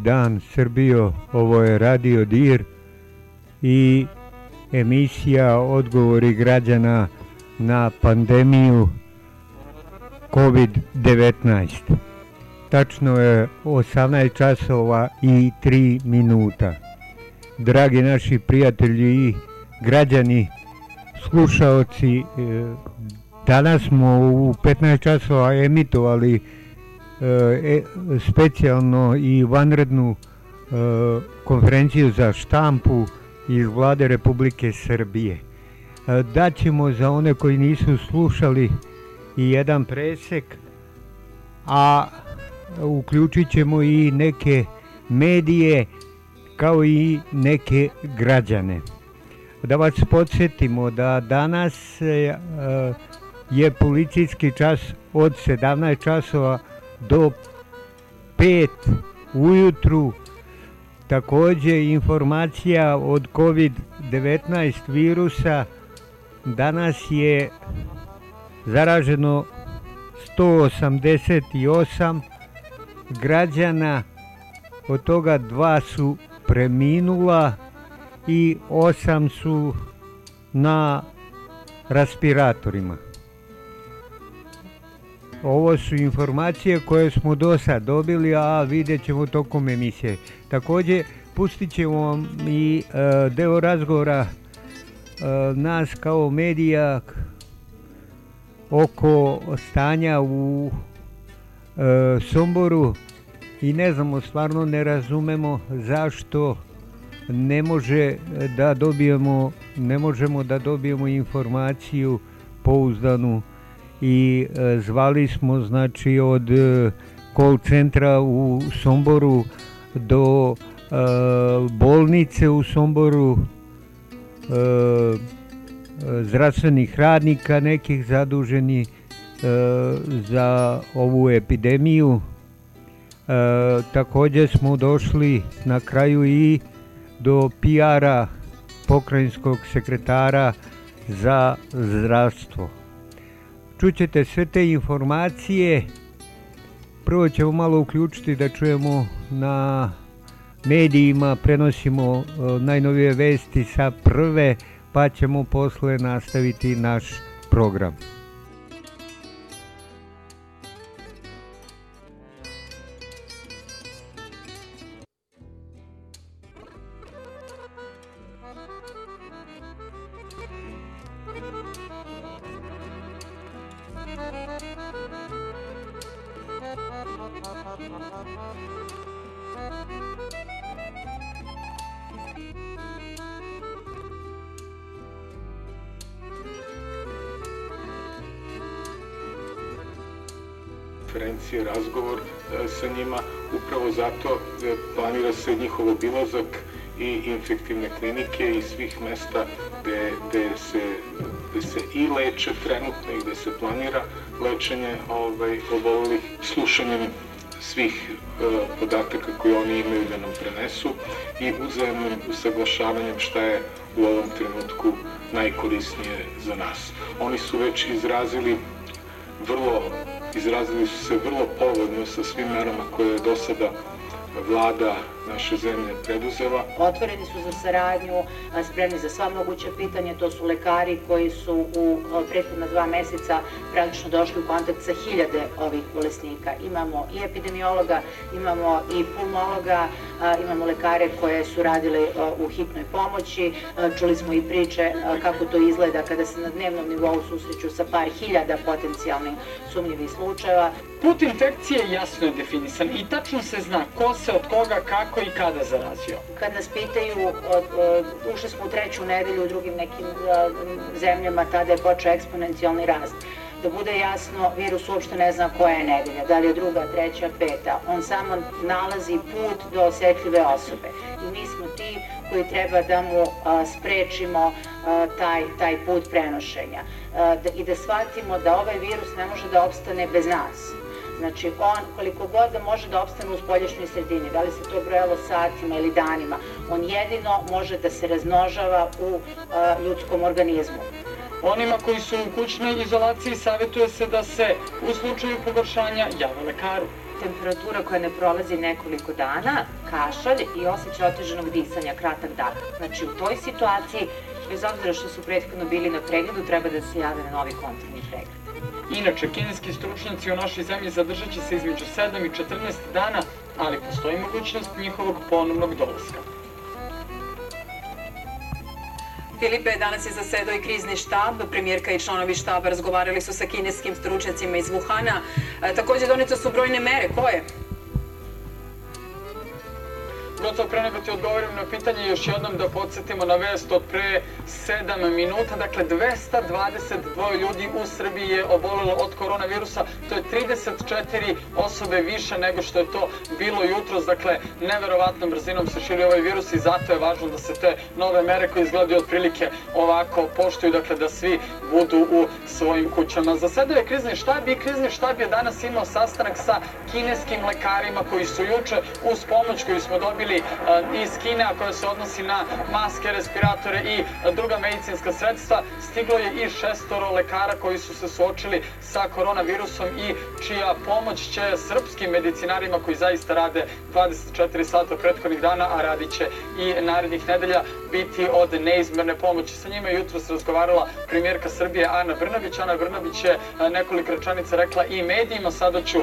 Dobar dan Srbijo, ovo je Radio Dir i emisija Odgovori građana na pandemiju COVID-19. Tačno je 18 časova i 3 minuta. Dragi naši prijatelji i građani, slušaoci, e, danas smo u 15 časova emitovali e, specijalno i vanrednu e, konferenciju za štampu iz vlade Republike Srbije. E, daćemo za one koji nisu slušali i jedan presek, a uključit ćemo i neke medije kao i neke građane. Da vas podsjetimo da danas e, je policijski čas od 17 časova do 5 ujutru. Takođe informacija od COVID-19 virusa danas je zaraženo 188 građana, od toga dva su preminula i osam su na respiratorima. Ovo su informacije koje smo do sad dobili, a vidjet ćemo tokom emisije. Takođe, pustit ćemo vam i e, deo razgovora e, nas kao medija oko stanja u e, Somboru i ne znamo, stvarno ne razumemo zašto ne može da dobijemo, ne možemo da dobijemo informaciju pouzdanu i e, zvali smo znači od e, call centra u Somboru do e, bolnice u Somboru zdravstvenih radnika nekih zaduženi za ovu epidemiju. Takođe smo došli na kraju i do PR-a pokrajinskog sekretara za zdravstvo čućete sve te informacije. Prvo ćemo malo uključiti da čujemo na medijima, prenosimo e, najnovije vesti sa prve, pa ćemo posle nastaviti naš program. Se njihov obilazak i infektivne klinike i svih mesta gde, gde, se, gde se i leče trenutno i gde se planira lečenje ovaj, obolelih slušanjem svih e, podataka koje oni imaju da nam prenesu i uzajemnim usaglašavanjem šta je u ovom trenutku najkorisnije za nas. Oni su već izrazili vrlo izrazili su se vrlo povodno sa svim merama koje je do sada vlada naše zemlje preduzela. Otvoreni su za saradnju, spremni za sva moguća pitanja, to su lekari koji su u prethodna dva meseca praktično došli u kontakt sa hiljade ovih bolesnika. Imamo i epidemiologa, imamo i pulmologa, imamo lekare koje su radile u hitnoj pomoći, čuli smo i priče kako to izgleda kada se na dnevnom nivou susreću sa par hiljada potencijalnih sumnjivih slučajeva. Put infekcije jasno je definisan i tačno se zna ko se od koga, kako i kada zarazio. Kad nas pitaju, ušli smo u treću nedelju u drugim nekim zemljama, tada je počeo eksponencijalni rast. Da bude jasno, virus uopšte ne zna koja je nedelja, da li je druga, treća, peta. On samo nalazi put do osetljive osobe. I mi smo ti koji treba da mu sprečimo taj, taj put prenošenja. Da, I da shvatimo da ovaj virus ne može da opstane bez nas. Znači, on koliko god da može da opstane u spolješnjoj sredini, da li se to brojalo satima ili danima, on jedino može da se razmnožava u a, ljudskom organizmu. Onima koji su u kućnoj izolaciji savjetuje se da se u slučaju pogoršanja jave lekaru. Temperatura koja ne prolazi nekoliko dana, kašalj i osjećaj oteženog disanja, kratak dah. Znači, u toj situaciji, bez obzira što su prethodno bili na pregledu, treba da se jave na novi kontrolni pregled. Inače, kineski stručnjaci u našoj zemlji zadržat će se između 7 i 14 dana, ali postoji mogućnost njihovog ponovnog dolaska. Filipe, danas je zasedao i krizni štab. Premijerka i članovi štaba razgovarali su sa kineskim stručnjacima iz Wuhana. E, takođe donete su brojne mere. Koje? Gotovo pre nego ti odgovorim na pitanje, još jednom da podsjetimo na vest od pre 7 minuta. Dakle, 222 ljudi u Srbiji je obolelo od koronavirusa. To je 34 osobe više nego što je to bilo jutros. Dakle, neverovatnom brzinom se širi ovaj virus i zato je važno da se te nove mere koje izgledaju otprilike ovako poštuju. Dakle, da svi budu u svojim kućama. Zasedao je krizni štab i krizni štab je danas imao sastanak sa kineskim lekarima koji su juče uz pomoć koju smo dobili dobili iz Kine, a koja se odnosi na maske, respiratore i druga medicinska sredstva. Stiglo je i šestoro lekara koji su se suočili sa koronavirusom i čija pomoć će srpskim medicinarima koji zaista rade 24 sata prethodnih dana, a radit će i narednih nedelja, biti od neizmerne pomoći. Sa njima jutro se razgovarala premijerka Srbije Ana Brnabić. Ana Brnabić je nekoliko rečanica rekla i medijima, sada ću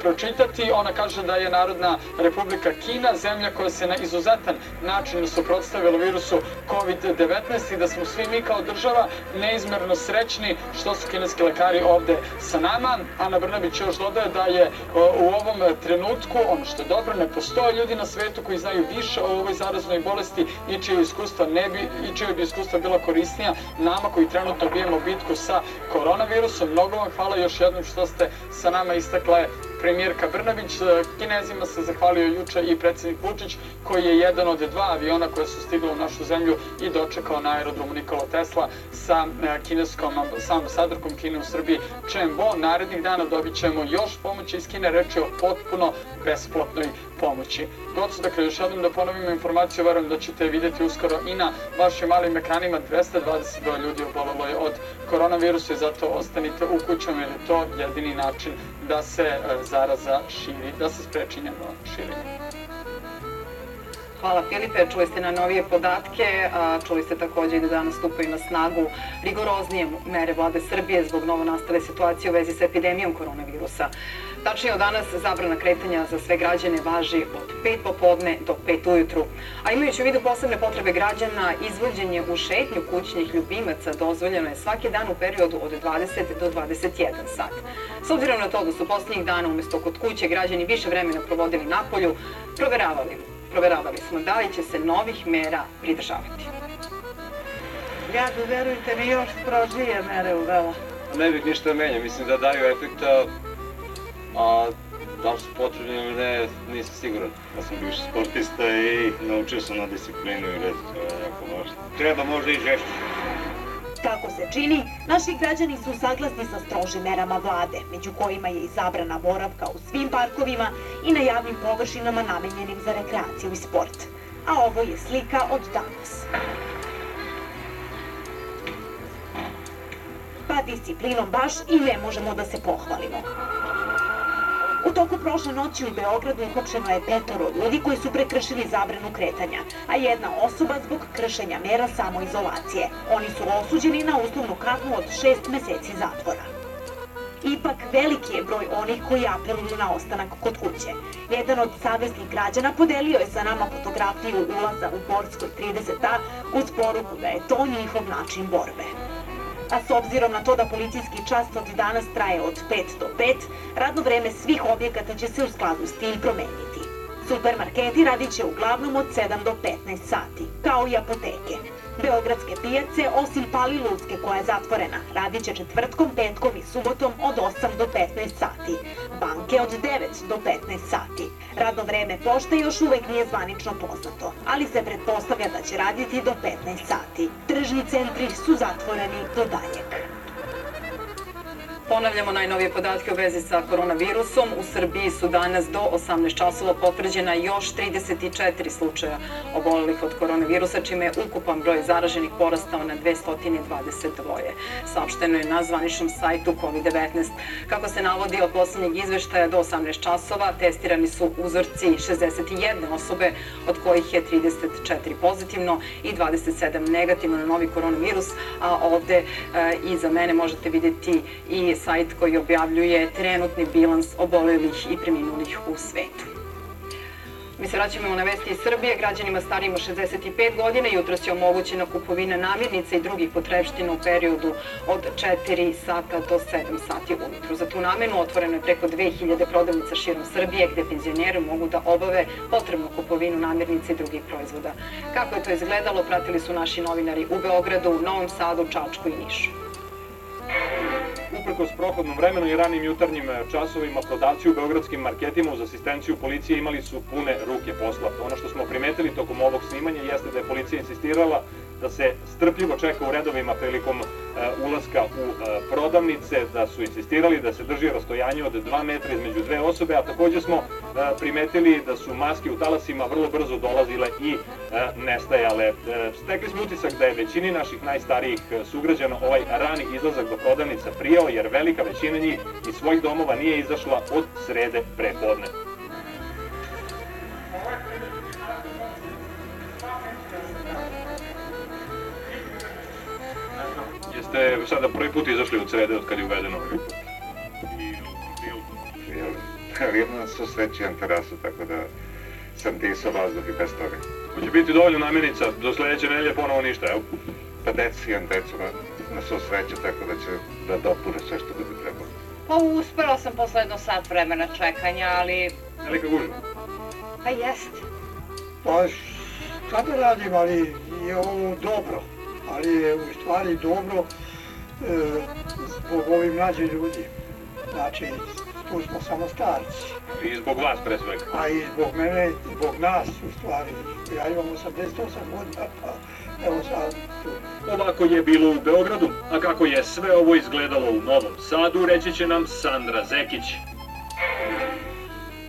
pročitati. Ona kaže da je Narodna Republika Kina zemlja koja se na izuzetan način suprotstavila virusu COVID-19 i da smo svi mi kao država neizmerno srećni što su kineski lekari ovde sa nama. Ana Brnabić još dodaje da je u ovom trenutku, ono što je dobro, ne postoje ljudi na svetu koji znaju više o ovoj zaraznoj bolesti i čije iskustva ne bi, i čije bi iskustva bila korisnija nama koji trenutno bijemo bitku sa koronavirusom. Mnogo vam hvala još jednom što ste sa nama istakle premijerka Brnabić. Kinezima se zahvalio juče i predsednik Vučić koji je jedan od dva aviona koja su stigla u našu zemlju i dočekao na aerodromu Nikola Tesla sa kineskom, sa ambasadorkom Kine u Srbiji Chen Bo. Narednih dana dobit ćemo još pomoći iz Kine, reč je o potpuno besplatnoj pomoći. Gocu, dakle, još jednom da ponovimo informaciju, verujem da ćete videti uskoro i na vašim malim ekranima. 222 ljudi obolelo je od koronavirusa i zato ostanite u kućama jer je to jedini način da se zaraza širi, da se spreči njeno širenje. Hvala Filipe, čuli ste na novije podatke, čuli ste takođe i da danas stupaju na snagu rigoroznije mere vlade Srbije zbog novo nastale situacije u vezi sa epidemijom koronavirusa. Tačnije od danas zabrana kretanja za sve građane važi od 5 popodne do 5 ujutru. A imajući u vidu posebne potrebe građana, izvođenje u šetnju kućnih ljubimaca dozvoljeno je svaki dan u periodu od 20 do 21 sat. S obzirom na to da su poslednjih dana umesto kod kuće građani više vremena provodili napolju, proveravali proveravali smo da li će se novih mera pridržavati. Ja bi, verujte mi, još strožije mere uvela. Ne bih ništa menja, mislim da daju efekta, a da li su potrebni ili ne, nisam siguran. Ja sam bivši sportista i naučio sam na disciplinu i red, to je jako važno. Treba možda i žešće. Kako se čini, naši građani su saglasni sa strožim merama vlade, među kojima je i zabrana boravka u svim parkovima i na javnim površinama namenjenim za rekreaciju i sport. A ovo je slika od danas. Pa disciplinom baš i ne možemo da se pohvalimo. U toku prošle noći u Beogradu uhapšeno je petoro ljudi koji su prekršili zabranu kretanja, a jedna osoba zbog kršenja mera samoizolacije. Oni su osuđeni na uslovnu kaznu od šest meseci zatvora. Ipak veliki je broj onih koji apeluju na ostanak kod kuće. Jedan od savjesnih građana podelio je sa nama fotografiju ulaza u Borskoj 30A uz poruku da je to njihov način borbe a s obzirom na to da policijski čas od danas traje od 5 do 5, radno vreme svih objekata će se u skladu s tim promeniti. Supermarketi radit će uglavnom od 7 do 15 sati, kao i apoteke. Beogradske pijace, osim Palilulske koja je zatvorena, radit će četvrtkom, petkom i subotom od 8 do 15 sati. Banke od 9 do 15 sati. Radno vreme pošte još uvek nije zvanično poznato, ali se pretpostavlja da će raditi do 15 sati. Tržni centri su zatvoreni do daljeg. Ponavljamo najnovije podatke u vezi sa koronavirusom. U Srbiji su danas do 18 časova potvrđena još 34 slučaja obolelih od koronavirusa, čime je ukupan broj zaraženih porastao na 222. Saopšteno je na zvaničnom sajtu COVID-19. Kako se navodi od poslednjeg izveštaja do 18 časova, testirani su uzorci 61 osobe, od kojih je 34 pozitivno i 27 negativno na novi koronavirus, a ovde e, iza mene možete videti i sajt koji objavljuje trenutni bilans obolelih i preminulih u svetu. Mi se vraćamo na vesti iz Srbije. Građanima starijima 65 godina jutro je omogućena kupovina namirnica i drugih potrebština u periodu od 4 sata do 7 sati ujutru. Za tu namenu otvoreno je preko 2000 prodavnica širom Srbije gde penzioneri mogu da obave potrebnu kupovinu namirnica i drugih proizvoda. Kako je to izgledalo, pratili su naši novinari u Beogradu, Novom Sadu, Čačku i Nišu. Uprkos prohodnom vremenu i ranim jutarnjim e, časovima, prodavci u beogradskim marketima uz asistenciju policije imali su pune ruke posla. Ono što smo primetili tokom ovog snimanja jeste da je policija insistirala da se strpljivo čeka u redovima prilikom e, ulaska u e, prodavnice, da su insistirali da se drži rastojanje od 2 metra između dve osobe, a takođe smo e, primetili da su maske u talasima vrlo brzo dolazile i nestajale. Stekli smo utisak da je većini naših najstarijih sugrađana ovaj rani izlazak do prodavnica prijao, jer velika većina njih iz svojih domova nije izašla od srede prepodne. Ste sada prvi put izašli od srede od kad je uvedeno ovaj put? Vidno na su srećijan terasu, tako da sam disao vazduh i bez toga. Hoće biti dovoljno namirnica, do sledeće nedelje ponovo ništa, evo? Pa deca imam decu na, na svu sreću, tako da će da dopune sve što bude trebalo. Pa uspela sam posle jedno sat vremena čekanja, ali... Velika gužva? Pa jest. Pa šta da radim, ali je ovo dobro ali je u stvari dobro e, zbog ovih mlađih ljudi. Znači, tu smo samo starci. I zbog vas pre svega. A i zbog mene, zbog nas u stvari. Ja imam 88 godina, pa evo sad tu. Ovako je bilo u Beogradu, a kako je sve ovo izgledalo u Novom Sadu, reći će nam Sandra Zekić.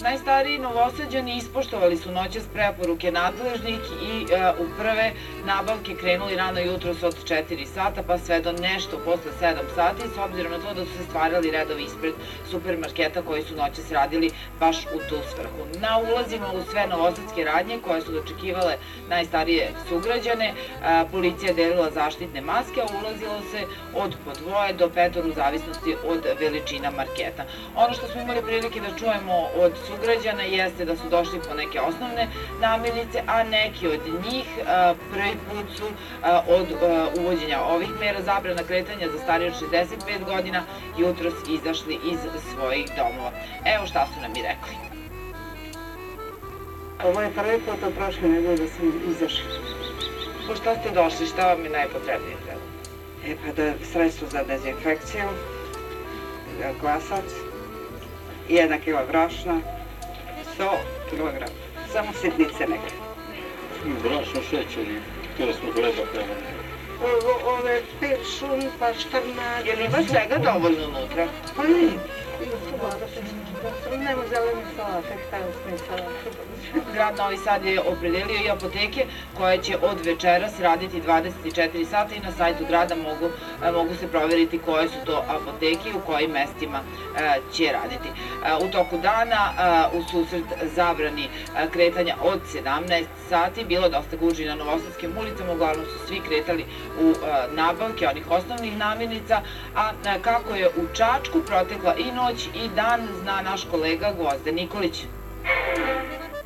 Najstariji novosađani ispoštovali su noćas preporuke nadležnih i e, u prve nabavke krenuli rano jutros od 4 sata pa sve do nešto posle 7 sati s obzirom na to da su se stvarali redovi ispred supermarketa koji su noćas radili baš u tu svrhu. Na ulazima u sve novosadske radnje koje su dočekivale najstarije sugrađane, e, policija delila zaštitne maske, a ulazilo se od po dvoje do petor u zavisnosti od veličina marketa. Ono što smo imali prilike da čujemo od sugrađana jeste da su došli po neke osnovne namirnice, a neki od njih prvi put su od uvođenja ovih mera zabrana kretanja za starije od 65 godina jutros izašli iz svojih domova. Evo šta su nam i rekli. Ovo je prvi put od prošle nedelje da sam izašla. Po šta ste došli? Šta vam je najpotrebnije treba? E pa da sredstvo za dezinfekciju, glasac, jedna kila brašna, 100 kg. Samo sitnice neke. Brašno, šećer i htjeli smo gleba prema. Ove peršun, pa štrnad. Je li ima svega dovoljno unutra? Pa ne. Nema zelene salate, stavili smo salate. Grad Novi Sad je opredelio i apoteke koje će od večeras raditi 24 sata i na sajtu grada mogu, e, mogu se proveriti koje su to apoteke i u kojim mestima e, će raditi. E, u toku dana u susret zabrani kretanja od 17 sati bilo dosta guži na Novosadskim ulicama, uglavnom su svi kretali u nabavke onih osnovnih namirnica, a kako je u Čačku protekla i noć i dan zna naš kolega Gvozde Nikolić.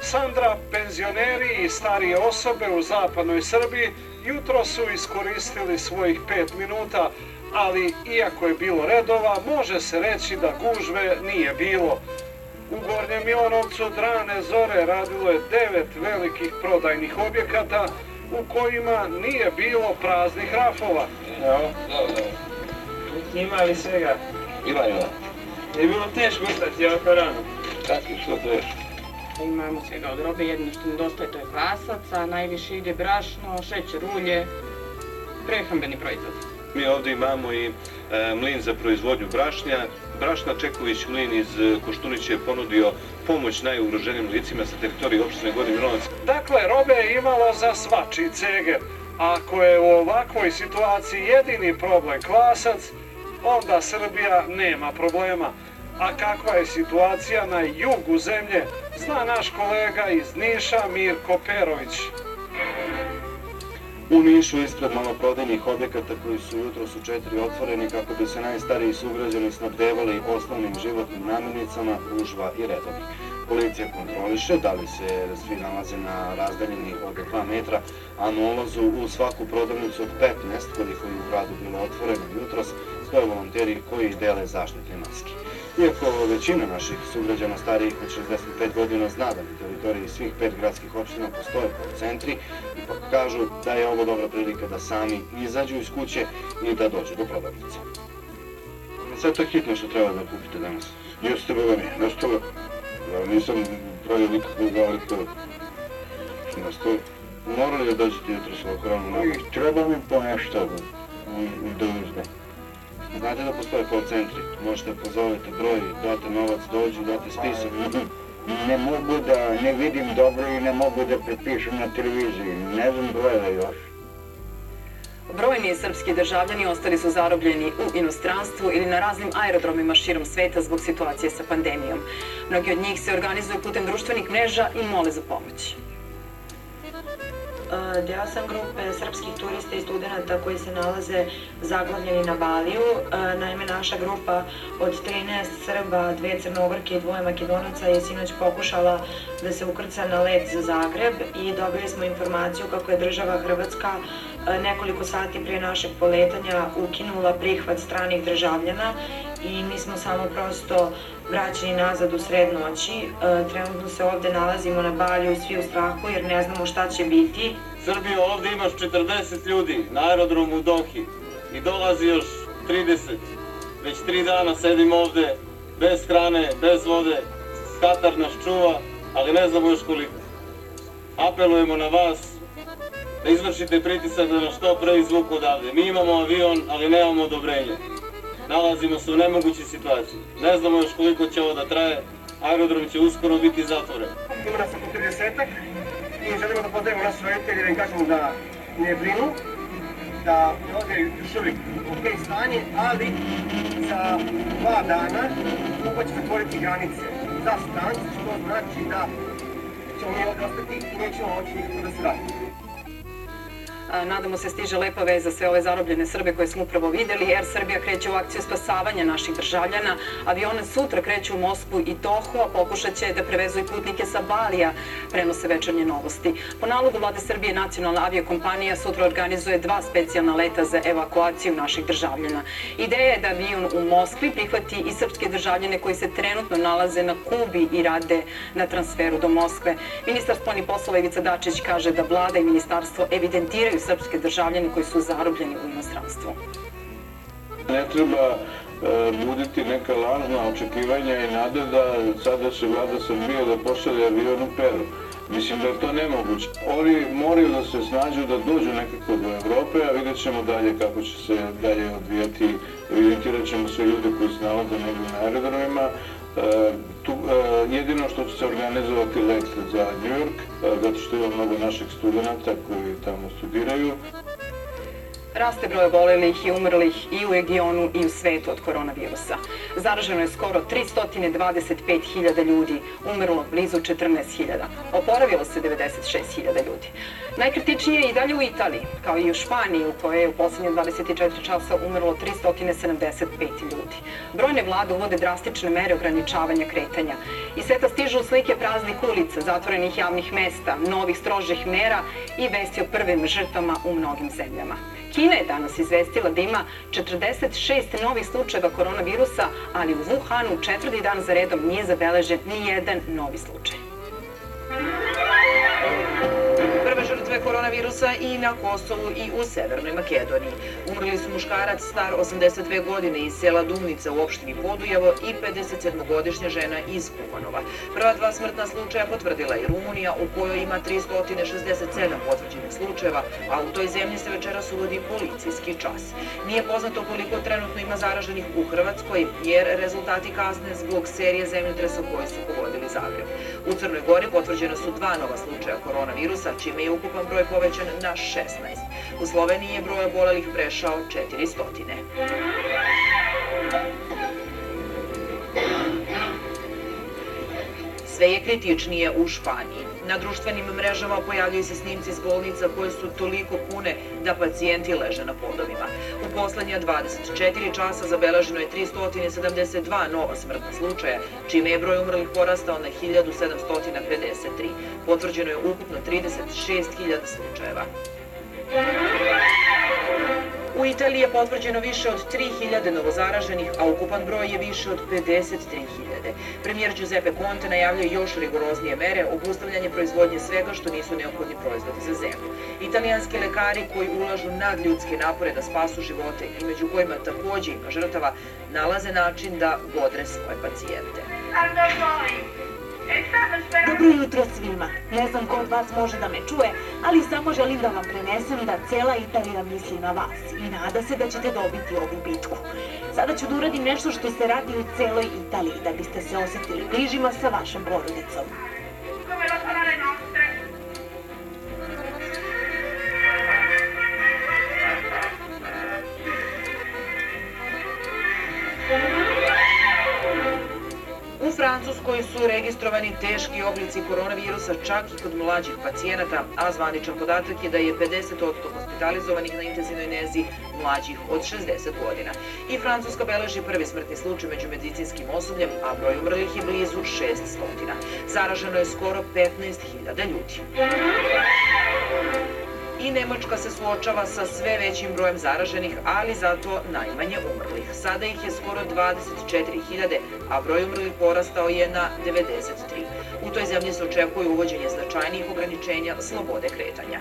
Sandra, penzioneri i starije osobe u zapadnoj Srbiji jutro su iskoristili svojih pet minuta, ali iako je bilo redova, može se reći da gužve nije bilo. U Gornjem Milanovcu Drane Zore radilo je devet velikih prodajnih objekata u kojima nije bilo praznih rafova. Evo, dobro, dobro. Ima li svega? Ima, ima. Je bilo teško ustati jako rano? Kako što teško? Imamo svega od robe, jedino što nedostaje to je kvasac, a najviše ide brašno, šećer, ulje, prehrambeni proizvod. Mi ovdje imamo i e, mlin za proizvodnju brašnja. Brašna Čeković mlin iz e, Koštunića je ponudio pomoć najugroženijim licima sa teritorije opštine Gornji Milovac. Dakle, robe je imalo za svači ceger. Ako je u ovakvoj situaciji jedini problem kvasac, onda Srbija nema problema. A kakva je situacija na jugu zemlje, zna naš kolega iz Niša Mirko Perović. U Nišu ispred maloprodajnih objekata koji su jutro su četiri otvoreni kako bi se najstariji sugrađani snabdevali osnovnim životnim namirnicama, užva i redovi. Policija kontroliše da li se svi nalaze na razdaljini od 2 metra, a na ulazu u svaku prodavnicu od 15, koliko je u gradu bilo otvoreno jutros, stoje volonteri koji dele zaštitne maske. Iako većina naših sugrađana starijih od 65 godina zna da na teritoriji svih pet gradskih opština postoje centri, ipak kažu da je ovo dobra prilika da sami izađu iz kuće i da dođu do prodavnice. Sve to hitno što treba da kupite danas. Jeste, Boga mi, znaš to, ja nisam pravio nikakve zavrte. Znaš to, Morali da dođete jutro s okronom na treba mi po nešto da uzmem. Znate da postoje call centri, možete pozovete broj, date novac, dođu, date spisak. Ne mogu da, ne vidim dobro i ne mogu da prepišem na televiziji, ne znam broja još. Brojni srpski državljani ostali su zarobljeni u inostranstvu ili na raznim aerodromima širom sveta zbog situacije sa pandemijom. Mnogi od njih se organizuju putem društvenih mreža i mole za pomoć. Deo sam grupe srpskih turista i studenta koji se nalaze zaglavljeni na Baliju. Naime, naša grupa od 13 Srba, dve Crnogorke i dvoje Makedonaca je sinoć pokušala da se ukrca na let za Zagreb i dobili smo informaciju kako je država Hrvatska nekoliko sati prije našeg poletanja ukinula prihvat stranih državljana i mi smo samo prosto vraćeni nazad u sred noći. Trenutno se ovde nalazimo na balju svi u strahu jer ne znamo šta će biti. Srbijo, ovde imaš 40 ljudi na aerodromu u Dohi i dolazi još 30. Već tri dana sedim ovde, bez hrane, bez vode, Katar nas čuva, ali ne znamo još koliko. Apelujemo na vas da izvršite pritisak da nas što pre izvuku odavde. Mi imamo avion, ali nemamo odobrenje. Nalazimo se u nemogućoj situaciji. Ne znamo još koliko će ovo da traje, aerodrom će uskoro biti zatvoren. Ima nas oko 30 i želimo da pozdravimo naše roditelje da im kažemo da ne brinu, da je ovdje još uvijek ok stanje, ali za dva dana Kuba će zatvoriti granice za strance, što znači da ćemo mi ovdje ostati i nećemo moći nikako da se vratimo. Nadamo se stiže lepa za sve ove zarobljene Srbe koje smo upravo videli. Air Srbija kreće u akciju spasavanja naših državljana. Avione sutra kreću u Moskvu i Toho, a pokušat će da prevezu i putnike sa Balija, prenose večernje novosti. Po nalogu vlade Srbije nacionalna aviokompanija sutra organizuje dva specijalna leta za evakuaciju naših državljana. Ideja je da avion u Moskvi prihvati i srpske državljane koji se trenutno nalaze na Kubi i rade na transferu do Moskve. Ministar spolnih poslova Ivica Dačić kaže da vlada i ministarstvo evidentiraju srpske državljane koji su zarobljeni u inostranstvu. Ne treba e, buditi neka lažna očekivanja i nade da sada će vlada Srbije da pošalje avion u Peru. Mislim da je to nemoguće. Oni moraju da se snađu da dođu nekako do Evrope, a vidjet ćemo dalje kako će se dalje odvijati. Evidentirat ćemo sve ljude koji se nalaze negdje na aerodromima. Tu, e, jedino što će se organizovati let za New York, e, zato što ima mnogo naših studenta koji tamo studiraju. Raste broj obolelih i umrlih i u regionu i u svetu od koronavirusa. Zaraženo je skoro 325.000 ljudi, umrlo blizu 14.000. Oporavilo se 96.000 ljudi. Najkritičnije je i dalje u Italiji, kao i u Španiji, u kojoj je u poslednje 24 časa umrlo 375 ljudi. Brojne vlade uvode drastične mere ograničavanja kretanja. I sveta stižu slike praznih ulica, zatvorenih javnih mesta, novih strožih mera i vesti o prvim žrtvama u mnogim zemljama. Kina je danas izvestila da ima 46 novih slučajeva koronavirusa, ali u Wuhanu četvrti dan za redom nije zabeležen ni jedan novi slučaj žrtve koronavirusa i na Kosovu i u Severnoj Makedoniji. Umrli su muškarac star 82 godine iz sela Dumnica u opštini Podujevo i 57-godišnja žena iz Kumanova. Prva dva smrtna slučaja potvrdila i Rumunija u kojoj ima 367 potvrđenih slučajeva, a u toj zemlji se večeras uvodi policijski čas. Nije poznato koliko trenutno ima zaraženih u Hrvatskoj, jer rezultati kasne zbog serije zemljotresa koji su pogodili Zagreb. U Crnoj Gori potvrđena su dva nova slučaja koronavirusa, čime je ukupan broj povećan na 16. U Sloveniji je broj obolelih prešao 400. Sve je kritičnije u Španiji. Na društvenim mrežama pojavljuju se snimci iz bolnica koje su toliko pune da pacijenti leže na podovima. U poslednja 24 časa zabeleženo je 372 nova smrtna slučaja, čime je broj umrlih porastao na 1753. Potvrđeno je ukupno 36.000 slučajeva. U Italiji je potvrđeno više od 3000 novozaraženih, a ukupan broj je više od 53.000. Premijer Giuseppe Conte najavljuje još rigoroznije mere, obustavljanje proizvodnje svega što nisu neophodni proizvodi za zemlju. Italijanski lekari koji ulažu nadljudske napore da spasu živote i među kojima takođe ima žrtava, nalaze način da bodre svoje pacijente. Dobro jutro svima. Ne znam ko od vas može da me čuje, ali samo želim da vam prenesem da cela Italija misli na vas i nada se da ćete dobiti ovu bitku. Sada ću da uradim nešto što se radi u celoj Italiji, da biste se osetili bližima sa vašom porodicom. U Francuskoj su registrovani teški oblici koronavirusa čak i kod mlađih pacijenata, a zvaničan podatak je da je 50% hospitalizovanih na intenzivnoj nezi mlađih od 60 godina. I Francuska beleži prvi smrtni slučaj među medicinskim osobljem, a broj umrlih je blizu 600. Zaraženo je skoro 15.000 ljudi i Nemačka se suočava sa sve većim brojem zaraženih, ali zato najmanje umrlih. Sada ih je skoro 24.000, a broj umrlih porastao je na 93. U toj zemlji se očekuje uvođenje značajnijih ograničenja slobode kretanja.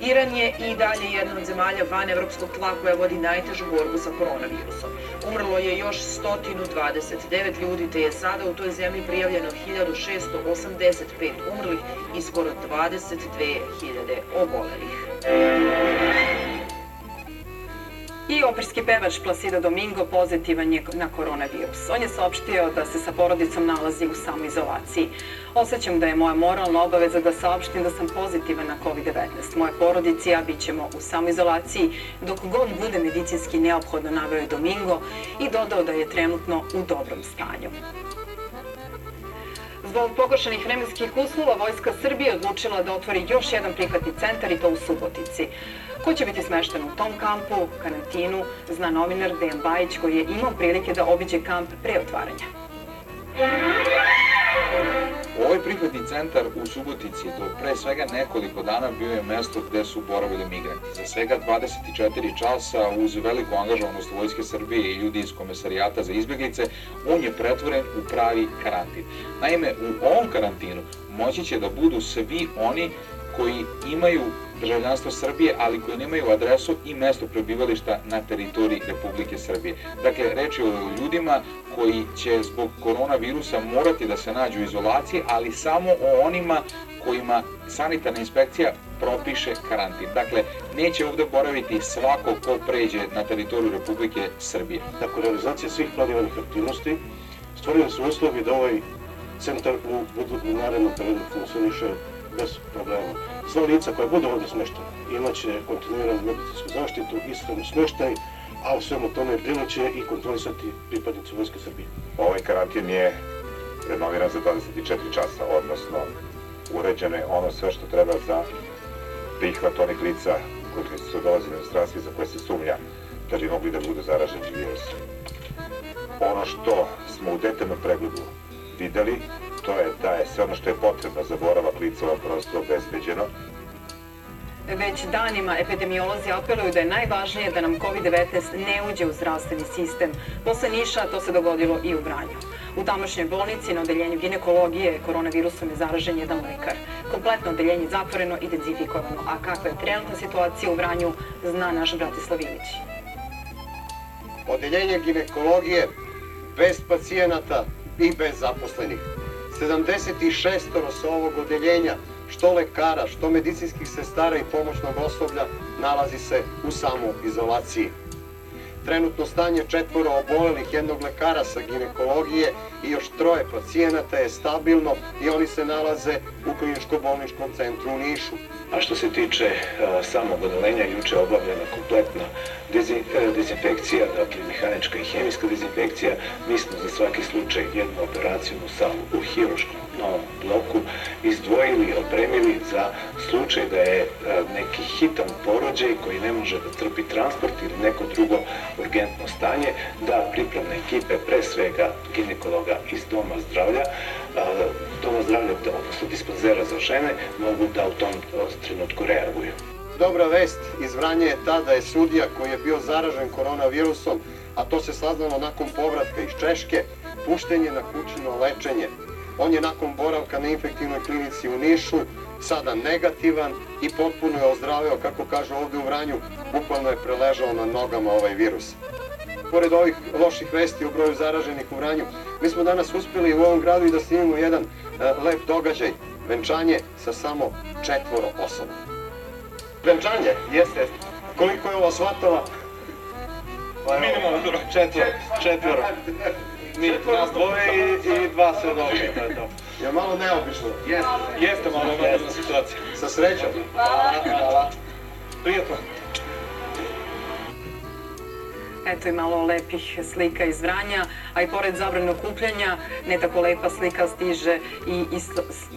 Iran je i dalje jedna od zemalja van evropskog tla koja vodi najtežu borbu sa koronavirusom. Umrlo je još 129 ljudi, te je sada u toj zemlji prijavljeno 1685 umrlih i skoro 22.000 obolelih. I operski pevač Placido Domingo pozitivan je na koronavirus. On je saopštio da se sa porodicom nalazi u samoizolaciji. Osećam da je moja moralna obaveza da saopštim da sam pozitivan na COVID-19. Moje porodici ja bit ćemo u samoizolaciji dok god bude medicinski neophodno naveo Domingo i dodao da je trenutno u dobrom stanju. Zbog pogoršanih vremenskih uslova, Vojska Srbije odlučila da otvori još jedan prihvatni centar i to u Subotici. Ko će biti smešten u tom kampu, karantinu, zna novinar Dejan Bajić koji je imao prilike da obiđe kamp pre otvaranja. Ovaj prihvatni centar u Subotici do pre svega nekoliko dana bio je mesto gde su boravili migranti. Za svega 24 časa uz veliku angažovanost Vojske Srbije i ljudi iz komesarijata za izbjeglice, on je pretvoren u pravi karantin. Naime, u ovom karantinu moći će da budu svi oni koji imaju državljanstvo Srbije, ali koji nemaju adresu i mesto prebivališta na teritoriji Republike Srbije. Dakle, reč je o ljudima koji će zbog koronavirusa morati da se nađu u izolaciji, ali samo o onima kojima sanitarna inspekcija propiše karantin. Dakle, neće ovde boraviti svako ko pređe na teritoriju Republike Srbije. Nakon realizacije svih planiranih aktivnosti, stvorili su uslovi da ovaj centar u, u narednom periodu funkcioniše bez problema. Sva lica koja bude ovdje smeštena imaće kontinuiranu medicinsku zaštitu, ishranu smeštaj, a u svemu tome brinuće i kontrolisati pripadnici Vojske Srbije. Ovaj karantin je renoviran za 24 časa, odnosno uređeno je ono sve što treba za prihvat onih lica koji su dolazili na inostranstvi za koje se sumnja da bi mogli da budu zaraženi virusom. Ono što smo u detaljnom pregledu videli to je da je sve ono što je potrebno za boravak lica u ovom prostoru obezbeđeno. Već danima epidemiolozi apeluju da je najvažnije da nam COVID-19 ne uđe u zdravstveni sistem. Posle Niša to se dogodilo i u Vranju. U tamošnjoj bolnici na odeljenju ginekologije koronavirusom je zaražen jedan lekar. Kompletno odeljenje je zatvoreno i dezinfikovano. A kakva je trenutna situacija u Vranju, zna naš Bratislav Ilić. Odeljenje ginekologije bez pacijenata i bez zaposlenih. 76 sa ovog odeljenja, što lekara, što medicinskih sestara i pomoćnog osoblja, nalazi se u samoizolaciji. Trenutno stanje četvora obolelih jednog lekara sa ginekologije i još troje pacijenata je stabilno i oni se nalaze u kliničko-bolničkom centru u Nišu. A što se tiče a, samog odelenja, juče je obavljena kompletna dezi, a, dezinfekcija, dakle mehanička i hemijska dezinfekcija. Mi smo za svaki slučaj jednu operacijnu salu u hiruškom novom bloku izdvojili opremili za slučaj da je a, neki hitan porođaj koji ne može da trpi transport ili neko drugo urgentno stanje, da pripravne ekipe, pre svega ginekologa iz Doma zdravlja, Doma zdravlja, odnosno dispanzera za žene, mogu da u tom trenutku reaguju. Dobra vest iz Vranja je ta da je sudija koji je bio zaražen koronavirusom, a to se saznalo nakon povratka iz Češke, pušten je na kućno lečenje. On je nakon boravka na infektivnoj klinici u Nišu sada negativan i potpuno je ozdraveo, kako kaže ovde u Vranju, bukvalno je preležao na nogama ovaj virus. Pored ovih loših vesti o broju zaraženih u Vranju, mi smo danas uspeli u ovom gradu i da snimimo jedan uh, lep događaj, venčanje sa samo četvoro osoba. Venčanje? Jeste. Koliko je ovo svatova? Pa Minimum četvoro. Četvoro. Mi, nas dvoje i, i dva svedoka, to je to. Je malo neobično? Jeste. Jeste malo neobična situacija. Sa srećom. Hvala. Hvala. Prijatno. Eto i malo lepih slika iz Vranja, a i pored zabrane okupljanja, ne tako lepa slika stiže i iz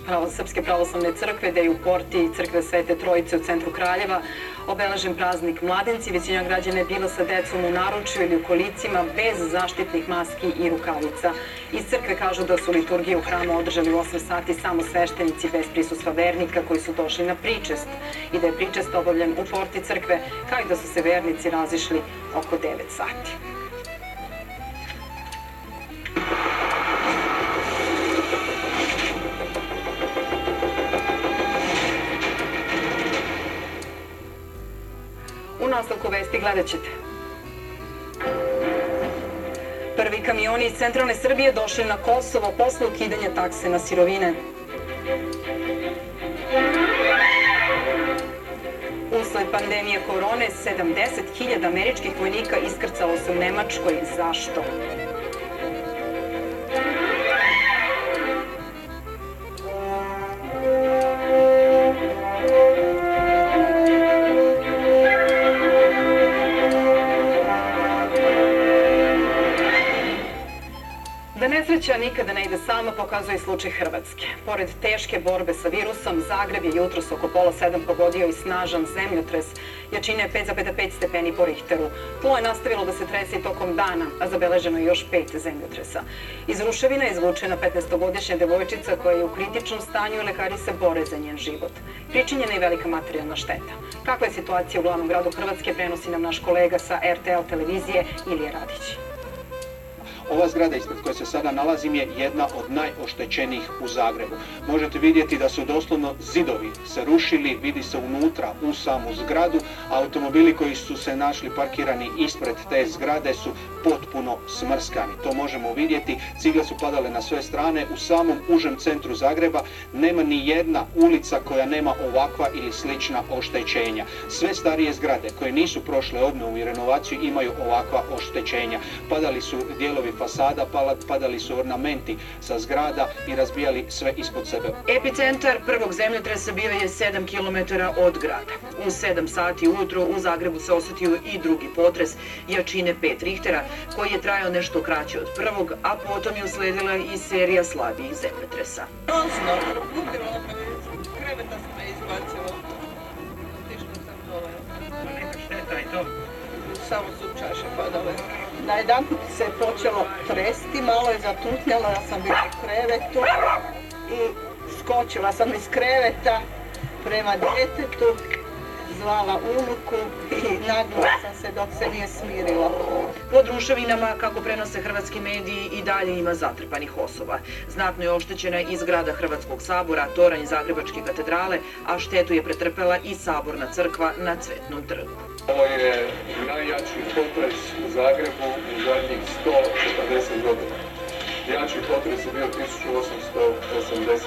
pravo, Srpske pravoslavne crkve, da je u porti crkve Svete Trojice u centru Kraljeva obeležen praznik mladenci. Većina građana je bila sa decom u naručju ili u kolicima bez zaštitnih maski i rukavica. Iz crkve kažu da su liturgije u hramu održali u 8 sati samo sveštenici bez prisustva vernika koji su došli na pričest i da je pričest obavljen u porti crkve, kao i da su se vernici razišli oko 9 sati. Nastavku vesti gledat ćete. Prvi kamioni iz centralne Srbije došli na Kosovo posle ukidanja takse na sirovine. Usled pandemije korone, 70.000 američkih vojnika iskrcalo se u Nemačkoj. Zašto? Da nesreća nikada ne ide sama, pokazuje slučaj Hrvatske. Pored teške borbe sa virusom, Zagreb je jutros oko pola sedam pogodio i snažan zemljotres jačine 5,5 stepeni po Richteru. Tlo je nastavilo da se trese i tokom dana, a zabeleženo je još pet zemljotresa. Iz ruševina je izvučena 15-godišnja devojčica koja je u kritičnom stanju i lekari se bore za njen život. Pričinjena je velika materijalna šteta. Kakva je situacija u glavnom gradu Hrvatske, prenosi nam naš kolega sa RTL televizije Ilija Radić. Ova zgrada ispred koje se sada nalazim je jedna od najoštećenijih u Zagrebu. Možete vidjeti da su doslovno zidovi se rušili, vidi se unutra u samu zgradu. Automobili koji su se našli parkirani ispred te zgrade su potpuno smrskani. To možemo vidjeti. Cigle su padale na sve strane. U samom užem centru Zagreba nema ni jedna ulica koja nema ovakva ili slična oštećenja. Sve starije zgrade koje nisu prošle obnovu i renovaciju imaju ovakva oštećenja. Padali su dijelovi fasada, padali su ornamenti sa zgrada i razbijali sve ispod sebe. Epicentar prvog zemljotresa bio je 7 km od grada. U 7 sati ujutro u Zagrebu se osetio i drugi potres jačine 5 Richtera, koji je trajao nešto kraće od prvog, a potom je usledila i serija slabijih zemljotresa. Grozno, me, kreveta sam me izbacila. Teško sam dole. Neka šteta i to. Samo su čaše padale. Na jedan put se počelo tresti, malo je zatutnjalo, ja sam bila u krevetu i skočila sam iz kreveta prema djetetu zvala unuku i nagla sam se dok se nije smirila. Po druševinama, kako prenose hrvatski mediji, i dalje ima zatrpanih osoba. Znatno je oštećena i zgrada Hrvatskog sabora, toranj Zagrebačke katedrale, a štetu je pretrpela i saborna crkva na Cvetnom trgu. Ovo je najjači potres u Zagrebu u zadnjih 140 godina. Jači potres je bio 1880.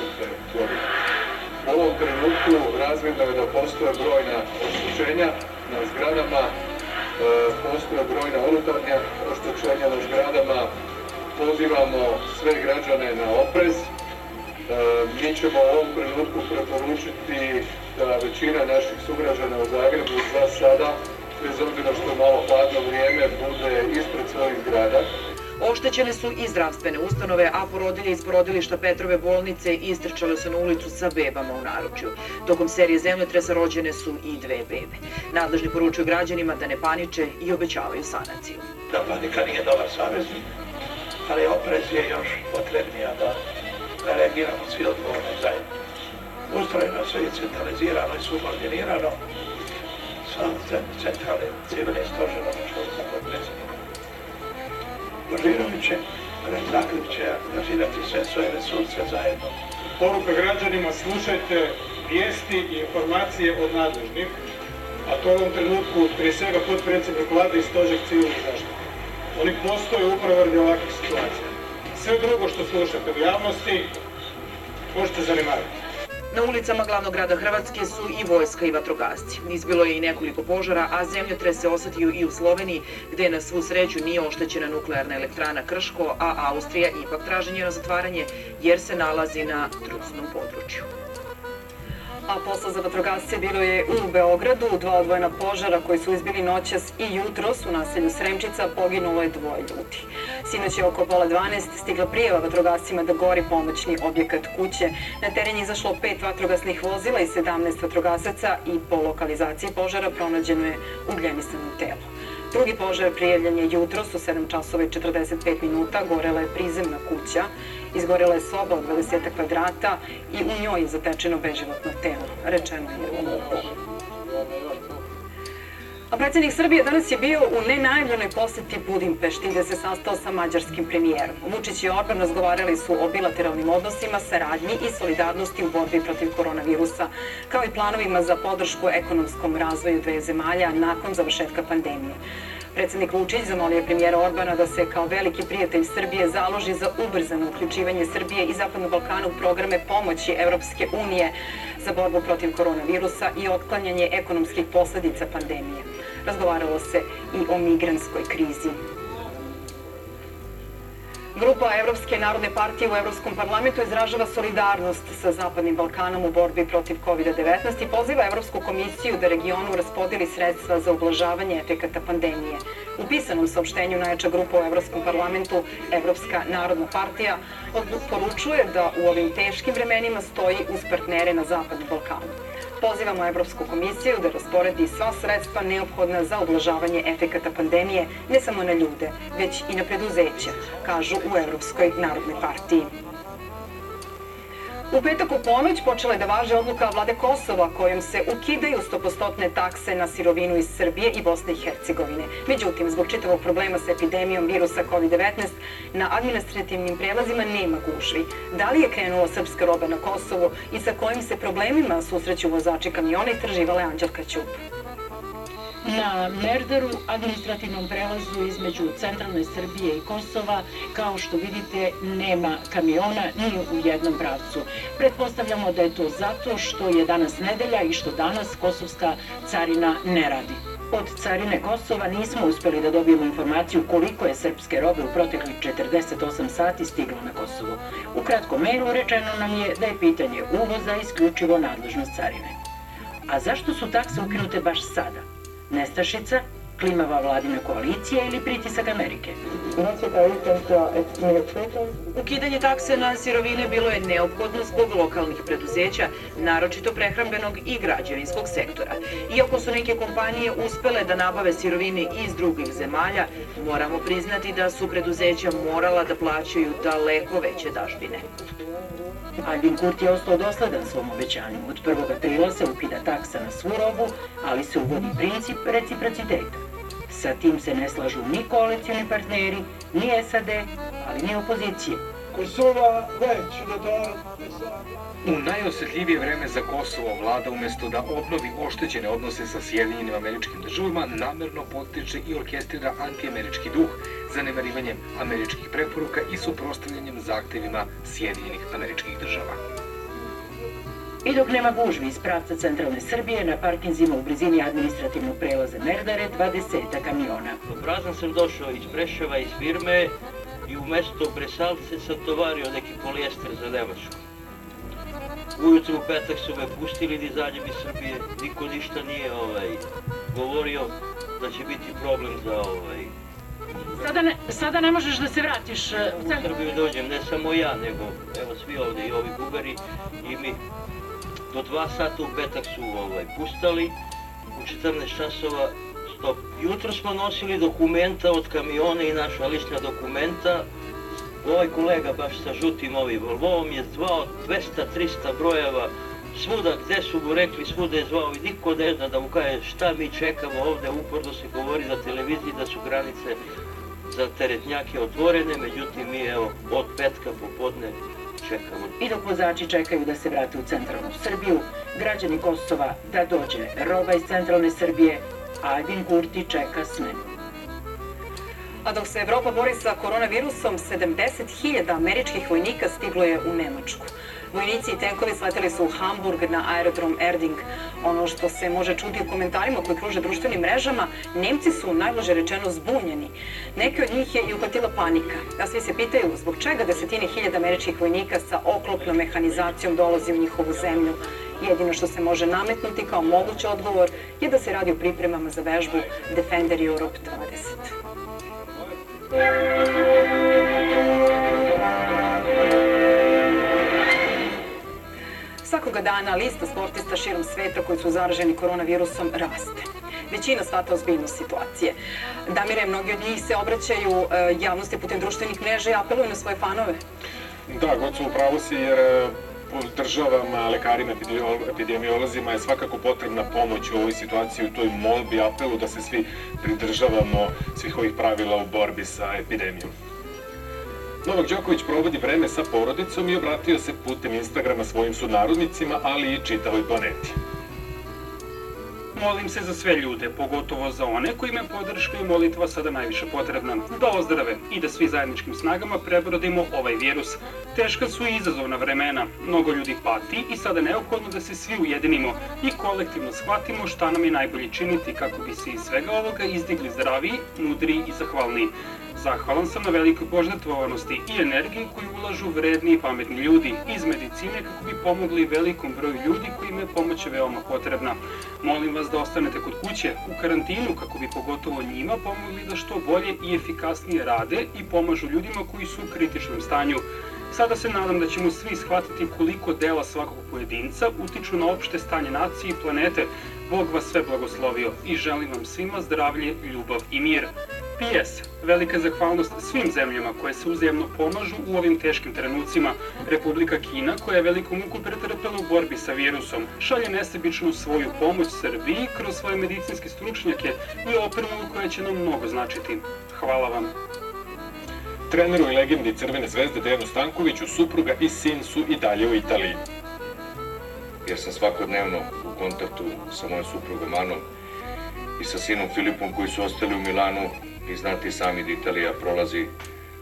godina. U ovom trenutku razvidno je da postoje brojna oštećenja na zgradama, e, postoje brojna unutarnja oštećenja na zgradama. Pozivamo sve građane na oprez. E, mi ćemo u ovom trenutku preporučiti da većina naših sugrađana u Zagrebu za sada, bez obzira što je malo hladno vrijeme, bude ispred svojih zgrada. Oštećene su i zdravstvene ustanove, a porodilje iz porodilišta Petrove bolnice istrčale su na ulicu sa bebama u naručju. Tokom serije zemljotresa rođene su i dve bebe. Nadležni poručuju građanima da ne paniče i obećavaju sanaciju. Da panika nije dobar saveznik, ali oprez je još potrebnija da reagiramo svi odgovorni zajedno. Ustrojeno sve je centralizirano i subordinirano sa centralnim civilnim stožerom što je za podpredsjednik. Božirović će, Zagreb će angažirati sve svoje resurse zajedno. Poruka građanima, slušajte vijesti i informacije od nadležnih, a to u ovom trenutku prije svega podpredsjednik vlade i stožer civilne zaštite. Oni postoje upravo radi ovakvih situacija. Sve drugo što slušate u javnosti možete zanemariti. Na ulicama glavnog grada Hrvatske su i vojska i vatrogasci. Izbilo je i nekoliko požara, a zemljotres se osetio i u Sloveniji, gde na svu sreću nije oštećena nuklearna elektrana Krško, a Austrija ipak traži njeno zatvaranje jer se nalazi na trusnom području. A posla za vatrogasce bilo je u Beogradu, dva odvojena požara koji su izbili noćas i jutros u naselju Sremčica poginulo je dvoje ljudi. Sinoć je oko pola 12 stigla prijeva vatrogascima da gori pomoćni objekat kuće. Na teren je izašlo pet vatrogasnih vozila i 17 vatrogasaca i po lokalizaciji požara pronađeno je ugljenisano telo. Drugi požar prijavljen je jutros u 7 časova i 45 minuta, gorela je prizemna kuća, izgorela je soba od 20 kvadrata i u njoj je zatečeno beživotno telo, rečeno je u. A predsjednik Srbije danas je bio u nenajavljenoj poseti Budimpešti gde se sastao sa mađarskim premijerom. Vučić i Orban razgovarali su o bilateralnim odnosima, saradnji i solidarnosti u borbi protiv koronavirusa, kao i planovima za podršku ekonomskom razvoju dve zemalja nakon završetka pandemije. Predsednik Vučić zamolio je premijera Orbana da se kao veliki prijatelj Srbije založi za ubrzano uključivanje Srbije i Zapadnog Balkana u programe pomoći Evropske unije za borbu protiv koronavirusa i otklanjanje ekonomskih posledica pandemije. Razgovaralo se i o migranskoj krizi. Grupa Evropske narodne partije u Evropskom parlamentu izražava solidarnost sa Zapadnim Balkanom u borbi protiv COVID-19 i poziva Evropsku komisiju da regionu raspodeli sredstva za ublažavanje efekata pandemije. U pisanom saopštenju najjača grupa u Evropskom parlamentu, Evropska narodna partija, poručuje da u ovim teškim vremenima stoji uz partnere na Zapadnom Balkanu. Pozivamo Evropsku komisiju da rasporedi sva sredstva neophodna za ublažavanje efekata pandemije ne samo na ljude, već i na preduzeća, kažu u Evropskoj narodnoj partiji. U petak u ponoć počela je da važe odluka vlade Kosova kojom se ukidaju 100% takse na sirovinu iz Srbije i Bosne i Hercegovine. Međutim, zbog čitavog problema sa epidemijom virusa COVID-19 na administrativnim prelazima nema gužvi. Da li je krenula srpska roba na Kosovu i sa kojim se problemima susreću vozači kamiona i trživala Anđelka Ćup? Na Merdaru, administrativnom prelazu između centralne Srbije i Kosova, kao što vidite, nema kamiona ni u jednom pravcu. Pretpostavljamo da je to zato što je danas nedelja i što danas kosovska carina ne radi. Od carine Kosova nismo uspeli da dobijemo informaciju koliko je srpske robe u proteklih 48 sati stiglo na Kosovo. U kratkom mailu rečeno nam je da je pitanje uvoza isključivo nadležnost carine. A zašto su takse ukinute baš sada? Nestašica, klimava vladina koalicija ili pritisak Amerike? Ukidanje takse na sirovine bilo je neophodno zbog lokalnih preduzeća, naročito prehrambenog i građevinskog sektora. Iako su neke kompanije uspele da nabave sirovine iz drugih zemalja, moramo priznati da su preduzeća morala da plaćaju daleko veće dažbine. Albin Kurti je ostao dosledan svom obećanju. Od 1. aprila se ukida taksa na svu robu, ali se uvodi princip reciprociteta. Sa tim se ne slažu ni koalicijni partneri, ni SAD, ali ni opozicije. Kosova već da U najosetljivije vreme za Kosovo vlada umesto da obnovi oštećene odnose sa Sjedinjenim američkim državama namerno potiče i orkestrira antiamerički duh zanemarivanjem američkih preporuka i suprostavljanjem zahtevima Sjedinjenih američkih država. I dok nema gužvi iz pravca centralne Srbije, na parkinzima u blizini administrativnog prelaza Merdare 20 kamiona. Prazan sam došao iz Preševa, iz firme i u mesto Bresalce sam tovario neki polijester za Nemačku. Ujutro u petak su me pustili da izađem iz Srbije, niko ništa nije ovaj, govorio da će biti problem za ovaj, Sada ne, sada ne možeš da se vratiš e, u u. Srbiju dođem, ne samo ja, nego evo svi ovde i ovi buberi i mi. Do dva sata u petak su ovaj, pustali, u 14 časova stop. Jutro smo nosili dokumenta od kamiona i naša lična dokumenta. Ovaj kolega baš sa žutim ovim Volvovom je zvao 200-300 brojeva svuda gde su mu rekli, svuda je zvao i niko ne zna da mu kaže šta mi čekamo ovde, uporno se govori na televiziji da su granice za teretnjake otvorene, međutim mi evo od petka popodne čekamo. I dok vozači čekaju da se vrate u centralnu Srbiju, građani Kosova da dođe roba iz centralne Srbije, Albin Kurti čeka smenu. A dok se Evropa bori sa koronavirusom, 70.000 američkih vojnika stiglo je u Nemačku. Vojnici i tenkovi sleteli su u Hamburg na aerodrom Erding. Ono što se može čuti u komentarima koji kruže društvenim mrežama, Nemci su najblaže rečeno zbunjeni. Neki od njih je i uhvatila panika. A svi se pitaju zbog čega desetine hiljada američkih vojnika sa oklopnom mehanizacijom dolazi u njihovu zemlju. Jedino što se može nametnuti kao mogući odgovor je da se radi o pripremama za vežbu Defender Europe 20. Svakoga dana lista sportista širom sveta koji su zaraženi koronavirusom raste. Većina shvata ozbiljnost situacije. Damire, mnogi od njih se obraćaju e, javnosti putem društvenih mreža i apeluju na svoje fanove. Da, gotovo upravo si jer e, državama, lekarima, epidemiolo- epidemiolozima je svakako potrebna pomoć u ovoj situaciji, u toj molbi, apelu da se svi pridržavamo svih ovih pravila u borbi sa epidemijom. Novak Đoković provodi vreme sa porodicom i obratio se putem Instagrama svojim sunarodnicima, ali i čitavoj planeti. Molim se za sve ljude, pogotovo za one kojima je podrška i molitva sada najviše potrebna, da ozdrave i da svi zajedničkim snagama prebrodimo ovaj virus. Teška su i izazovna vremena, mnogo ljudi pati i sada je neophodno da se svi ujedinimo i kolektivno shvatimo šta nam je najbolje činiti kako bi se iz svega ovoga izdigli zdraviji, mudriji i zahvalniji. Zahvalan sam na velikoj požrtvovanosti i energiji koju ulažu vredni i pametni ljudi iz medicine kako bi pomogli velikom broju ljudi kojima je pomoć veoma potrebna. Molim vas da ostanete kod kuće u karantinu kako bi pogotovo njima pomogli da što bolje i efikasnije rade i pomažu ljudima koji su u kritičnom stanju. Sada se nadam da ćemo svi shvatiti koliko dela svakog pojedinca utiču na opšte stanje nacije i planete. Bog vas sve blagoslovio i želim vam svima zdravlje, ljubav i mir. P.S. Velika zahvalnost svim zemljama koje se uzajemno pomažu u ovim teškim trenucima. Republika Kina, koja je veliku muku pretrpela u borbi sa virusom, šalje nesebičnu svoju pomoć Srbiji kroz svoje medicinske stručnjake i opremu koja će nam mnogo značiti. Hvala vam. Treneru i legendi Crvene zvezde Dejanu Stankoviću, supruga i sin su i dalje u Italiji. jer sam svakodnevno u kontaktu sa mojom suprugom Anom i sa sinom Filipom koji su ostali u Milanu. I znate i sami da Italija prolazi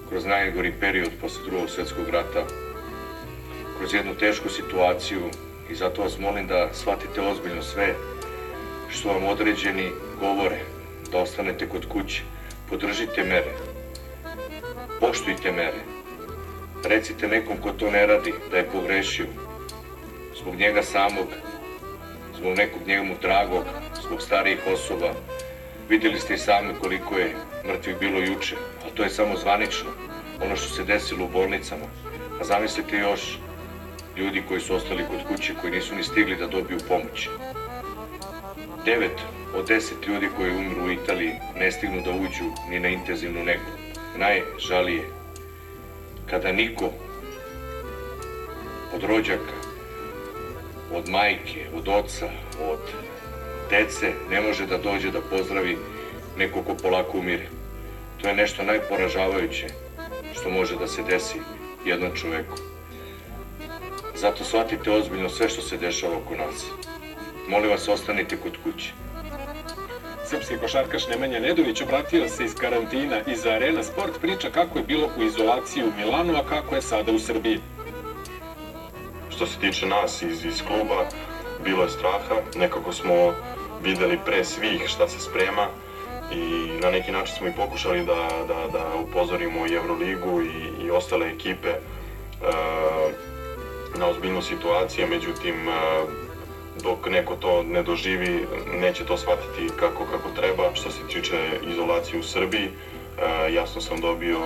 kroz najgori period posle drugog svetskog rata, kroz jednu tešku situaciju i zato vas molim da shvatite ozbiljno sve što vam određeni govore, da ostanete kod kuće, podržite mere, poštujte mere, recite nekom ko to ne radi da je pogrešio, zbog njega samog, zbog nekog njemu dragog, zbog starijih osoba. Vidjeli ste i sami koliko je mrtvih bilo juče, a to je samo zvanično, ono što se desilo u bolnicama. A zamislite još ljudi koji su ostali kod kuće, koji nisu ni stigli da dobiju pomoć. Devet od deset ljudi koji umru u Italiji ne stignu da uđu ni na intenzivnu negu. Najžalije, kada niko od rođaka, od majke, od oca, od dece, ne može da dođe da pozdravi neko ko polako umire. To je nešto najporažavajuće što može da se desi jednom čoveku. Zato shvatite ozbiljno sve što se dešava oko nas. Molim vas, ostanite kod kuće. Srpski košarkaš Nemanja Nedović obratio se iz karantina i za Arena Sport priča kako je bilo u izolaciji u Milanu, a kako je sada u Srbiji. Što se tiče nas iz, iz kluba, bilo je straha. Nekako smo videli pre svih šta se sprema i na neki način smo i pokušali da, da, da upozorimo i Euroligu i, i ostale ekipe e, na ozbiljnu situacije, međutim e, dok neko to ne doživi, neće to shvatiti kako, kako treba. Što se tiče izolacije u Srbiji, e, jasno sam dobio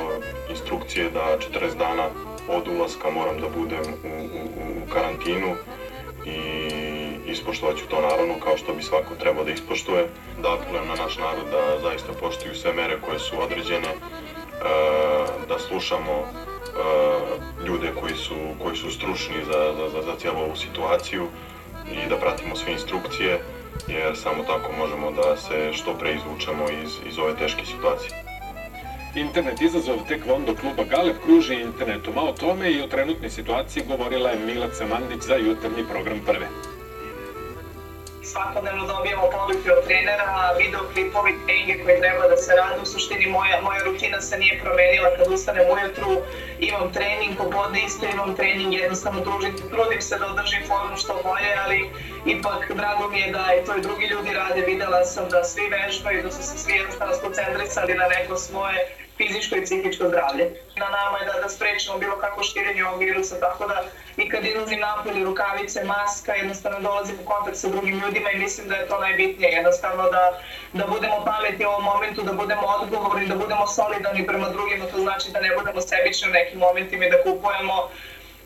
instrukcije da 40 dana od ulaska moram da budem u, u, u karantinu i ispoštovat ću to naravno kao što bi svako trebao da ispoštuje. Da apelujem na naš narod da zaista poštuju sve mere koje su određene, e, da slušamo e, ljude koji su, koji su stručni za, za, za, za cijelu ovu situaciju i da pratimo sve instrukcije, jer samo tako možemo da se što pre izvučemo iz, iz ove teške situacije. Internet izazov tekvondo kluba Galeb kruži internetom, a o tome i o trenutnoj situaciji govorila je Milaca Mandić za jutarnji program prve svakodnevno dobijamo poruke od trenera, videoklipovi, treninge koje treba da se rade. U suštini moja, moja rutina se nije promenila kad ustanem ujutru, imam trening, popodne isto imam trening, jednostavno trudim, trudim se da održim formu što bolje, ali ipak drago mi je da i to i drugi ljudi rade. Videla sam da svi vežbaju, da su se svi jednostavno skoncentrisali na neko svoje fizičko i psihičko zdravlje. Na nama je da, da sprečimo bilo kako širenje ovog virusa, tako da i kad izlazim napolje, rukavice, maska, jednostavno dolazim u kontakt sa drugim ljudima i mislim da je to najbitnije, jednostavno da, da budemo pametni u ovom momentu, da budemo odgovorni, da budemo solidarni prema drugima, to znači da ne budemo sebični u nekim momentima i da kupujemo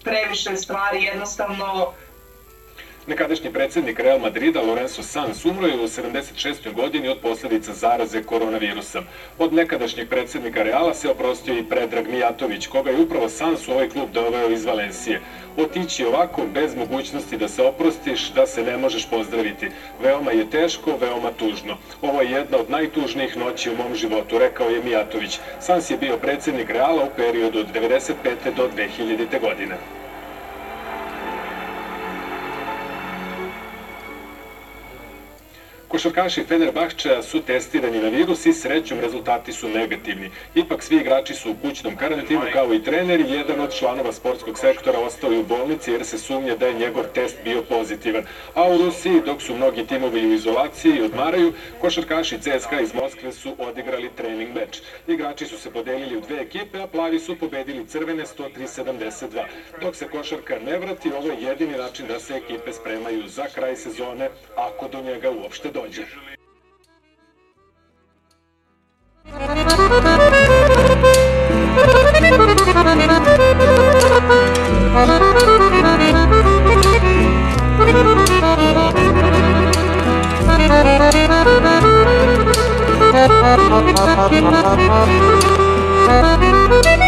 previše stvari, jednostavno Nekadašnji predsednik Real Madrida Lorenzo Sanz umro je u 76. godini od posledica zaraze koronavirusom. Od nekadašnjeg predsednika Reala se oprostio i Predrag Mijatović, koga je upravo Sanz u ovaj klub doveo iz Valencije. Otići ovako, bez mogućnosti da se oprostiš, da se ne možeš pozdraviti. Veoma je teško, veoma tužno. Ovo je jedna od najtužnijih noći u mom životu, rekao je Mijatović. Sans je bio predsednik Reala u periodu od 95. do 2000. godine. Košarkaši Fenerbahča su testirani na virus i srećom rezultati su negativni. Ipak svi igrači su u kućnom karantinu kao i treneri. Jedan od članova sportskog sektora ostao je u bolnici jer se sumnja da je njegov test bio pozitivan. A u Rusiji, dok su mnogi timovi u izolaciji i odmaraju, košarkaši CSKA iz Moskve su odigrali trening meč. Igrači su se podelili u dve ekipe, a plavi su pobedili crvene 103-72. Dok se košarka ne vrati, ovo je jedini način da se ekipe spremaju za kraj sezone, ako do njega uopšte dođe. Dodge.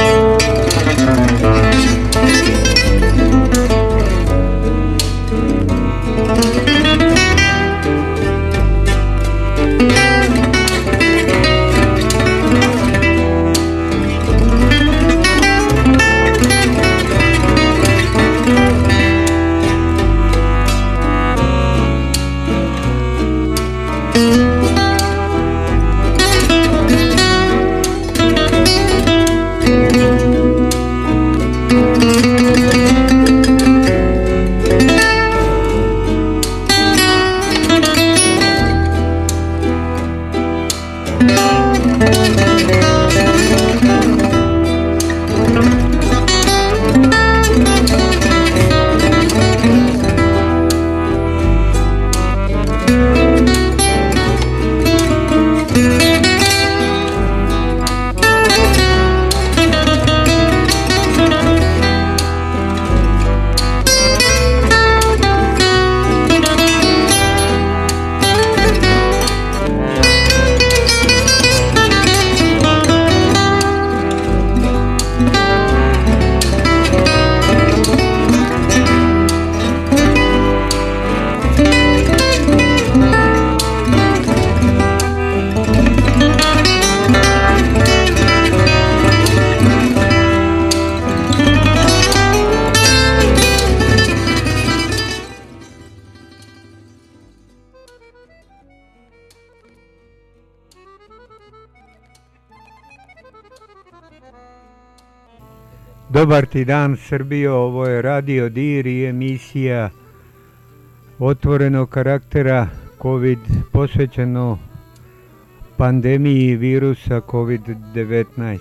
Thank Dobar ti dan Srbijo, ovo je Radio Dir i emisija otvorenog karaktera COVID posvećeno pandemiji virusa COVID-19.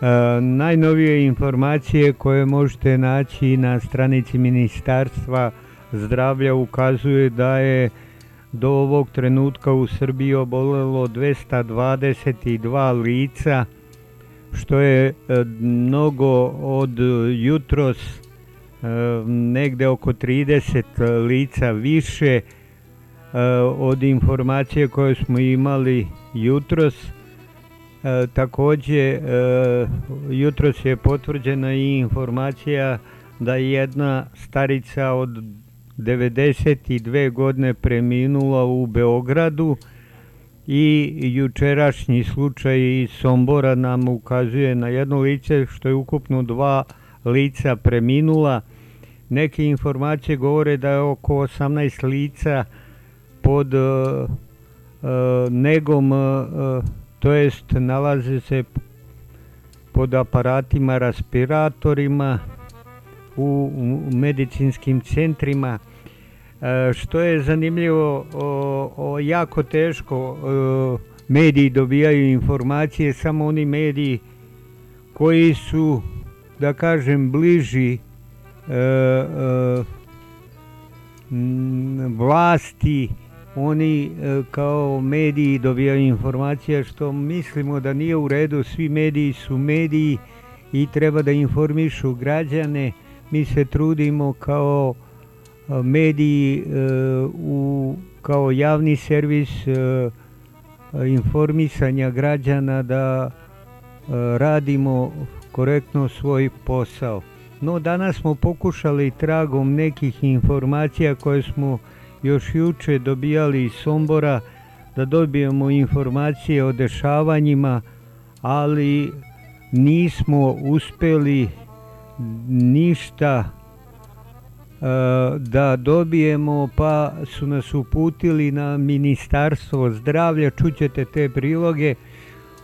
E, najnovije informacije koje možete naći na stranici Ministarstva zdravlja ukazuje da je do ovog trenutka u Srbiji obolelo 222 lica, što je e, mnogo od jutros e, negde oko 30 lica više e, od informacije koje smo imali jutros. Takođe, jutros je potvrđena i informacija da je jedna starica od 92 godine preminula u Beogradu, i jučerašnji slučaj iz Sombora nam ukazuje na jedno lice što je ukupno dva lica preminula. Neke informacije govore da je oko 18 lica pod uh, uh, negom, uh, to jest nalaze se pod aparatima, respiratorima u, medicinskim centrima. E, što je zanimljivo, o, o, jako teško o, mediji dobijaju informacije, samo oni mediji koji su, da kažem, bliži e, e, vlasti, oni e, kao mediji dobijaju informacije što mislimo da nije u redu, svi mediji su mediji i treba da informišu građane, mi se trudimo kao mediji e, u, kao javni servis e, informisanja građana da e, radimo korektno svoj posao. no danas smo pokušali tragom nekih informacija koje smo još juče dobijali iz Sombora da dobijemo informacije o dešavanjima, ali nismo uspjeli ništa da dobijemo pa su nas uputili na ministarstvo zdravlja, čućete te priloge.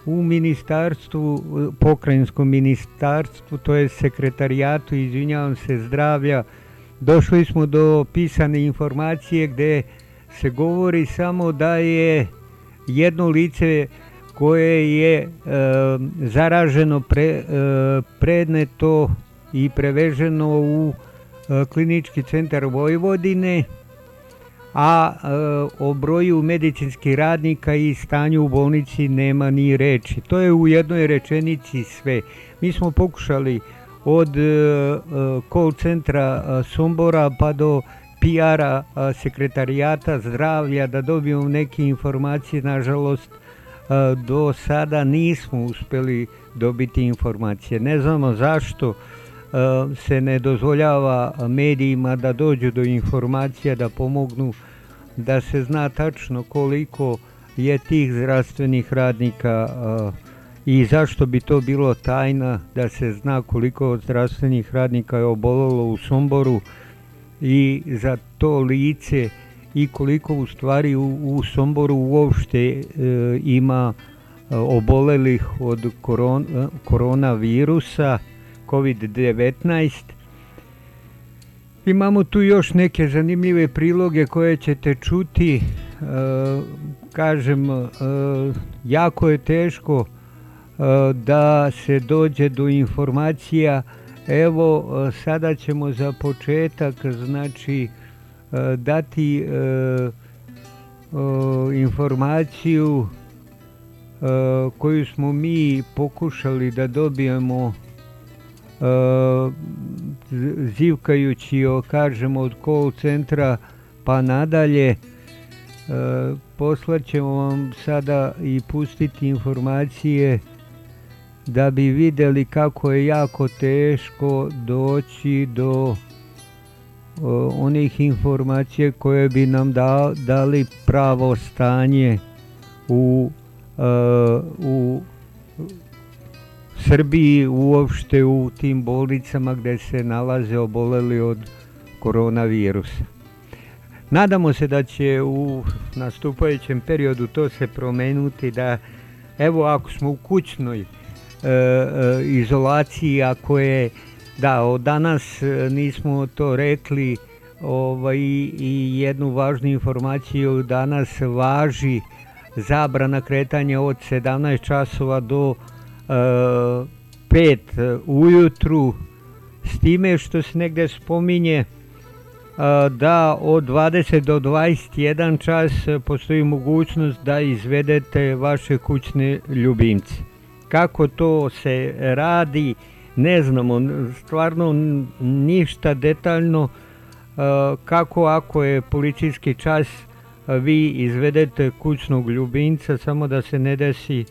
U ministarstvu, pokrajinskom ministarstvu, to je sekretarijatu, izvinjavam se, zdravlja, došli smo do pisane informacije gdje se govori samo da je jedno lice koje je e, zaraženo pre, e, predneto i preveženo u e, klinički centar Vojvodine, a o broju medicinskih radnika i stanju u bolnici nema ni reči. To je u jednoj rečenici sve. Mi smo pokušali od call centra Sombora pa do PR-a sekretarijata zdravlja da dobijemo neke informacije, nažalost do sada nismo uspjeli dobiti informacije. Ne znamo zašto se ne dozvoljava medijima da dođu do informacija, da pomognu, da se zna tačno koliko je tih zdravstvenih radnika i zašto bi to bilo tajna da se zna koliko zdravstvenih radnika je obolilo u Somboru i za to lice i koliko u stvari u, u Somboru uopšte e, ima obolelih od koron, koronavirusa COVID-19. Imamo tu još neke zanimljive priloge koje ćete čuti. Kažem, jako je teško da se dođe do informacija. Evo, sada ćemo za početak, znači, E, dati e, informaciju e, koju smo mi pokušali da dobijemo zivkajući kažemo od call centra pa nadalje poslat ćemo vam sada i pustiti informacije da bi vidjeli kako je jako teško doći do onih informacija koje bi nam dali pravo stanje u, e, u Srbiji uopšte u tim bolnicama gdje se nalaze oboleli od koronavirusa. Nadamo se da će u nastupajućem periodu to se promenuti da evo ako smo u kućnoj e, e, izolaciji, ako je da, od danas e, nismo to rekli ovaj, i jednu važnu informaciju. Danas važi zabrana kretanja od 17 časova do 5 ujutru s time što se negdje spominje e, da od 20 do 21 čas postoji mogućnost da izvedete vaše kućne ljubimce. Kako to se radi ne znamo stvarno ništa detaljno kako ako je policijski čas vi izvedete kućnog ljubimca samo da se ne desi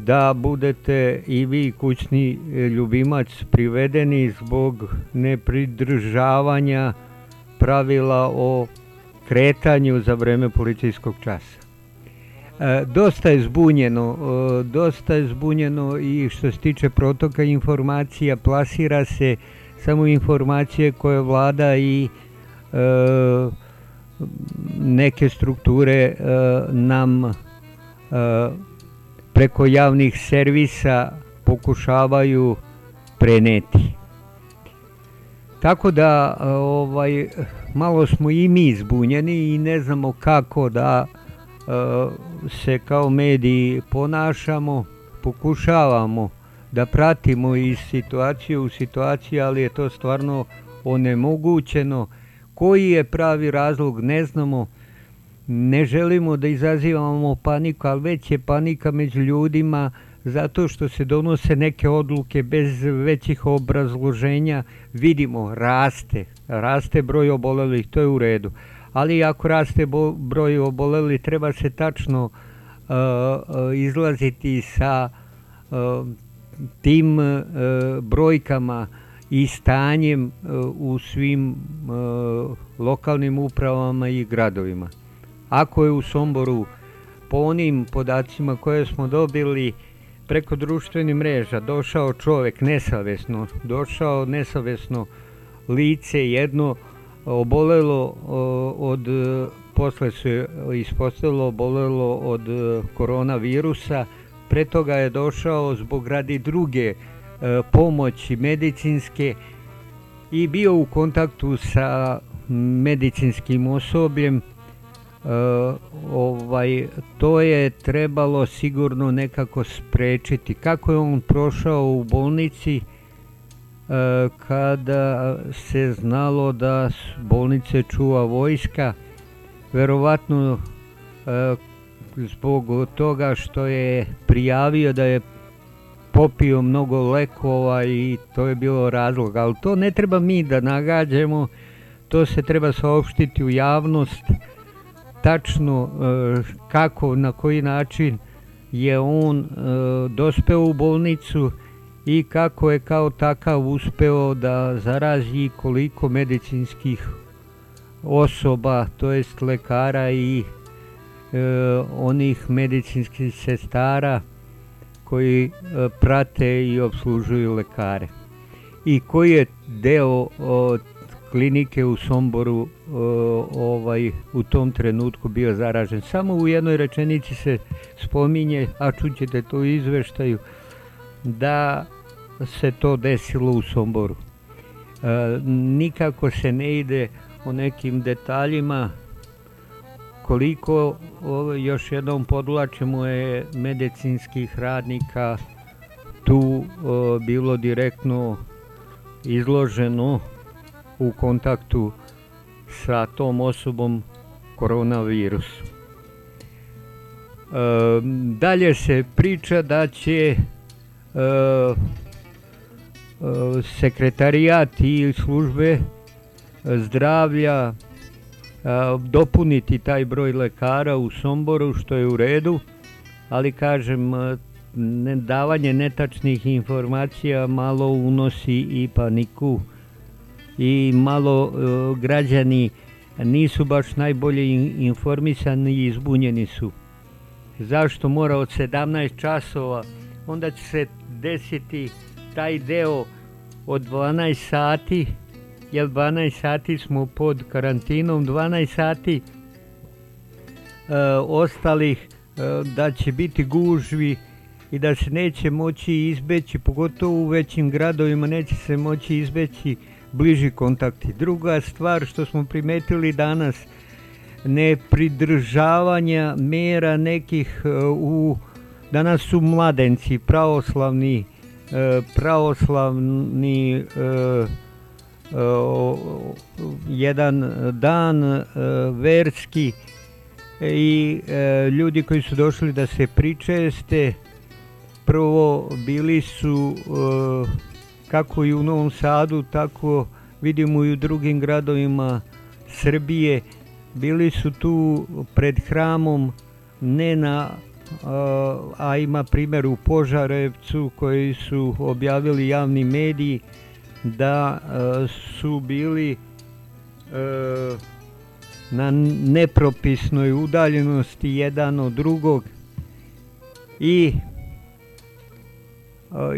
da budete i vi kućni ljubimac privedeni zbog nepridržavanja pravila o kretanju za vrijeme policijskog časa. E, dosta je zbunjeno, e, dosta je zbunjeno i što se tiče protoka informacija, plasira se samo informacije koje vlada i e, neke strukture nam preko javnih servisa pokušavaju preneti. Tako da ovaj, malo smo i mi zbunjeni i ne znamo kako da se kao mediji ponašamo, pokušavamo da pratimo iz situacije u situaciju, ali je to stvarno onemogućeno. Koji je pravi razlog ne znamo, ne želimo da izazivamo paniku, ali već je panika među ljudima zato što se donose neke odluke bez većih obrazloženja. Vidimo, raste, raste broj obolelih, to je u redu ali ako raste broj oboleli treba se tačno uh, uh, izlaziti sa uh, tim brojkama i stanjem e, u svim e, lokalnim upravama i gradovima. Ako je u Somboru po onim podacima koje smo dobili preko društvenih mreža došao čovjek nesavesno, došao nesavesno lice jedno obolelo od posle se ispostavilo obolelo od koronavirusa pre toga je došao zbog radi druge pomoći medicinske i bio u kontaktu sa medicinskim osobljem ovaj, to je trebalo sigurno nekako sprečiti. Kako je on prošao u bolnici kada se znalo da bolnice čuva vojska, verovatno zbog toga što je prijavio da je popio mnogo lekova i to je bilo razlog, ali to ne treba mi da nagađamo, to se treba saopštiti u javnost, tačno kako, na koji način je on dospeo u bolnicu i kako je kao takav uspeo da zarazi koliko medicinskih osoba, to jest lekara i onih medicinskih sestara koji prate i obslužuju lekare. I koji je deo od klinike u Somboru ovaj, u tom trenutku bio zaražen. Samo u jednoj rečenici se spominje, a čućete to izveštaju, da se to desilo u Somboru. Nikako se ne ide o nekim detaljima, koliko još jednom podlačimo je medicinskih radnika tu bilo direktno izloženo u kontaktu sa tom osobom koronavirusu. Dalje se priča da će sekretarijat i službe zdravlja dopuniti taj broj lekara u Somboru što je u redu, ali kažem davanje netačnih informacija malo unosi i paniku i malo građani nisu baš najbolje informisani i izbunjeni su. Zašto mora od 17 časova, onda će se desiti taj deo od 12 sati, jer 12 sati smo pod karantinom, 12 sati ostalih da će biti gužvi i da se neće moći izbeći, pogotovo u većim gradovima neće se moći izbeći bliži kontakti. Druga stvar što smo primetili danas, ne pridržavanja mera nekih u, danas su mladenci, pravoslavni, pravoslavni jedan dan verski i ljudi koji su došli da se pričeste, prvo bili su kako i u Novom Sadu, tako vidimo i u drugim gradovima Srbije, bili su tu pred hramom, ne na, a ima primjer u Požarevcu koji su objavili javni mediji, da su bili na nepropisnoj udaljenosti jedan od drugog i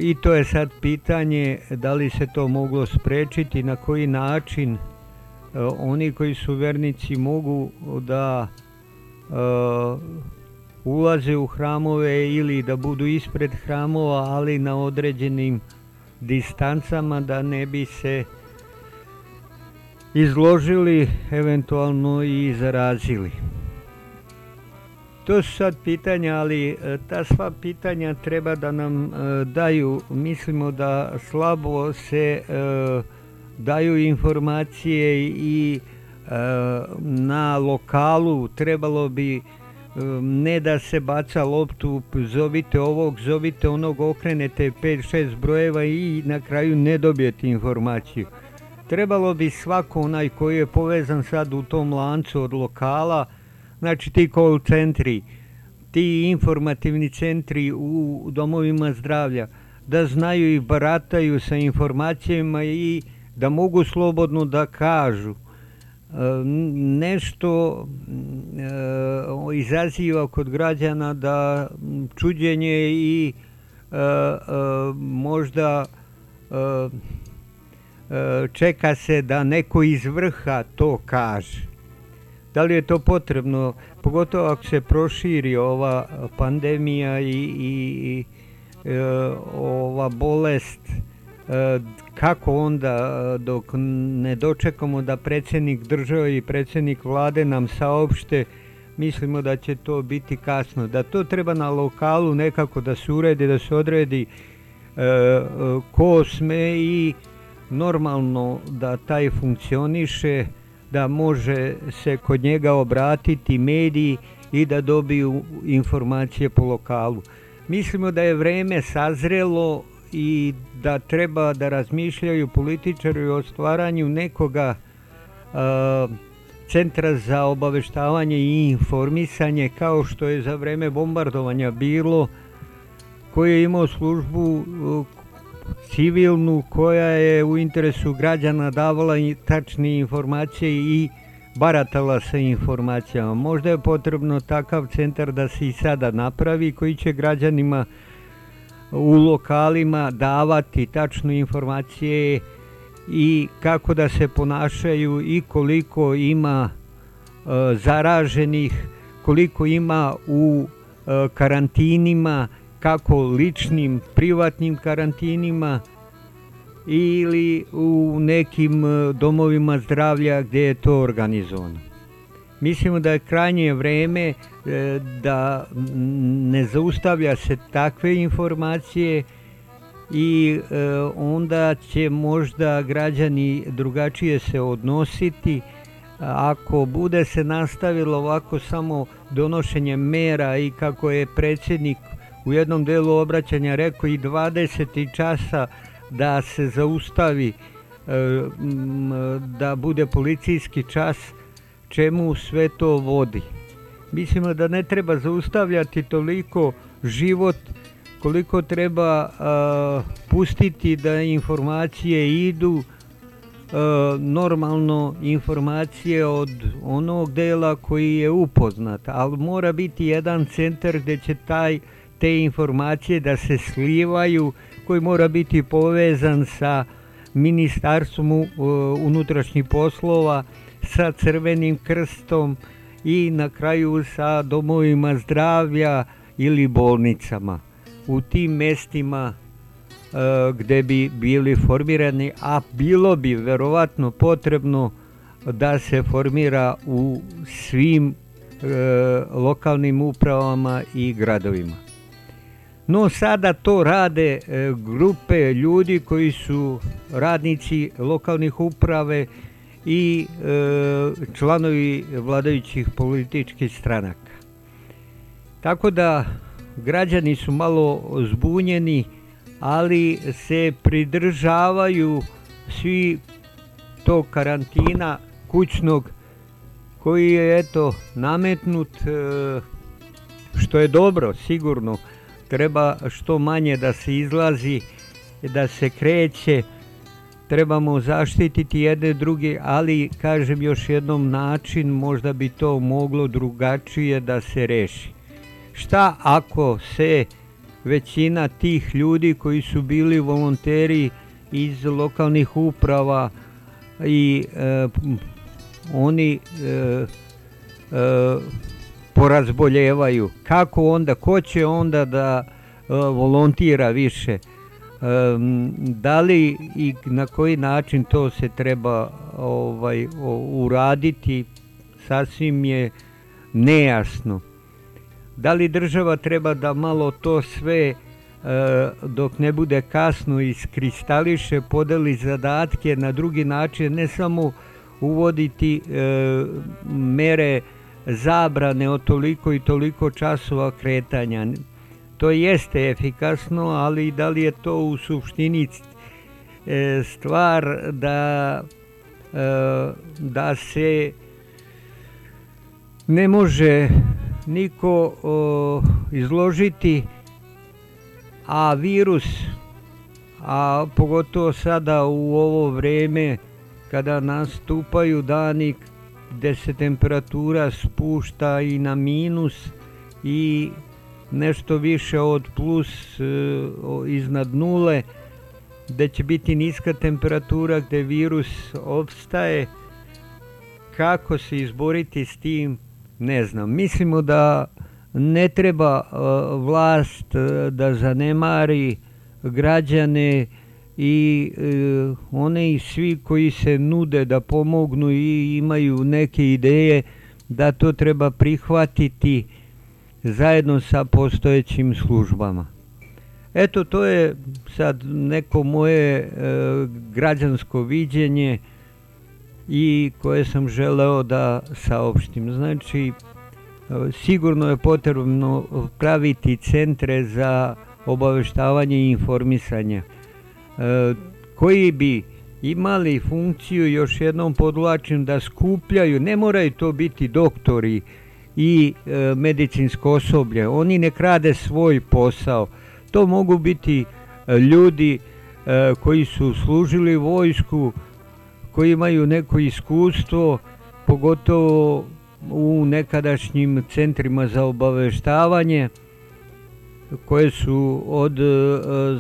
i to je sad pitanje da li se to moglo sprečiti, na koji način oni koji su vernici mogu da ulaze u hramove ili da budu ispred hramova, ali na određenim distancama da ne bi se izložili, eventualno i zarazili. To su sad pitanja, ali ta sva pitanja treba da nam daju, mislimo da slabo se daju informacije i na lokalu trebalo bi ne da se baca loptu, zovite ovog, zovite onog, okrenete 5-6 brojeva i na kraju ne dobijete informaciju. Trebalo bi svako onaj koji je povezan sad u tom lancu od lokala, znači ti call centri, ti informativni centri u domovima zdravlja, da znaju i barataju sa informacijama i da mogu slobodno da kažu. Nešto izaziva kod građana da čuđenje i možda čeka se da neko iz vrha to kaže. Da li je to potrebno, pogotovo ako se proširi ova pandemija i, i, i e, ova bolest, e, kako onda dok ne dočekamo da predsjednik države i predsjednik vlade nam saopšte, mislimo da će to biti kasno. Da to treba na lokalu nekako da se uredi, da se odredi e, ko sme i normalno da taj funkcioniše, da može se kod njega obratiti mediji i da dobiju informacije po lokalu. Mislimo da je vreme sazrelo i da treba da razmišljaju političari o stvaranju nekoga uh, centra za obaveštavanje i informisanje kao što je za vreme bombardovanja bilo koji je imao službu civilnu koja je u interesu građana davala tačne informacije i baratala sa informacijama. Možda je potrebno takav centar da se i sada napravi koji će građanima u lokalima davati tačne informacije i kako da se ponašaju i koliko ima e, zaraženih, koliko ima u e, karantinima, kako ličnim, privatnim karantinima ili u nekim e, domovima zdravlja gdje je to organizovano. Mislimo da je krajnje vreme e, da ne zaustavlja se takve informacije i e, onda će možda građani drugačije se odnositi ako bude se nastavilo ovako samo donošenje mera i kako je predsjednik u jednom delu obraćanja rekao i 20. časa da se zaustavi e, da bude policijski čas čemu sve to vodi. Mislimo da ne treba zaustavljati toliko život koliko treba pustiti da informacije idu normalno informacije od onog dela koji je upoznat, ali mora biti jedan centar gdje će taj te informacije da se slivaju koji mora biti povezan sa Ministarstvom unutrašnjih poslova, sa Crvenim krstom i na kraju sa domovima zdravlja ili bolnicama. U tim mestima e, gdje bi bili formirani, a bilo bi verovatno potrebno da se formira u svim e, lokalnim upravama i gradovima. No sada to rade e, grupe ljudi koji su radnici lokalnih uprave i e, članovi vladajućih političkih stranaka. Tako da građani su malo zbunjeni, ali se pridržavaju svi tog karantina kućnog koji je eto nametnut e, što je dobro sigurno treba što manje da se izlazi, da se kreće, trebamo zaštititi jedne druge, ali kažem još jednom način možda bi to moglo drugačije da se reši. Šta ako se većina tih ljudi koji su bili volonteri iz lokalnih uprava i e, oni e, e, porazboljevaju. Kako onda, ko će onda da e, volontira više? E, da li i na koji način to se treba ovaj uraditi sasvim je nejasno. Da li država treba da malo to sve e, dok ne bude kasno iskristališe, podeli zadatke na drugi način, ne samo uvoditi mere zabrane od toliko i toliko časova kretanja. To jeste efikasno, ali da li je to u suštini e, stvar da, e, da se ne može niko izložiti, a virus a pogotovo sada u ovo vreme kada nastupaju dani gde se temperatura spušta i na minus i nešto više od plus e, iznad nule, gde će biti niska temperatura gde virus opstaje, kako se izboriti s tim, ne znam. Mislimo da ne treba e, vlast e, da zanemari građane i e, one i svi koji se nude da pomognu i imaju neke ideje da to treba prihvatiti zajedno sa postojećim službama. Eto, to je sad neko moje e, građansko viđenje i koje sam želeo da saopštim. Znači, sigurno je potrebno praviti centre za obaveštavanje i informisanje e, koji bi imali funkciju, još jednom podlačim, da skupljaju, ne moraju to biti doktori i e, medicinsko osoblje, oni ne rade svoj posao, to mogu biti e, ljudi koji su služili vojsku, koji imaju neko iskustvo, pogotovo u nekadašnjim centrima za obaveštavanje koje su od e,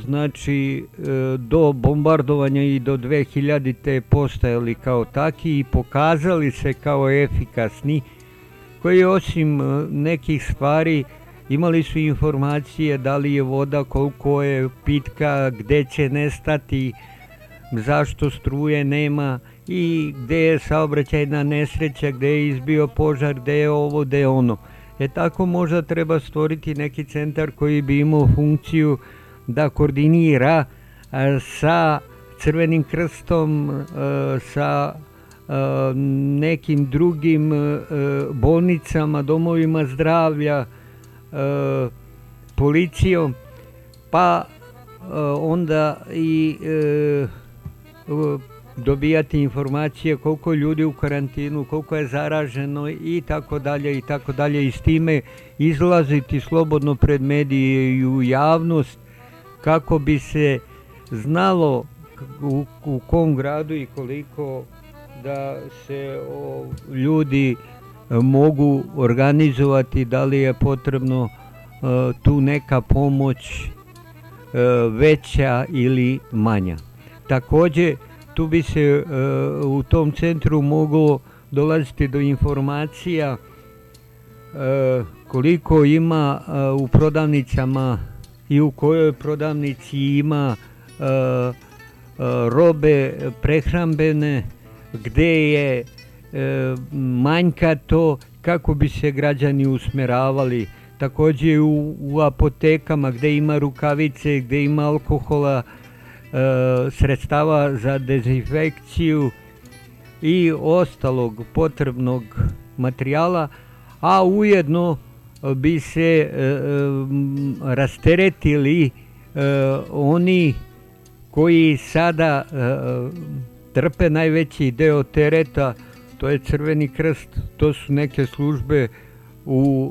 znači e, do bombardovanja i do 2000 te postajali kao taki i pokazali se kao efikasni koji osim e, nekih stvari imali su informacije da li je voda, koliko je pitka, gde će nestati, zašto struje nema i gde je saobraćajna nesreća, gde je izbio požar, gde je ovo, gde je ono. E tako možda treba stvoriti neki centar koji bi imao funkciju da koordinira sa Crvenim krstom, sa nekim drugim bolnicama, domovima zdravlja, policijom, pa onda i dobijati informacije koliko ljudi u karantinu, koliko je zaraženo i tako dalje i tako dalje i s time izlaziti slobodno pred medije i u javnost kako bi se znalo u, u kom gradu i koliko da se o, ljudi mogu organizovati, da li je potrebno uh, tu neka pomoć uh, veća ili manja. Takođe, tu bi se e, u tom centru moglo dolaziti do informacija e, koliko ima e, u prodavnicama i u kojoj prodavnici ima robe prehrambene, gde je manjka to, kako bi se građani usmeravali. Takođe u, u apotekama gde ima rukavice, gde ima alkohola, sredstava za dezinfekciju i ostalog potrebnog materijala, a ujedno bi se e, e, rasteretili oni koji sada trpe najveći deo tereta, to je Crveni krst, to su neke službe u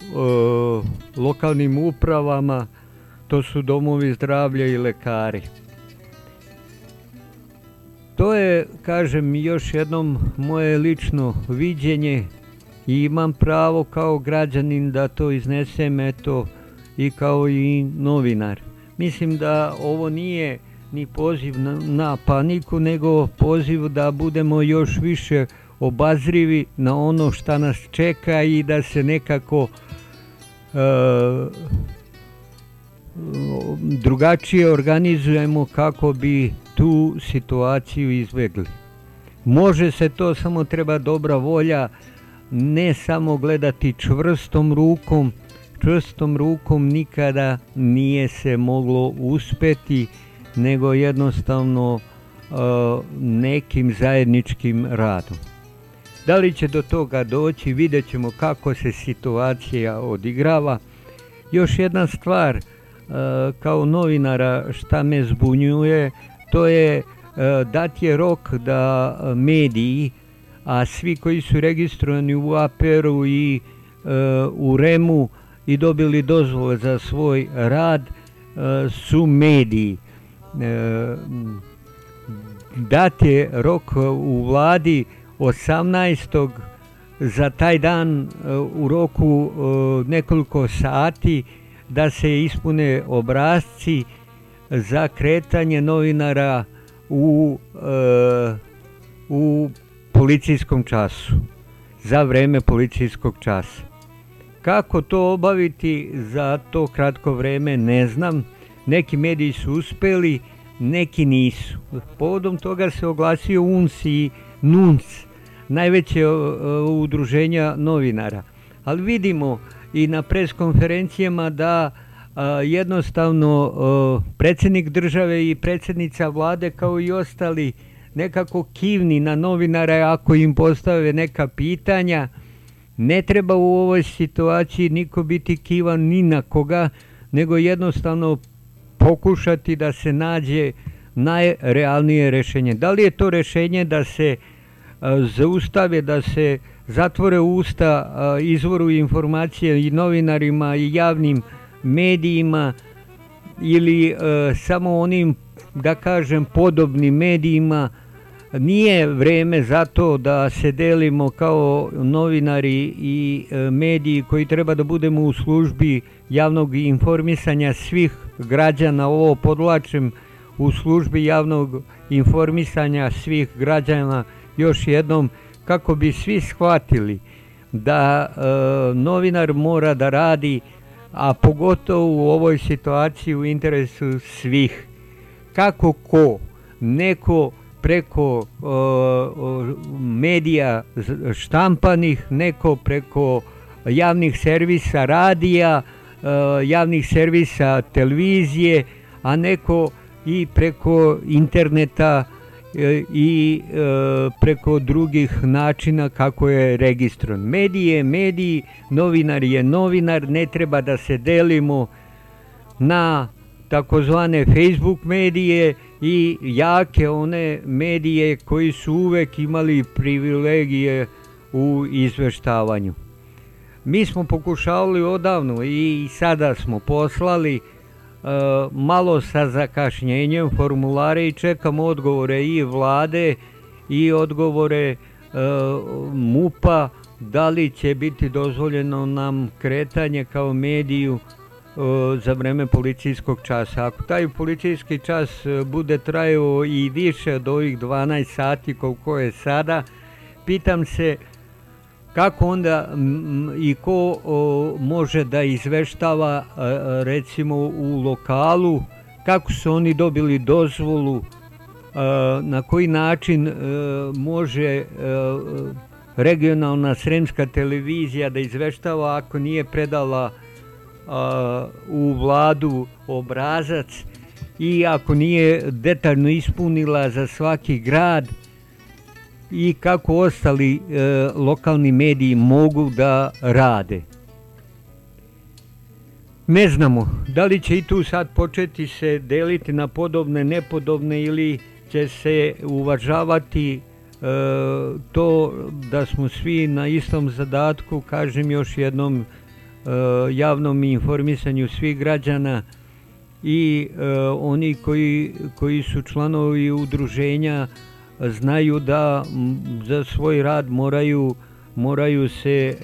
lokalnim upravama, to su domovi zdravlja i lekari. To je, kažem, još jednom moje lično viđenje i imam pravo kao građanin da to iznesem eto i kao i novinar. Mislim da ovo nije ni poziv na, na paniku, nego poziv da budemo još više obazrivi na ono šta nas čeka i da se nekako e, drugačije organizujemo kako bi tu situaciju izbjegli. Može se to, samo treba dobra volja, ne samo gledati čvrstom rukom, čvrstom rukom nikada nije se moglo uspeti, nego jednostavno uh, nekim zajedničkim radom. Da li će do toga doći, vidjet ćemo kako se situacija odigrava. Još jedna stvar, uh, kao novinara šta me zbunjuje, to je e, dat je rok da mediji, a svi koji su registrovani u APR-u i e, u REM-u i dobili dozvole za svoj rad e, su mediji. dat je rok u vladi 18. za taj dan u roku nekoliko sati da se ispune obrazci za kretanje novinara u, u policijskom času, za vreme policijskog časa. Kako to obaviti za to kratko vreme ne znam. Neki mediji su uspeli, neki nisu. Povodom toga se oglasio UNS i NUNS, najveće udruženja novinara. Ali vidimo i na preskonferencijama da jednostavno predsjednik države i predsjednica vlade kao i ostali nekako kivni na novinare ako im postave neka pitanja. Ne treba u ovoj situaciji niko biti kivan ni na koga, nego jednostavno pokušati da se nađe najrealnije rešenje. Da li je to rešenje da se zaustave, da se zatvore usta izvoru informacije i novinarima i javnim medijima ili samo onim, da kažem, podobnim medijima, nije vreme za to da se delimo kao novinari i mediji koji treba da budemo u službi javnog informisanja svih građana, ovo podlačim u službi javnog informisanja svih građana još jednom kako bi svi shvatili da novinar mora da radi, a pogotovo u ovoj situaciji u interesu svih. Kako ko, neko preko medija štampanih, neko preko javnih servisa radija, javnih servisa televizije, a neko i preko interneta i preko drugih načina kako je registrovan. Medij je medij, novinar je novinar, ne treba da se delimo na takozvane Facebook medije i jake one medije koji su uvek imali privilegije u izveštavanju. Mi smo pokušavali odavno i sada smo poslali malo sa zakašnjenjem formulare i čekamo odgovore i vlade i odgovore MUPA da li će biti dozvoljeno nam kretanje kao mediju za vreme policijskog časa. Ako taj policijski čas bude trajao i više od ovih 12 sati koliko je sada, pitam se kako onda i ko može da izveštava recimo u lokalu, kako su oni dobili dozvolu, na koji način može regionalna sremska televizija da izveštava ako nije predala u vladu obrazac i ako nije detaljno ispunila za svaki grad i kako ostali lokalni mediji mogu da rade. Ne znamo da li će i tu sad početi se deliti na podobne, nepodobne ili će se uvažavati to da smo svi na istom zadatku, kažem još jednom, javnom informisanju svih građana i oni koji, koji su članovi udruženja znaju da za svoj rad moraju, moraju se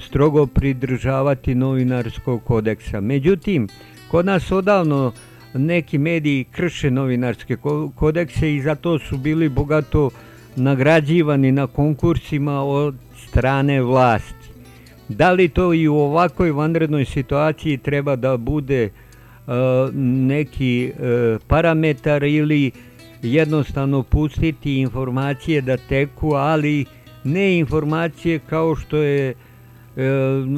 strogo pridržavati novinarskog kodeksa. Međutim, kod nas odavno neki mediji krše novinarske kodekse i zato su bili bogato nagrađivani na konkursima od strane vlasti. Da li to i u ovakvoj vanrednoj situaciji treba da bude neki parametar ili jednostavno pustiti informacije da teku, ali ne informacije kao što je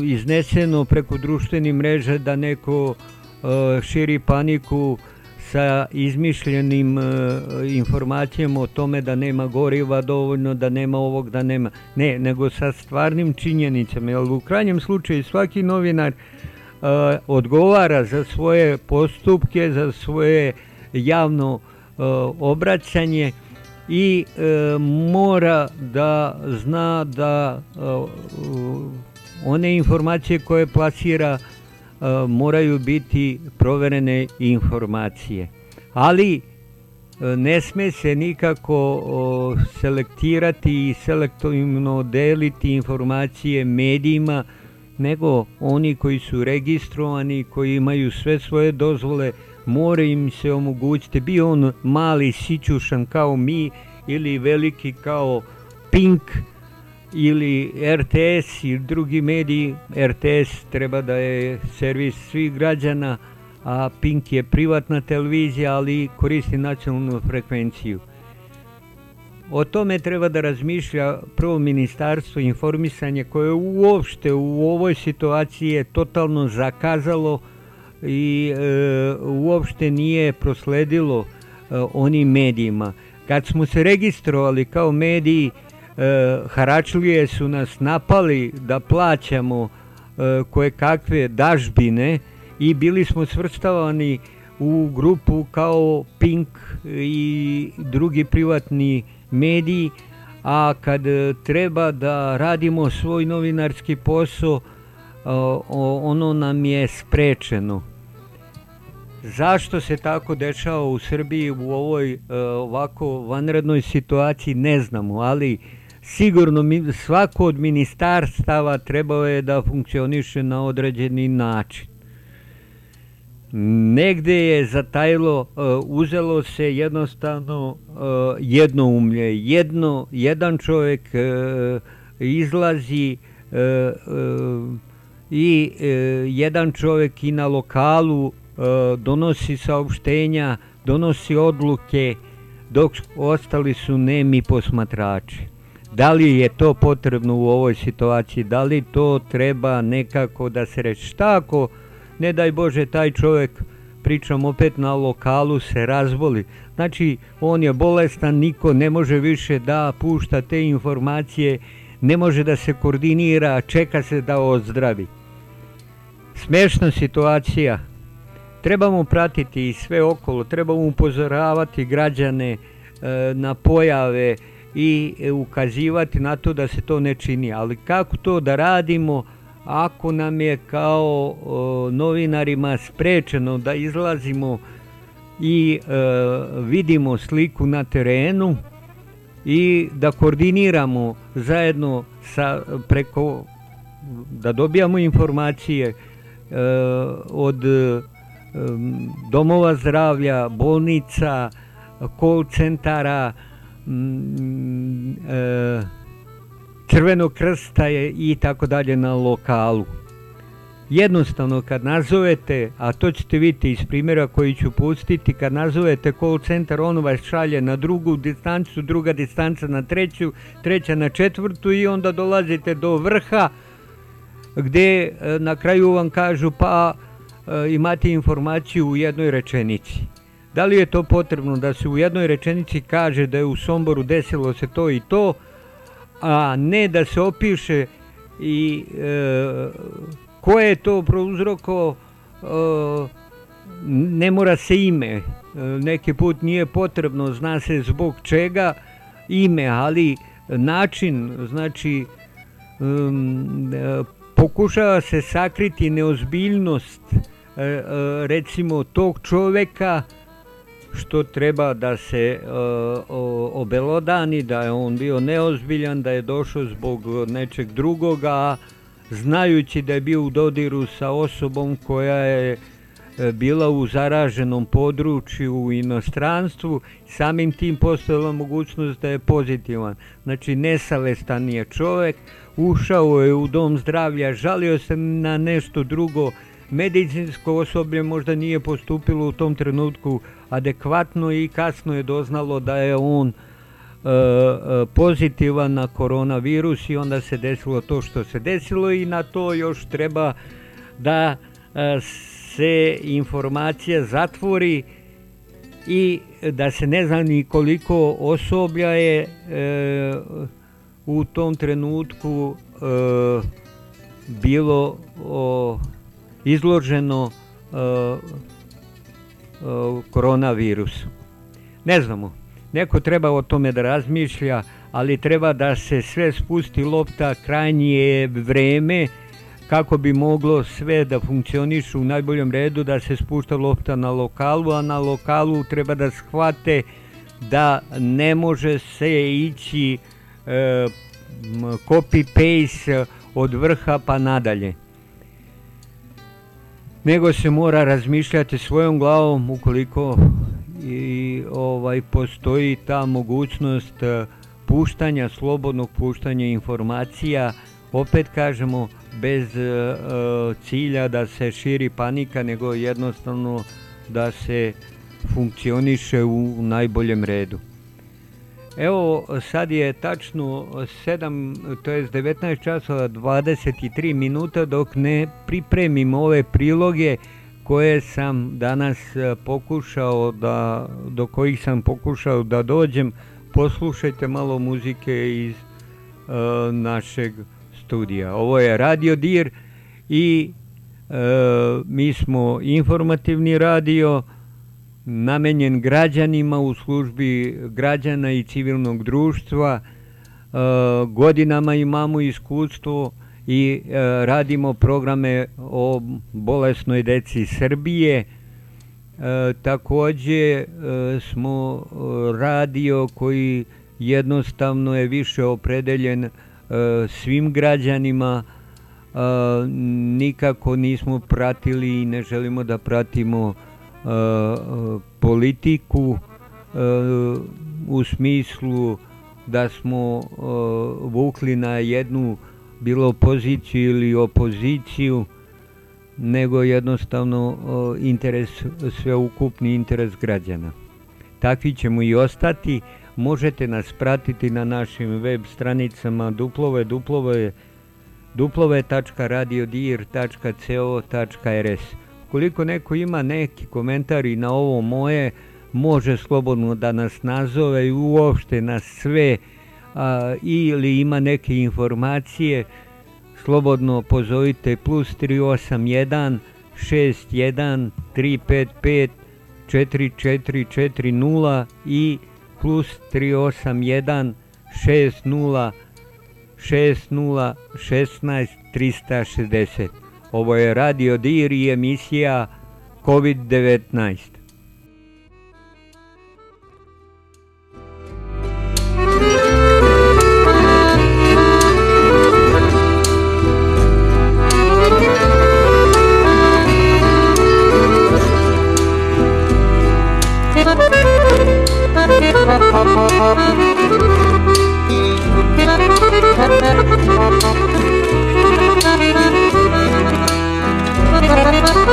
izneseno preko društvenih mreža da neko širi paniku sa izmišljenim informacijama o tome da nema goriva dovoljno, da nema ovog, da nema... Ne, nego sa stvarnim činjenicama, jer u krajnjem slučaju svaki novinar odgovara za svoje postupke, za svoje javno obraćanje i mora da zna da one informacije koje plasira moraju biti proverene informacije. ali ne sme se nikako selektirati i selektivno deliti informacije medijima, nego oni koji su registrovani, koji imaju sve svoje dozvole, mora im se omogućiti, bio on mali sićušan kao mi ili veliki kao Pink ili RTS i drugi mediji. RTS treba da je servis svih građana, a Pink je privatna televizija, ali koristi nacionalnu frekvenciju. O tome treba da razmišlja prvo ministarstvo informisanja koje uopšte u ovoj situaciji je totalno zakazalo i e, uopšte nije prosledilo e, onim medijima. Kad smo se registrovali kao mediji, e, Haračlije su nas napali da plaćamo koje kakve dažbine i bili smo svrstavani u grupu kao Pink i drugi privatni mediji, a kad treba da radimo svoj novinarski posao, ono nam je sprečeno. Zašto se tako dešava u Srbiji u ovoj e, ovako vanrednoj situaciji ne znamo, ali sigurno svako od ministarstava trebao je da funkcioniše na određeni način. Negde je zatajilo, uh, uzelo se jednostavno uh, jednoumlje. Jedno, jedan čovjek uh, izlazi i jedan čovjek i na lokalu donosi saopštenja, donosi odluke, dok ostali su nemi posmatrači. Da li je to potrebno u ovoj situaciji? Da li to treba nekako da se reći? Šta ako ne daj Bože taj čovjek pričam opet na lokalu se razboli. Znači on je bolestan, niko ne može više da pušta te informacije, ne može da se koordinira, čeka se da ozdravi. Smešna situacija. Trebamo pratiti i sve okolo, trebamo upozoravati građane e, na pojave i e, ukazivati na to da se to ne čini. Ali kako to da radimo ako nam je kao novinarima sprečeno da izlazimo i e, vidimo sliku na terenu i da koordiniramo zajedno sa preko da dobijamo informacije e, od domova zdravlja, bolnica, call centara, e, Crvenog krsta i tako dalje na lokalu. Jednostavno kad nazovete, a to ćete vidjeti iz primjera koji ću pustiti, kad nazovete call centar, on vas šalje na drugu distancu, druga distanca na treću, treća na četvrtu i onda dolazite do vrha gdje e, na kraju vam kažu pa e, imate informaciju u jednoj rečenici. Da li je to potrebno da se u jednoj rečenici kaže da je u Somboru desilo se to i to, a ne da se opiše i e, ko je to prouzroko e, ne mora se ime e, neki put nije potrebno zna se zbog čega ime ali način znači um, pokušava se sakriti neozbiljnost e, recimo tog čoveka što treba da se uh, obelodani, da je on bio neozbiljan, da je došao zbog nečeg drugoga, znajući da je bio u dodiru sa osobom koja je e, bila u zaraženom području u inostranstvu, samim tim postojala mogućnost da je pozitivan. Znači nesavestan je čovjek, ušao je u dom zdravlja, žalio se na nešto drugo, medicinsko osoblje možda nije postupilo u tom trenutku adekvatno i kasno je doznalo da je on e, e, pozitivan na koronavirus i onda se desilo to što se desilo i na to još treba da e, se informacija zatvori i da se ne zna ni koliko osoblja je e, u tom trenutku e, bilo o, izloženo e, koronavirusu. Ne znamo, neko treba o tome da razmišlja, ali treba da se sve spusti lopta, krajnje vreme kako bi moglo sve da funkcioniše u najboljem redu, da se spušta lopta na lokalu, a na lokalu treba da shvate da ne može se ići e, copy-paste od vrha pa nadalje. Nego se mora razmišljati svojom glavom ukoliko i ovaj postoji ta mogućnost e, puštanja, slobodnog puštanja informacija, opet kažemo bez uh, cilja da se širi panika, nego jednostavno da se funkcioniše u najboljem redu. Evo, sad je tačno 7, to je 19 časova 23 minuta dok ne pripremim ove priloge koje sam danas pokušao da, do kojih sam pokušao da dođem. Poslušajte malo muzike iz uh, našeg studija. Ovo je Radio Dir i e, mi smo informativni radio namenjen građanima u službi građana i civilnog društva. E, godinama imamo iskustvo i e, radimo programe o bolesnoj deci Srbije. E, takođe smo radio koji jednostavno je više opredeljen svim građanima nikako nismo pratili i ne želimo da pratimo e, politiku u smislu da smo vukli na jednu bilo poziciju ili opoziciju nego jednostavno interes, sveukupni interes građana. Takvi ćemo i ostati. Možete nas pratiti na našim web stranicama duplove duplove duplove.radiodir.co.rs Koliko neko ima neki komentari na ovo moje, može slobodno da nas nazove i uopšte nas sve a, ili ima neke informacije, slobodno pozovite plus 381 61 355 4440 i plus 381 60 60 16 360. Ovo je Radio Dir i emisija COVID-19.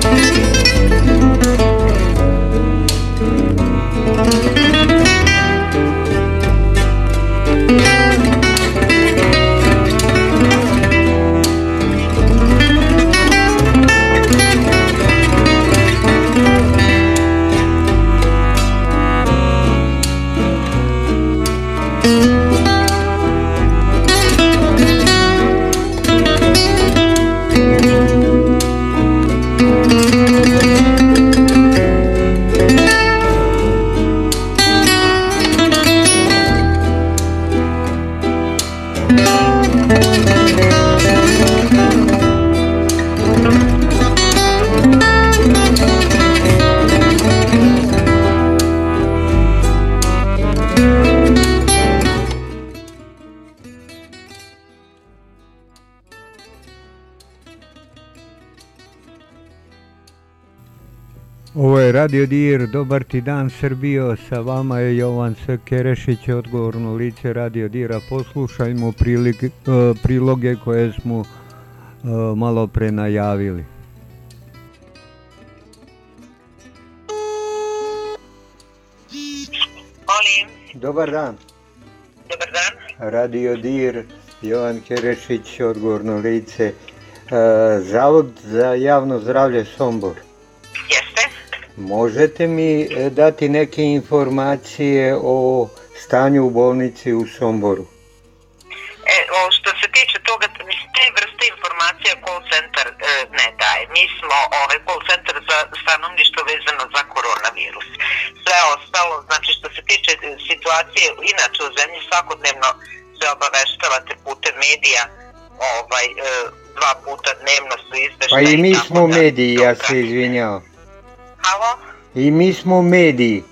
Thank Radio Dir, dobar ti dan Srbijo, sa vama je Jovan S. Kerešić, odgovorno lice Radio Dira. Poslušajmo prilik, e, priloge koje smo e, malo pre najavili. Molim. Dobar dan. Dobar dan. Radio Dir, Jovan Kerešić, odgovorno lice. E, Zavod za javno zdravlje Sombor. Jeste. Možete mi e, dati neke informacije o stanju u bolnici u Somboru? E, o, što se tiče toga, mislim, te vrste informacija call center e, ne daje. Mi smo ovaj call center za stanovništvo vezano za koronavirus. Sve ostalo, znači što se tiče situacije inače u zemlji svakodnevno se obaveštavate putem medija ovaj, e, dva puta dnevno su izveštaje. Pa i mi smo da- mediji, ja se izvinjavam. Halo? I mi smo mediji.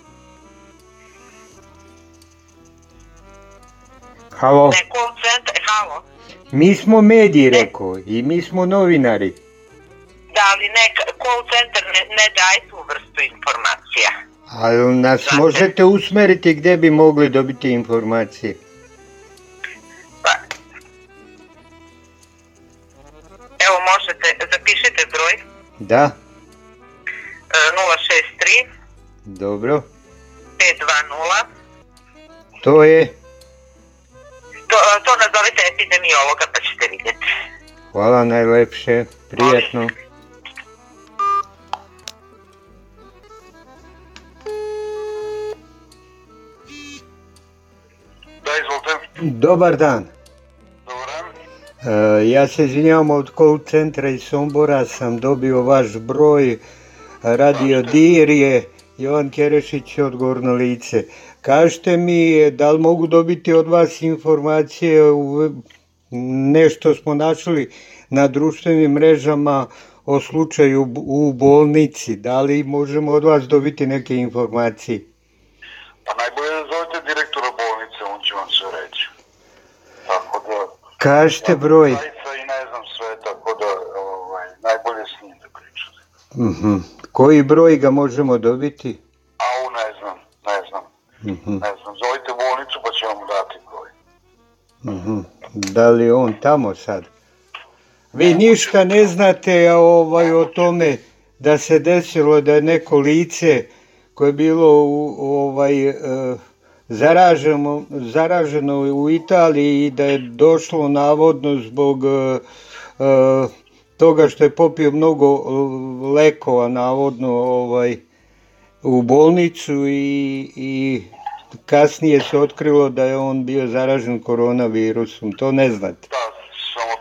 Halo? Ne, call center, halo? Mi smo mediji, rekao, i mi smo novinari. Da, ali ne, call center ne, ne daje tu vrstu informacija. Ali nas možete usmeriti gdje bi mogli dobiti informacije? Evo možete, zapišite broj Da, 063 dobro. 520 To je, To, to nazovite epidemiologa pa ćete vidjeti. hvala najlepše, prijatno. Da, izvolite. Dobar dan. E, ja se izvinjavam od call centra iz Sombora, sam dobio vaš broj, radio DIR je Jovan Kerešić, odgovorno lice. Kažite mi, da li mogu dobiti od vas informacije, u, nešto smo našli na društvenim mrežama o slučaju u bolnici, da li možemo od vas dobiti neke informacije? Pa najbolje da zovete direktora bolnice, on će vam sve reći. Tako da, Kažite broj. zaista i ne znam sve, tako da ovaj, najbolje s njim da pričate. Mhm. Koji broj ga možemo dobiti? A u ne znam, ne znam, Mhm. ne znam. Zovite bolnicu pa će vam dati broj. Mhm. Da li on tamo sad? Vi ništa ne znate ovaj, o tome da se desilo da je neko lice koje je bilo u, ovaj, e, zaraženo, zaraženo u Italiji i da je došlo navodno zbog e, e, toga što je popio mnogo lekova navodno ovaj, u bolnicu i, i kasnije se otkrilo da je on bio zaražen koronavirusom. To ne znate. Samo,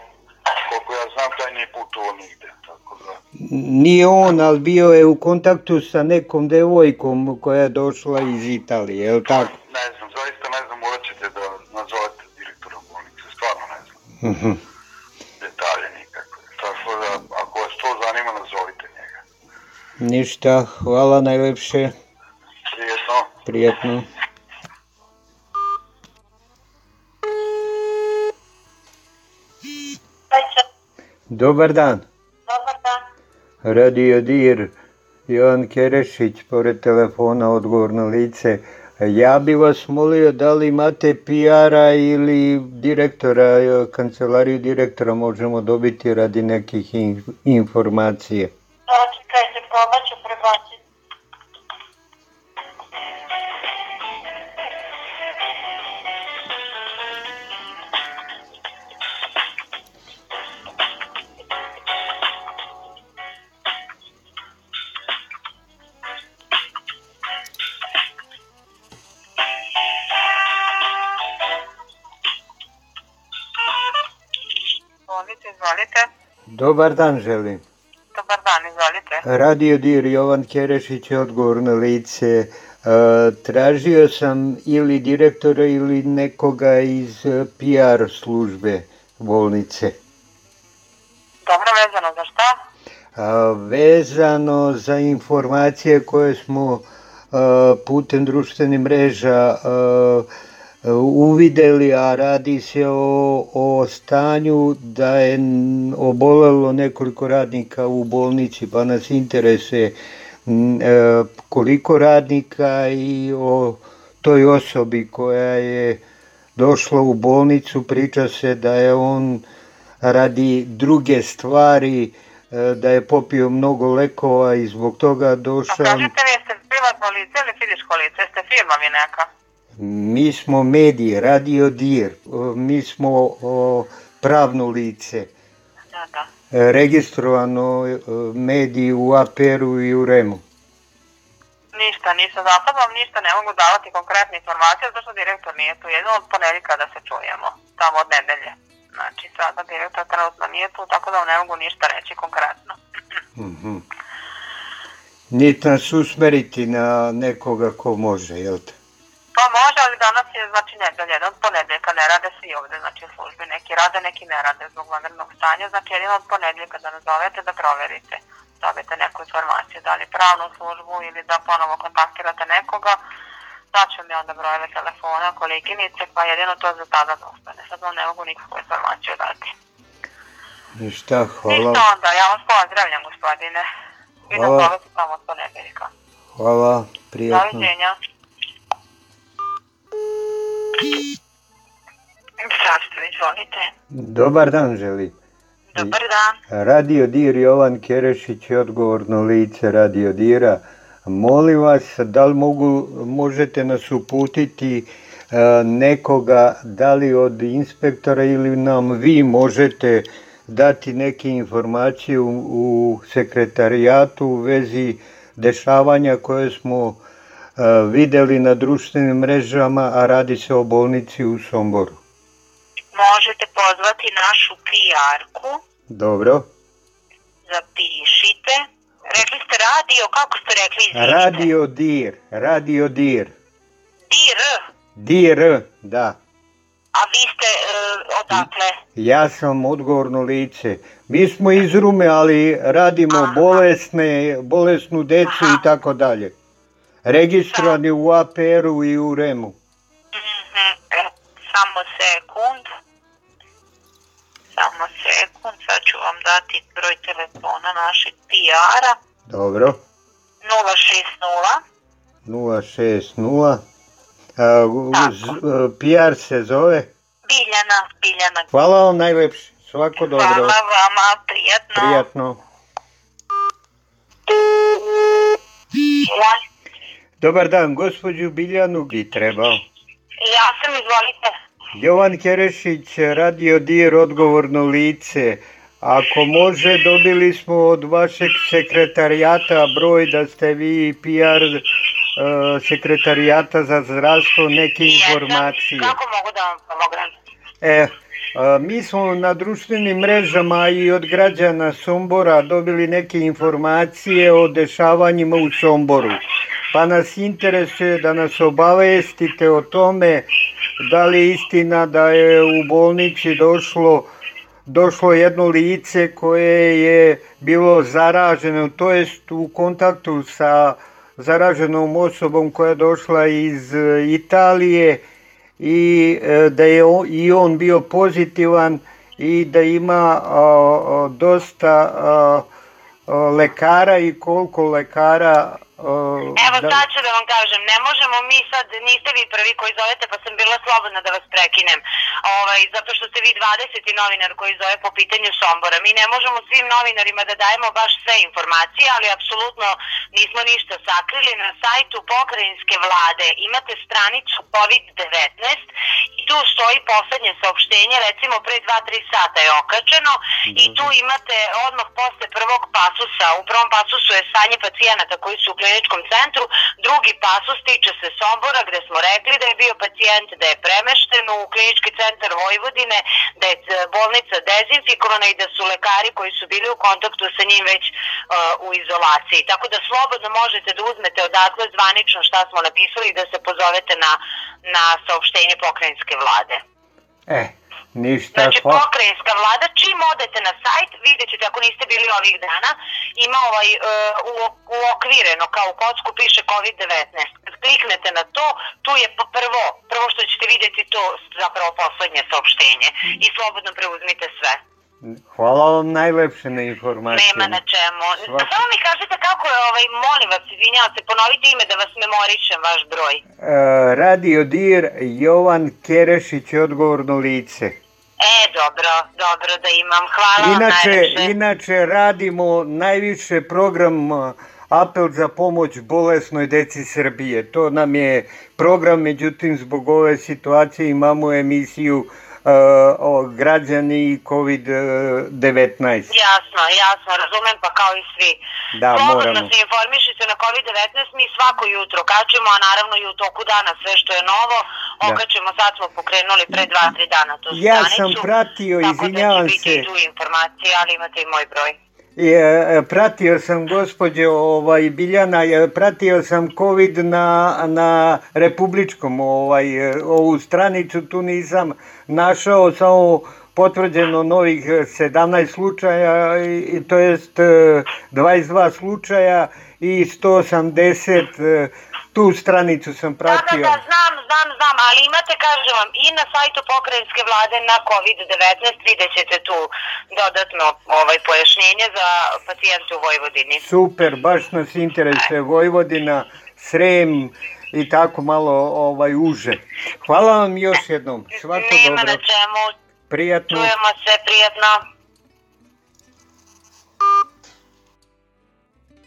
koliko ja znam, taj nije putovao nigde. Tako da, Nije on, ali bio je u kontaktu sa nekom devojkom koja je došla iz Italije, je li tako? ne znam, zaista ne znam, morat ćete da nazovete direktora bolnice, stvarno ne znam Mhm. detalje nikakve. Tako da, ako vas to zanima, nazovite njega. Ništa, hvala najlepše, Prijetno. prijatno. Dobar dan. Dobar dan. Radio DIR, Jovan Kerešić, pored telefona odgovorno lice. Ja bi vas molio da li imate PR-a ili direktora, kancelariju direktora možemo dobiti radi nekih in- informacija. Čekajte, probat ću prebaciti. Dobar dan želim. Radio DIR Jovan Kerešić je odgovorno lice. E, tražio sam ili direktora ili nekoga iz e, PR službe bolnice. Dobro, vezano za šta? A, vezano za informacije koje smo putem društvenih mreža a, uvidjeli, a radi se o, o stanju da je obolelo nekoliko radnika u bolnici, pa nas interesuje m, e, koliko radnika i o toj osobi koja je došla u bolnicu, priča se da je on radi druge stvari, e, da je popio mnogo lekova i zbog toga došao. Kažete mi, jeste privatno lice ili fizičko lice? Jeste firma vi neka? Mi smo mediji, Radio Dir, mi smo o, pravno lice. Da, da. Registrovano e, mediji u APR-u i u REM-u. Ništa, ništa. Za sad vam ništa ne mogu davati konkretne informacije, zato što direktor nije tu. Jedino od ponedjeljka da se čujemo, tamo od nedelje. Znači, sada direktor trenutno nije tu, tako da vam ne mogu ništa reći konkretno. Mhm. Niti nas usmeriti na nekoga ko može, jel te? Pa može, ali danas je znači nedelja, jedan od ponedjeljka, ne rade svi ovde, znači u službi, neki rade, neki ne rade zbog vanrednog stanja, znači jedino od ponedjeljka da nazovete da proverite, dobijete neku informaciju, da li pravnu službu ili da ponovo kontaktirate nekoga, daću mi onda brojeve telefona, koleginice, pa jedino to za tada da ostane. Sad vam ne mogu nikakvu informaciju dati. Ništa, hvala. Ništa onda, ja vas pozdravljam gospodine. I da Hvala. zovete tamo od ponedjeljka. Hvala, prijatno. Doviđenja. Zdravstvo, izvolite. Dobar dan želi. Dobar dan. Radio Dir Jovan Kerešić je odgovorno lice Radio Dira. Molim vas, da li mogu, možete nas uputiti e, nekoga, da li od inspektora ili nam vi možete dati neke informacije u, u sekretarijatu u vezi dešavanja koje smo videli na društvenim mrežama, a radi se o bolnici u Somboru. Možete pozvati našu PR-ku, Dobro. zapišite. Rekli ste radio, kako ste rekli? izvinite? Radio Dir, Radio Dir. DIR, Dir, da. a vi ste e, odakle? Ja sam odgovorno lice. Mi smo iz Rume, ali radimo bolesne, bolesnu decu i tako dalje. Registrovani u APR-u i u REM-u. E, samo sekund. Samo sekund, sad ću vam dati broj telefona našeg PR-a. Dobro. 060 060. A, z- PR se zove. Biljana, Biljana. Hvala vam najlepše. Svako dobro. Hvala vama, prijatno. Prijatno. Ja, Dobar dan, gospođu Biljanu bi trebao. ja sam, izvolite. Jovan Kerešić, Radio Dir, odgovorno lice. Ako može, dobili smo od vašeg sekretarijata broj da ste vi PR e, sekretarijata za zdravstvo neke informacije. Kako mogu da vam pomognem? E, a, mi smo na društvenim mrežama i od građana Sombora dobili neke informacije o dešavanjima u Somboru. Pa nas interesuje da nas obavestite o tome da li je istina da je u bolnici došlo došlo jedno lice koje je bilo zaraženo, to jest u kontaktu sa zaraženom osobom koja je došla iz e, Italije i e, da je on, i on bio pozitivan i da ima a, a, dosta a, lekara i koliko lekara Evo da- sad ću da vam kažem, ne možemo mi sad, niste vi prvi koji zovete pa sam bila slobodna da vas prekinem, ovaj, zato što ste vi 20. novinar koji zove po pitanju Sombora. Mi ne možemo svim novinarima da dajemo baš sve informacije, ali apsolutno nismo ništa sakrili. Na sajtu pokrajinske vlade imate stranicu COVID-19 i tu stoji poslednje saopštenje, recimo pre 2-3 sata je okačeno i tu imate odmah posle prvog pasusa, u prvom pasusu je stanje pacijenata koji su kliničkom centru, drugi pasus tiče se Sombora gde smo rekli da je bio pacijent da je premešten u klinički centar Vojvodine, da je e, bolnica dezinfikovana i da su lekari koji su bili u kontaktu sa njim već e, u izolaciji. Tako da slobodno možete da uzmete odatle zvanično šta smo napisali i da se pozovete na, na saopštenje pokrajinske vlade. E, ništa, Znači, hva- pokrajinska vlada, čim odete na sajt, vidjet ćete ako niste bili ovih dana, ima ovaj e, u- uokvireno kao u kocku piše COVID-19. Kad kliknete na to, tu je prvo, prvo što ćete vidjeti to zapravo poslednje saopštenje i slobodno preuzmite sve. Hvala vam najlepše na informacijama. Nema na čemu. Svaka- Samo mi kažete kako je, ovaj, molim vas, izvinjavam se, ponovite ime da vas memorišem, vaš broj. E, Radio Dir, Jovan Kerešić, odgovorno lice. E, dobro, dobro da imam. Hvala vam Inače, najlepše. inače radimo najviše program a, apel za pomoć bolesnoj deci Srbije. To nam je program, međutim zbog ove situacije imamo emisiju o građani i COVID-19. Jasno, jasno, razumem, pa kao i svi. Da, Slobodno moramo. se informišite na COVID-19, mi svako jutro kačemo, a naravno i u toku dana sve što je novo, okačemo, sad smo pokrenuli pre dva, tri dana tu Ja stranicu. sam pratio, tako izvinjavam da će biti se. i tu informacije, ali imate i moj broj. Je, e, pratio sam gospođe ovaj, Biljana, je, pratio sam COVID na, na republičkom, ovaj, e, ovu stranicu tu nisam našao, samo potvrđeno novih e, 17 slučaja, i, to jest e, 22 slučaja i 180, e, tu stranicu sam Da, da, pratio. da, znam, znam, znam, ali imate, kažem vam, i na sajtu pokrajinske vlade na COVID-19 vidjet ćete tu dodatno ovaj, pojašnjenje za pacijente u Vojvodini. Super, baš nas interesuje Vojvodina, Srem i tako malo ovaj uže. Hvala vam još jednom. Svako Nema dobro. na čemu, Prijatno. čujemo se, prijatno.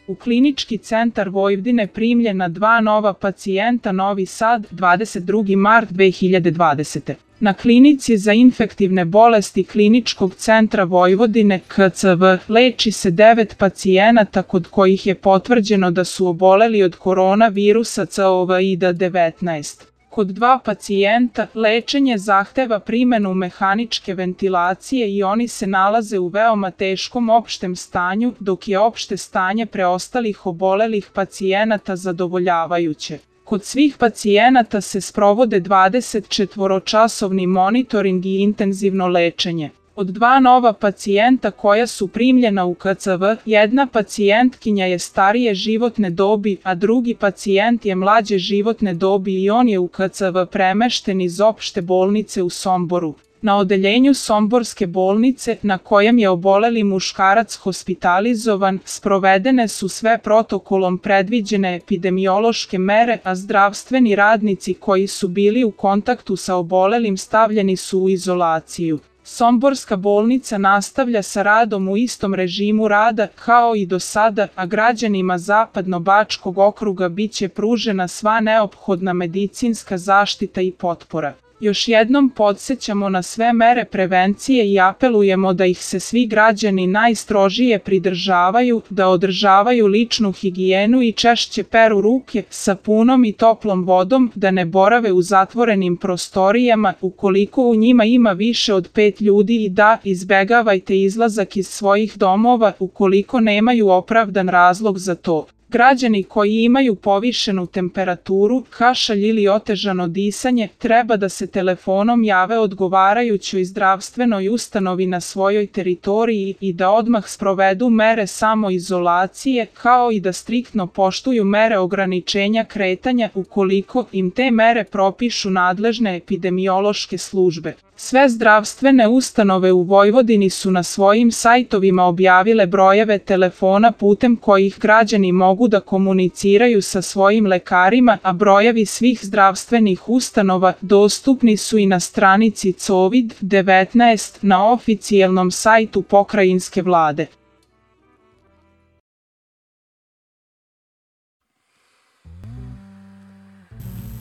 U klinički centar Vojvodine primljena dva nova pacijenta Novi Sad 22. mart 2020. Na klinici za infektivne bolesti Kliničkog centra Vojvodine KCV leči se devet pacijenata kod kojih je potvrđeno da su oboleli od koronavirusa COVID-19. Kod dva pacijenta lečenje zahteva primenu mehaničke ventilacije i oni se nalaze u veoma teškom opštem stanju, dok je opšte stanje preostalih obolelih pacijenata zadovoljavajuće. Kod svih pacijenata se sprovode 24-časovni monitoring i intenzivno lečenje. Od dva nova pacijenta koja su primljena u KCV, jedna pacijentkinja je starije životne dobi, a drugi pacijent je mlađe životne dobi i on je u KCV premešten iz opšte bolnice u Somboru. Na odeljenju Somborske bolnice, na kojem je oboleli muškarac hospitalizovan, sprovedene su sve protokolom predviđene epidemiološke mere, a zdravstveni radnici koji su bili u kontaktu sa obolelim stavljeni su u izolaciju. Somborska bolnica nastavlja sa radom u istom režimu rada kao i do sada, a građanima zapadno-bačkog okruga biće pružena sva neophodna medicinska zaštita i potpora. Još jednom podsjećamo na sve mere prevencije i apelujemo da ih se svi građani najstrožije pridržavaju, da održavaju ličnu higijenu i češće peru ruke sapunom i toplom vodom, da ne borave u zatvorenim prostorijama ukoliko u njima ima više od pet ljudi i da izbegavajte izlazak iz svojih domova ukoliko nemaju opravdan razlog za to. Građani koji imaju povišenu temperaturu, kašalj ili otežano disanje treba da se telefonom jave odgovarajućoj zdravstvenoj ustanovi na svojoj teritoriji i da odmah sprovedu mere samoizolacije kao i da striktno poštuju mere ograničenja kretanja ukoliko im te mere propišu nadležne epidemiološke službe. Sve zdravstvene ustanove u Vojvodini su na svojim sajtovima objavile brojeve telefona putem kojih građani mogu da komuniciraju sa svojim lekarima, a brojevi svih zdravstvenih ustanova dostupni su i na stranici COVID-19 na oficijelnom sajtu pokrajinske vlade.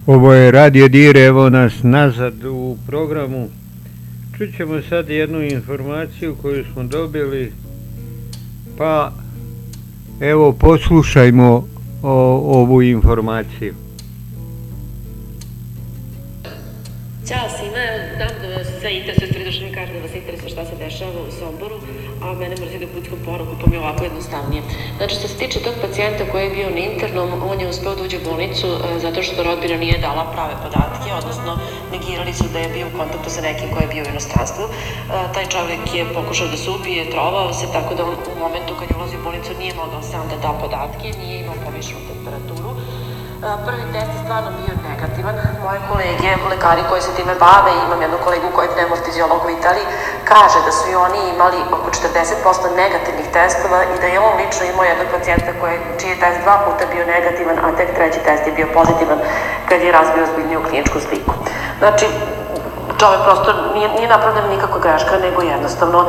Ovo je Radio Dire, evo nas nazad u programu. Čućemo sad jednu informaciju koju smo dobili, pa evo poslušajmo o, ovu informaciju. Ćao svima, znam da sve interesuje, ste došli mi da vas interesuje šta se dešava u Somboru, a mene mrzi da pućkom poruku, pa mi je ovako jednostavnije. Znači, što se tiče tog pacijenta koji je bio na internom, on je uspeo da uđe u bolnicu e, zato što rodbina nije dala prave podatke, odnosno negirali su da je bio u kontaktu sa nekim koji je bio u inostranstvu. E, taj čovjek je pokušao da se ubije, trovao se, tako da on u momentu kad je ulazio u bolnicu nije mogao sam da da podatke, nije imao povišenu temperaturu. E, Prvi test je stvarno bio negativan. Moje kolege, lekari koji se time bave, imam jednu kolegu koja je pneumoftiziolog u Italiji, kaže da su i oni imali oko 40% negativnih testova i da je on lično imao jednog pacijenta koji, čiji je test dva puta bio negativan, a tek treći test je bio pozitivan kad je razbio ozbiljniju kliničku sliku. Znači, Ovo prosto nije, nije napravljena nikakva greška, nego jednostavno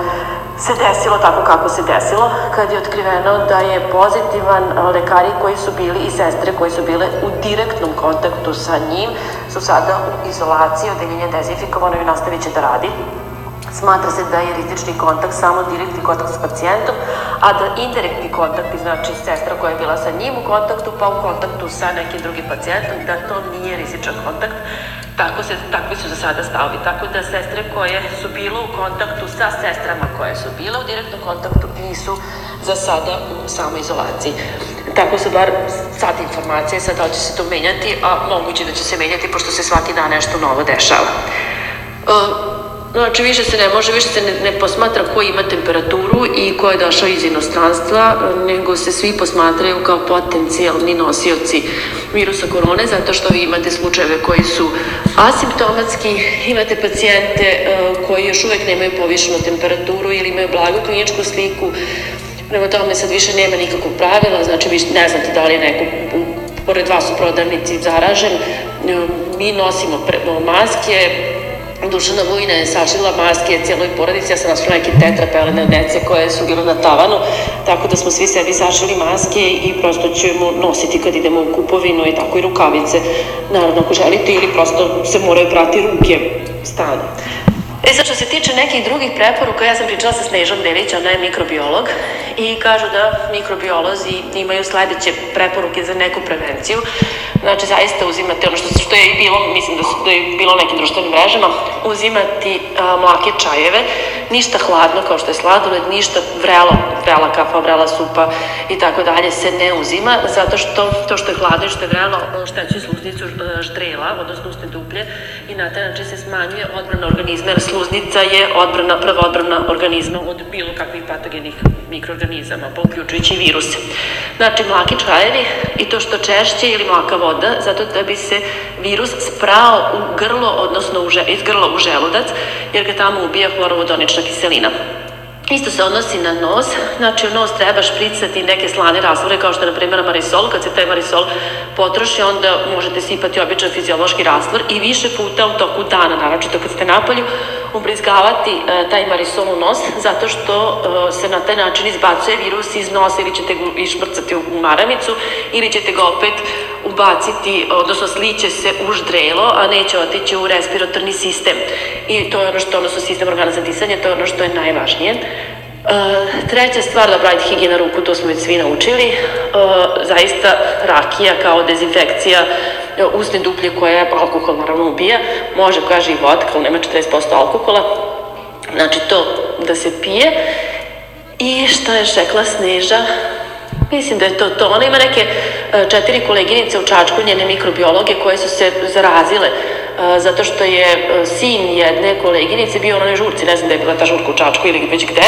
se desilo tako kako se desilo, kad je otkriveno da je pozitivan lekari koji su bili i sestre koji su bile u direktnom kontaktu sa njim, su sada u izolaciji, odeljenje dezinfikovano i nastavit će da radi. Smatra se da je rizični kontakt samo direktni kontakt s pacijentom, a da indirektni kontakt, znači sestra koja je bila sa njim u kontaktu, pa u kontaktu sa nekim drugim pacijentom, da to nije rizičan kontakt. Tako se, takvi su za sada stavovi. Tako da sestre koje su bile u kontaktu sa sestrama koje su bile u direktnom kontaktu nisu za sada u samoizolaciji. Tako su bar sad informacije, sad da će se to menjati, a moguće da će se menjati pošto se svaki dan nešto novo dešava. Uh, Znači, više se ne može, više se ne, ne posmatra ko ima temperaturu i ko je došao iz inostranstva, nego se svi posmatraju kao potencijalni nosioci virusa korone, zato što vi imate slučajeve koji su asimptomatski, imate pacijente uh, koji još uvek nemaju povišenu temperaturu ili imaju blagu kliničku sliku, prema tome sad više nema nikakvog pravila, znači vi ne znate da li je neko pored vas u prodavnici zaražen, mi nosimo maske, Dušana Vujna je sašila maske cijeloj porodici, ja sam našla neke tetrapelene dece koje su bile na tavanu, tako da smo svi sebi sašili maske i prosto ćemo nositi kad idemo u kupovinu i tako i rukavice, naravno ako želite, ili prosto se moraju prati ruke stano. E sad što se tiče nekih drugih preporuka, ja sam pričala sa Snežom Delić, ona je mikrobiolog i kažu da mikrobiolozi imaju sledeće preporuke za neku prevenciju. Znači, zaista uzimate ono što, što je i bilo, mislim da, su, da je bilo nekim društvenim mrežama, uzimati a, mlake čajeve, ništa hladno kao što je sladoled, ništa vrelo, vrela kafa, vrela supa i tako dalje se ne uzima, zato što to što je hladno i što je vrelo šteće sluznicu ždrela, odnosno usne duplje i na taj način se smanjuje odbrana organizma, jer sluznica je odbrana, prva odbrana organizma od bilo kakvih patogenih mikroorganizama, pa uključujući viruse. Znači, mlaki čajevi i to što češće ili mlaka voda, zato da bi se virus sprao u grlo, odnosno u, iz grla u želudac, jer ga tamo ubija hlorovodonična kiselina. Isto se odnosi na nos, znači u nos treba špricati neke slane rastvore kao što je na primjer marisol, kad se taj marisol potroši onda možete sipati običan fiziološki rastvor i više puta u toku dana, naročito kad ste napolju, ubrizgavati e, taj marisol u nos zato što e, se na taj način izbacuje virus iz nosa ili ćete ga išmrcati u maramicu ili ćete ga opet ubaciti, odnosno sliće se u ždrelo, a neće otići u respiratorni sistem. I to je ono što, odnosno sistem organa za disanje, to je ono što je najvažnije. Uh, treća stvar, da pravite higijena ruku, to smo već svi naučili. Uh, zaista rakija kao dezinfekcija usne duplje koja alkohol naravno ubija, može kaže i vodka, ali nema 40% alkohola. Znači to da se pije. I šta je šekla Sneža? Mislim da je to to. Ona ima neke e, četiri koleginice u Čačku, njene mikrobiologe, koje su se zarazile e, zato što je e, sin jedne koleginice bio na onoj žurci, ne znam da je bila ta žurka u Čačku ili već gde,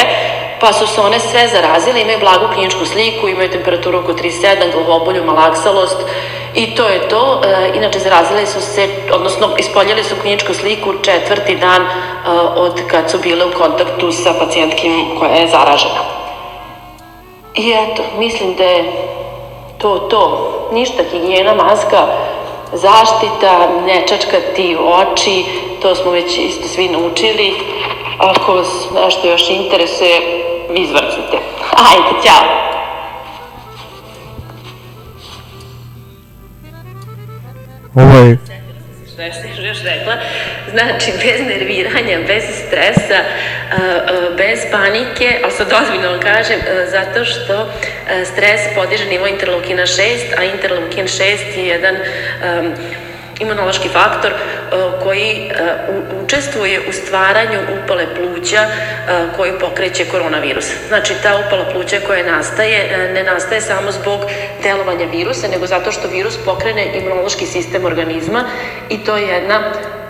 pa su se one sve zarazile, imaju blagu kliničku sliku, imaju temperaturu oko 37, glavobolju, malaksalost i to je to. Inače, zarazile su se, odnosno ispoljili su kliničku sliku četvrti dan od kad su bile u kontaktu sa pacijentkim koja je zaražena. I eto, mislim da je to to. Ništa, higijena, maska, zaštita, ne čačkati oči, to smo već isto svi naučili. Ako vas nešto još interesuje, vi izvrcite. Ajde, ćao! Ovo je što još rekla, znači bez nerviranja, bez stresa, bez panike, ali sad ozbiljno vam kažem, zato što stres podiže nivo interleukina 6, a interleukin 6 je jedan um, imunološki faktor uh, koji uh, učestvuje u stvaranju upale pluća uh, koji pokreće koronavirus. Znači, ta upala pluća koja nastaje, ne nastaje samo zbog delovanja virusa, nego zato što virus pokrene imunološki sistem organizma i to je jedna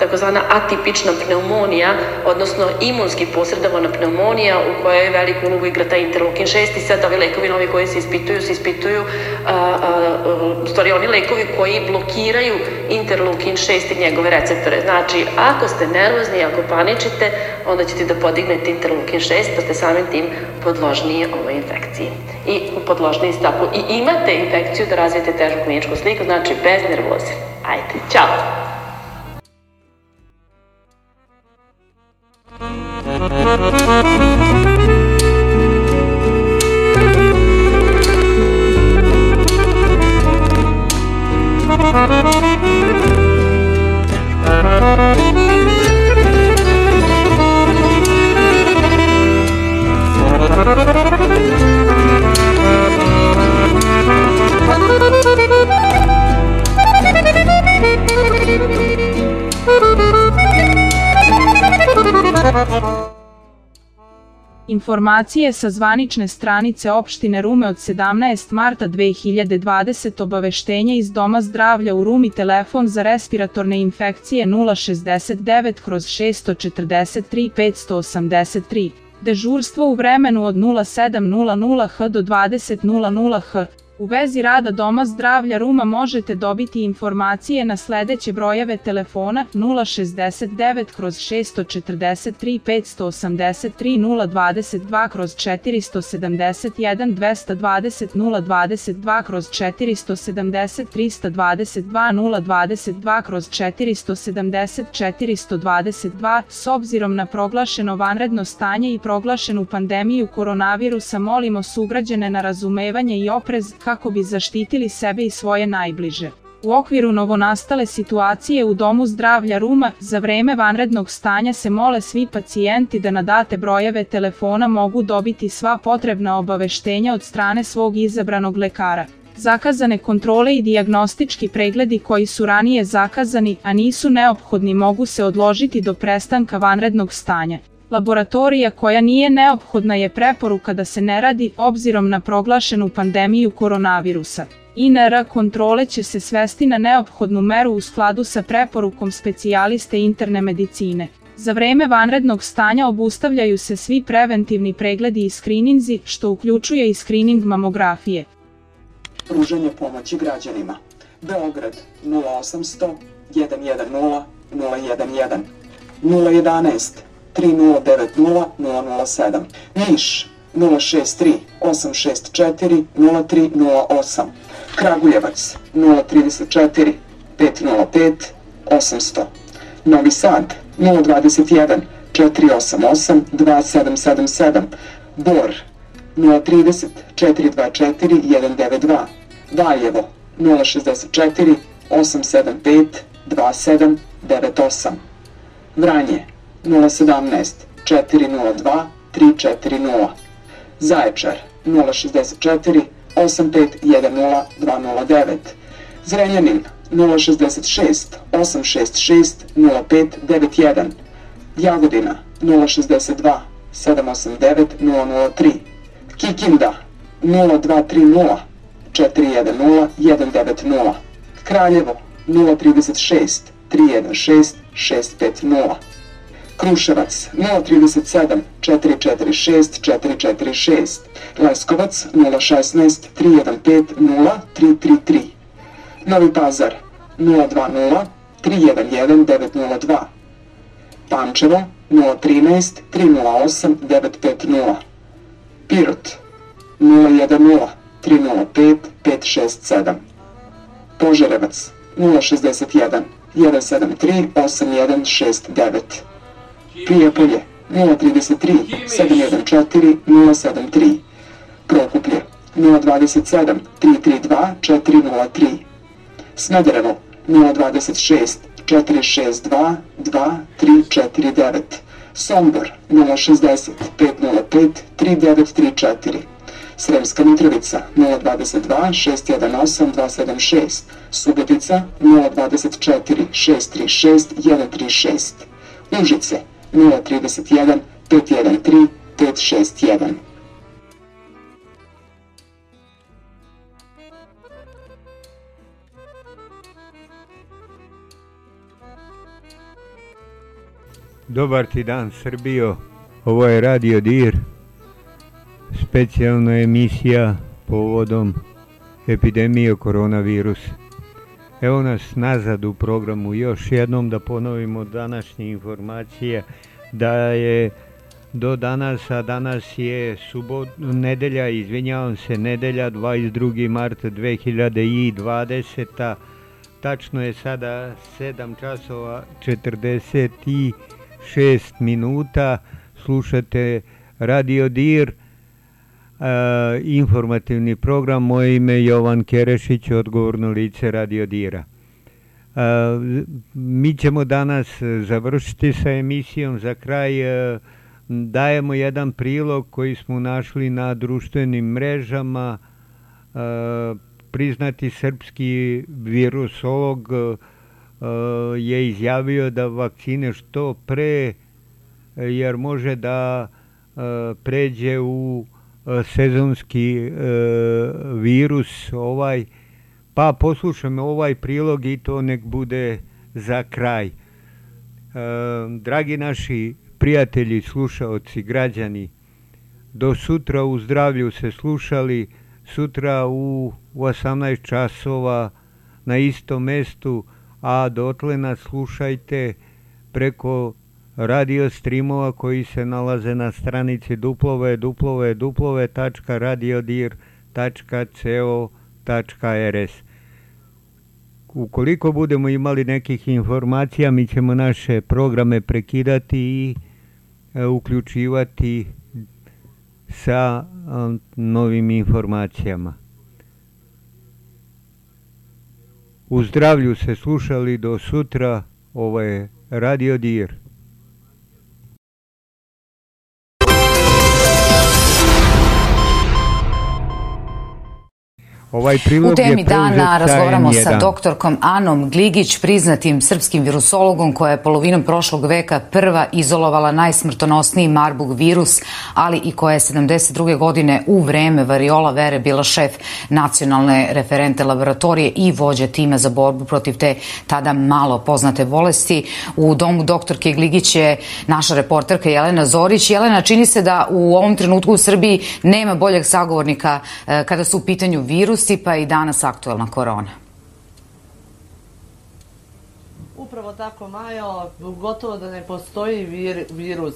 takozvana atipična pneumonija, odnosno imunski posredovana pneumonija u kojoj veliku ulogu igra taj interleukin 6 i sad ovi lekovi novi koji se ispituju, se ispituju a, a, a, stvari oni lekovi koji blokiraju interleukin interleukin 6 i njegove receptore. Znači, ako ste nervozni, ako paničite, onda ćete da podignete interleukin 6, pa ste samim tim podložniji ovoj infekciji. I podložniji stavu. I imate infekciju da razvijete težu kliničku sliku, znači bez nervoze. Ajde, ćao! Thank you. Informacije sa zvanične stranice opštine Rume od 17. marta 2020 obaveštenje iz Doma zdravlja u Rumi telefon za respiratorne infekcije 069 kroz 643 583. Dežurstvo u vremenu od 07.00 h do 20.00 h. U vezi rada Doma zdravlja Ruma možete dobiti informacije na sledeće brojeve telefona 069 kroz 643 583 022 kroz 471 220 022 kroz 470 322 022 kroz 470 422 S obzirom na proglašeno vanredno stanje i proglašenu pandemiju koronavirusa molimo sugrađane na razumevanje i oprez kako bi zaštitili sebe i svoje najbliže. U okviru novonastale situacije u Domu zdravlja Ruma za vreme vanrednog stanja se mole svi pacijenti da na date brojeve telefona mogu dobiti sva potrebna obaveštenja od strane svog izabranog lekara. Zakazane kontrole i dijagnostički pregledi koji su ranije zakazani, a nisu neophodni mogu se odložiti do prestanka vanrednog stanja. Laboratorija koja nije neophodna je preporuka da se ne radi obzirom na proglašenu pandemiju koronavirusa. INR kontrole će se svesti na neophodnu meru u skladu sa preporukom specijaliste interne medicine. Za vreme vanrednog stanja obustavljaju se svi preventivni pregledi i skrininzi, što uključuje i skrining mamografije. Pružanje pomoći građanima. Beograd 0800 110 011 011 3090 007 Niš 063 864 0308 Kragujevac 034 505 800 Novi Sad 021 488 2777 Bor 030 424 192 Valjevo 064 875 2798 Vranje 017 402 340 Zaječar 064 8510 209 Zrenjanin 066 866 0591 Jagodina 062 789 003 Kikinda 0230 410 190 Kraljevo 036 316 650 Kruševac 037 446 446, Leskovac 016 315 0333, Novi Pazar 020 311 902, Pančevo 013 308 950, Pirot 010 305 567, Požarevac 061 173 8169, Prijepolje 033 714 073 Prokuplje 027 332 403 Smederevo 026 462 2349 Sombor 060 505 3934 Sremska Mitrovica 022 618 276 Subotica 024 636 136 Užice 031 513 561. Dobar ti dan Srbijo, ovo je Radio Dir, specijalna emisija povodom epidemije koronavirusa. Evo nas nazad u programu. Još jednom da ponovimo današnje informacije da je do danas, a danas je subot, nedelja, izvinjavam se, nedelja 22. marta 2020. Tačno je sada 7 časova 46 minuta. Slušate Radio Dir, informativni program. Moje ime je Jovan Kerešić, odgovorno lice Radio Dira. E, mi ćemo danas završiti sa emisijom. Za kraj e, dajemo jedan prilog koji smo našli na društvenim mrežama. Priznati srpski virusolog je izjavio da vakcine što pre jer može da pređe u sezonski virus ovaj. Pa poslušajmo ovaj prilog i to nek bude za kraj. Dragi naši prijatelji, slušaoci, građani do sutra u zdravlju se slušali sutra u 18 časova na istom mestu a dotle nas slušajte preko radio streamova koji se nalaze na stranici duplove duplove duplove.radiodir.co.rs Ukoliko budemo imali nekih informacija, mi ćemo naše programe prekidati i e, uključivati sa novim informacijama. U zdravlju se slušali do sutra, ovo je Radio Dir. Ovaj U temi dana razgovaramo sa doktorkom Anom Gligić, priznatim srpskim virusologom koja je polovinom prošlog veka prva izolovala najsmrtonosniji Marburg virus, ali i koja je 72. godine u vreme variola vere bila šef nacionalne referente laboratorije i vođa tima za borbu protiv te tada malo poznate bolesti. U domu doktorke Gligić je naša reporterka Jelena Zorić. Jelena, čini se da u ovom trenutku u Srbiji nema boljeg sagovornika eh, kada su u pitanju virus virusi, pa i danas aktuelna korona. Upravo tako, Majo, gotovo da ne postoji vir, virus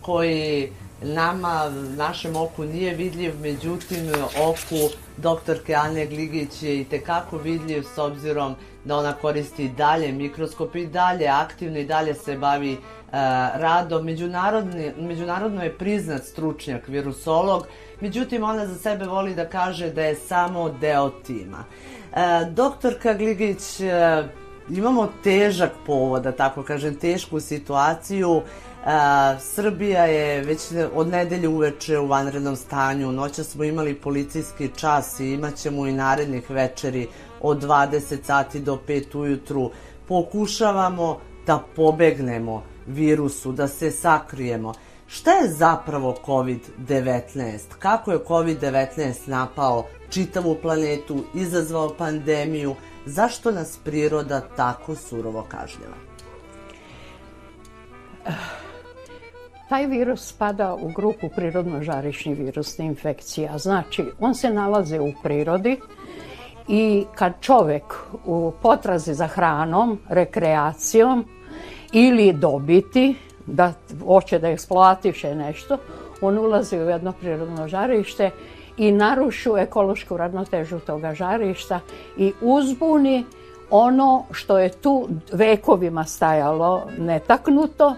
koji nama, našem oku nije vidljiv, međutim oku doktorke Ane Gligić je i tekako vidljiv s obzirom da ona koristi dalje mikroskop i dalje aktivno i dalje se bavi uh, radom. Međunarodni, međunarodno je priznat stručnjak, virusolog, međutim ona za sebe voli da kaže da je samo deo tima. E, doktorka Gligić, e, imamo težak povod, da tako kažem, tešku situaciju. E, Srbija je već od nedelje uveče u vanrednom stanju, noća smo imali policijski čas i imat ćemo i narednih večeri od 20 sati do 5 ujutru. Pokušavamo da pobegnemo virusu, da se sakrijemo. Šta je zapravo COVID-19? Kako je COVID-19 napao čitavu planetu, izazvao pandemiju? Zašto nas priroda tako surovo kažnjava? Taj virus spada u grupu prirodno-žarišni virusne infekcija. Znači, on se nalaze u prirodi i kad čovek u potrazi za hranom, rekreacijom ili dobiti, da hoće da eksploatiše nešto, on ulazi u jedno prirodno žarište i narušu ekološku ravnotežu toga žarišta i uzbuni ono što je tu vekovima stajalo netaknuto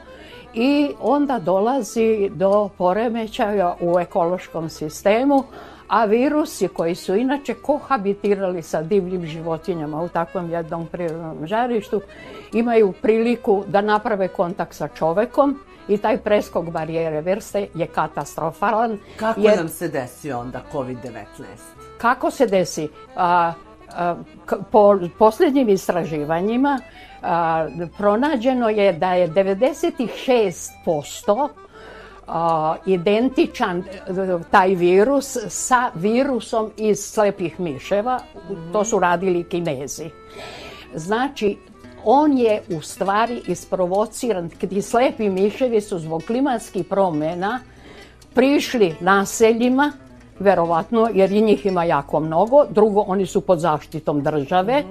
i onda dolazi do poremećaja u ekološkom sistemu, a virusi koji su inače kohabitirali sa divljim životinjama u takvom jednom prirodnom žarištu imaju priliku da naprave kontakt sa čovekom i taj preskok barijere vrste je katastrofalan. Kako jer, nam se desi onda COVID-19? Kako se desi? A, a, po posljednjim istraživanjima a, pronađeno je da je 96% a, identičan taj virus sa virusom iz slepih miševa. Mm -hmm. To su radili kinezi. Znači, on je u stvari isprovociran, ti slepi miševi su zbog klimatskih promjena prišli naseljima, verovatno, jer i njih ima jako mnogo. Drugo, oni su pod zaštitom države,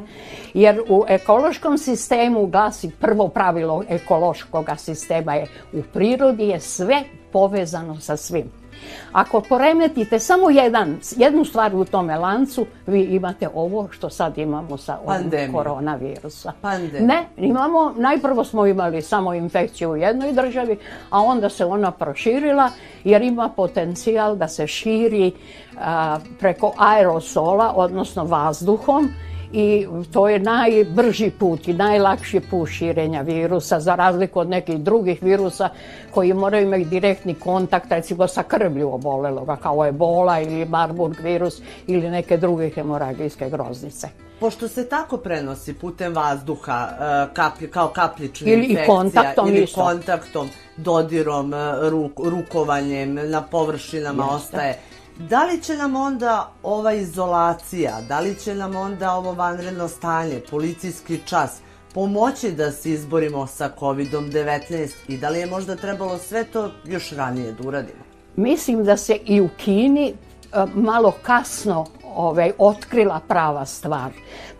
jer u ekološkom sistemu glasi prvo pravilo ekološkog sistema je u prirodi je sve povezano sa svim. Ako poremetite samo jedan, jednu stvar u tome lancu, vi imate ovo što sad imamo sa ovim koronavirusa. Pandemija. Ne, imamo, najprvo smo imali samo infekciju u jednoj državi, a onda se ona proširila jer ima potencijal da se širi a, preko aerosola, odnosno vazduhom i to je najbrži put i najlakši put širenja virusa za razliku od nekih drugih virusa koji moraju imati direktni kontakt recimo sa krvlju oboleloga kao ebola ili Marburg virus ili neke druge hemoragijske groznice. Pošto se tako prenosi putem vazduha, e, kaplj, kao kapljična ili infekcija, kontaktom ili isto. kontaktom, dodirom, e, ruk, rukovanjem, na površinama Jeste. ostaje, da li će nam onda ova izolacija, da li će nam onda ovo vanredno stanje, policijski čas, pomoći da se izborimo sa COVID-19 i da li je možda trebalo sve to još ranije da uradimo? Mislim da se i u Kini e, malo kasno ovaj, otkrila prava stvar.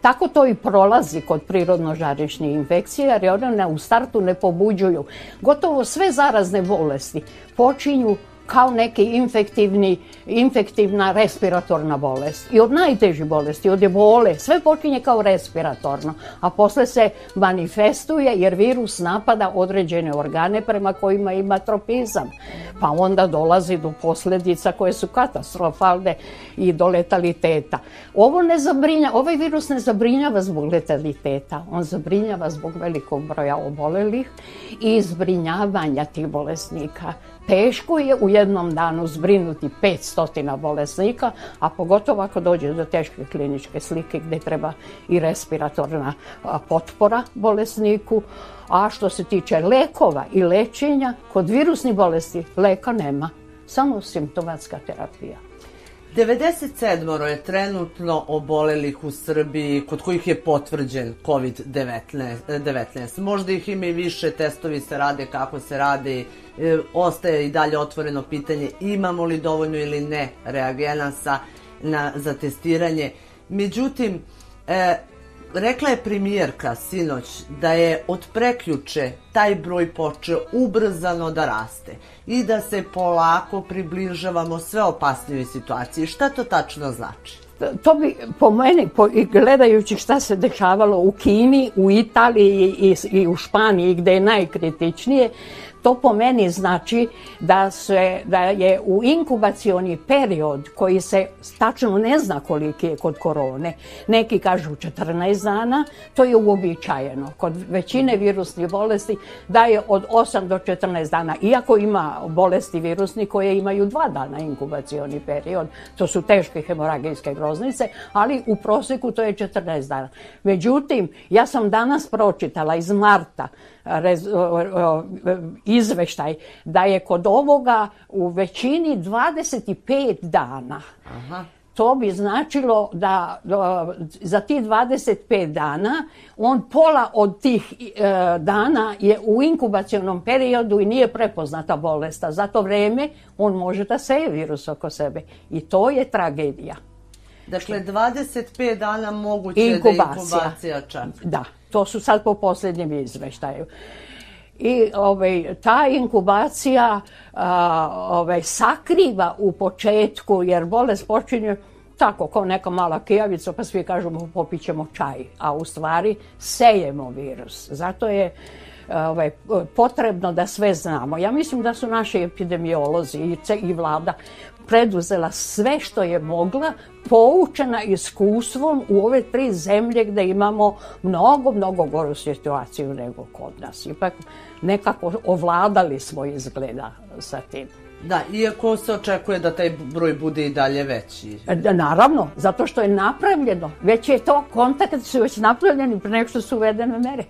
Tako to i prolazi kod prirodno žarišnih infekcija, jer one ne- u startu ne pobuđuju. Gotovo sve zarazne bolesti počinju kao neki infektivni, infektivna respiratorna bolest. I od najtežih bolesti, od ebole, sve počinje kao respiratorno, a posle se manifestuje jer virus napada određene organe prema kojima ima tropizam. Pa onda dolazi do posljedica koje su katastrofalne i do letaliteta. Ovo ne zabrinja, ovaj virus ne zabrinjava zbog letaliteta, on zabrinjava zbog velikog broja obolelih i zbrinjavanja tih bolesnika. Teško je u jednom danu zbrinuti 500 bolesnika, a pogotovo ako dođe do teške kliničke slike gdje treba i respiratorna potpora bolesniku. A što se tiče lekova i lečenja, kod virusnih bolesti leka nema, samo simptomatska terapija. 97 je trenutno obolelih u Srbiji kod kojih je potvrđen COVID-19. 19. Možda ih ima i više, testovi se rade kako se rade. Ostaje i dalje otvoreno pitanje imamo li dovoljno ili ne reagenasa na, za testiranje. Međutim, e, rekla je premijerka sinoć da je od preključe taj broj počeo ubrzano da raste i da se polako približavamo sve opasnijoj situaciji. Šta to tačno znači? To bi po meni, po, gledajući šta se dešavalo u Kini, u Italiji i, i u Španiji gdje je najkritičnije, to po meni znači da, se, da je u inkubacioni period koji se tačno ne zna koliki je kod korone, neki kažu 14 dana, to je uobičajeno. Kod većine virusnih bolesti da je od 8 do 14 dana, iako ima bolesti virusni koje imaju dva dana inkubacioni period, to su teške hemoragijske groznice, ali u prosjeku to je 14 dana. Međutim, ja sam danas pročitala iz marta izveštaj da je kod ovoga u većini 25 dana. Aha. To bi značilo da za tih 25 dana on pola od tih e, dana je u inkubacionom periodu i nije prepoznata bolest. A za to vreme on može da seje virus oko sebe. I to je tragedija. Dakle, 25 dana moguće Inkubacija. da je inkubacija čak. Da, to su sad po posljednjem izveštaju. I ovaj, ta inkubacija a, ovaj, sakriva u početku, jer bolest počinje tako, kao neka mala kijavica, pa svi kažemo popit ćemo čaj, a u stvari sejemo virus. Zato je ovaj, potrebno da sve znamo. Ja mislim da su naši epidemiolozi i, i vlada preduzela sve što je mogla, poučena iskustvom u ove tri zemlje gdje imamo mnogo, mnogo goru situaciju nego kod nas. Ipak nekako ovladali smo izgleda sa tim. Da, iako se očekuje da taj broj bude i dalje veći. Da, Naravno, zato što je napravljeno. Već je to, kontakti su već napravljeni pre nego što su uvedene mere.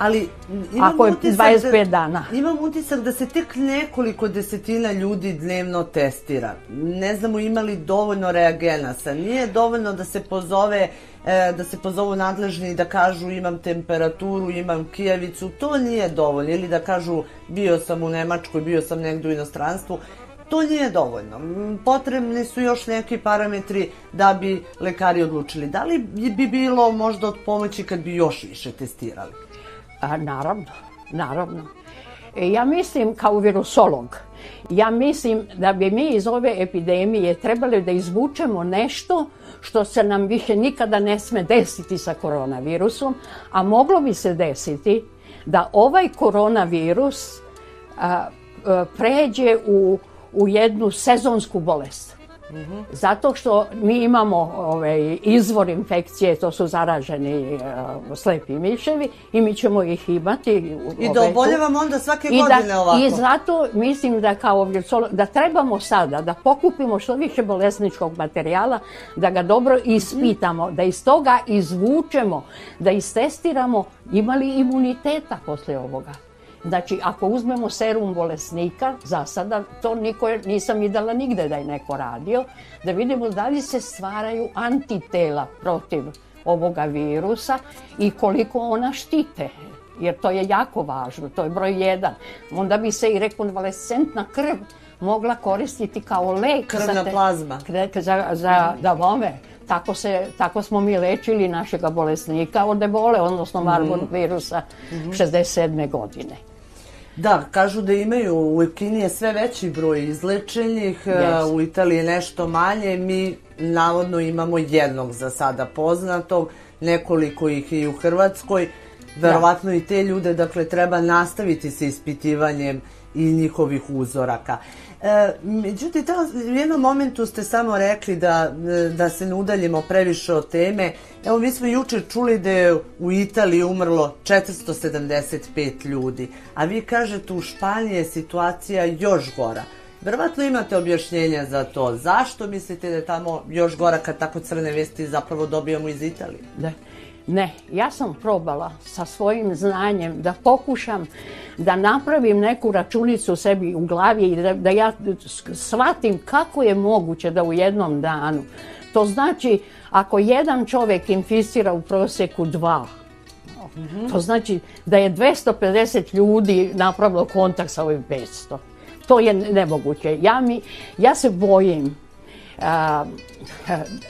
Ali imam Ako je utisak 25 dana. Imam utisak da se tek nekoliko desetina ljudi dnevno testira. Ne znamo ima li dovoljno reagenasa. Nije dovoljno da se pozove e, da se pozovu nadležni i da kažu imam temperaturu, imam kijavicu. To nije dovoljno. Ili da kažu bio sam u Nemačkoj, bio sam negdje u inostranstvu. To nije dovoljno. Potrebni su još neki parametri da bi lekari odlučili. Da li bi bilo možda od pomoći kad bi još više testirali? A, naravno, naravno. E, Ja mislim kao virusolog, ja mislim da bi mi iz ove epidemije trebali da izvučemo nešto što se nam više nikada ne sme desiti sa koronavirusom, a moglo bi se desiti da ovaj koronavirus a, a, pređe u, u jednu sezonsku bolest. Zato što mi imamo ovaj, izvor infekcije, to su zaraženi uh, slepi miševi i mi ćemo ih imati. I da oboljevamo onda svake I godine da, ovako. I zato mislim da kao da trebamo sada da pokupimo što više bolesničkog materijala, da ga dobro ispitamo, da iz toga izvučemo, da istestiramo ima li imuniteta posle ovoga. Znači, ako uzmemo serum bolesnika, za sada to niko, nisam videla nigde da je neko radio, da vidimo da li se stvaraju antitela protiv ovoga virusa i koliko ona štite jer to je jako važno, to je broj jedan. Onda bi se i rekonvalescentna krv mogla koristiti kao lek. Krvna za te- plazma. Za, za, da bome. Tako, se, tako smo mi lečili našega bolesnika od ebole, odnosno Marburg virusa 67. godine. Da, kažu da imaju u Kini je sve veći broj izlečenih, e, Jest. u Italiji nešto manje, mi navodno imamo jednog za sada poznatog, nekoliko ih i u Hrvatskoj, verovatno i te ljude, dakle, treba nastaviti sa ispitivanjem i njihovih uzoraka. E, međutim, u jednom momentu ste samo rekli da, e, da se ne udaljimo previše od teme. Evo, mi smo juče čuli da je u Italiji umrlo 475 ljudi, a vi kažete u Španiji je situacija još gora. Verovatno imate objašnjenja za to. Zašto mislite da je tamo još gora kad tako crne vesti zapravo dobijamo iz Italije? Da. Ne, ja sam probala sa svojim znanjem da pokušam da napravim neku računicu sebi u glavi i da, da ja shvatim kako je moguće da u jednom danu. To znači, ako jedan čovjek inficira u prosjeku dva, to znači da je 250 ljudi napravilo kontakt sa ovim 500. To je nemoguće. Ja, mi, ja se bojim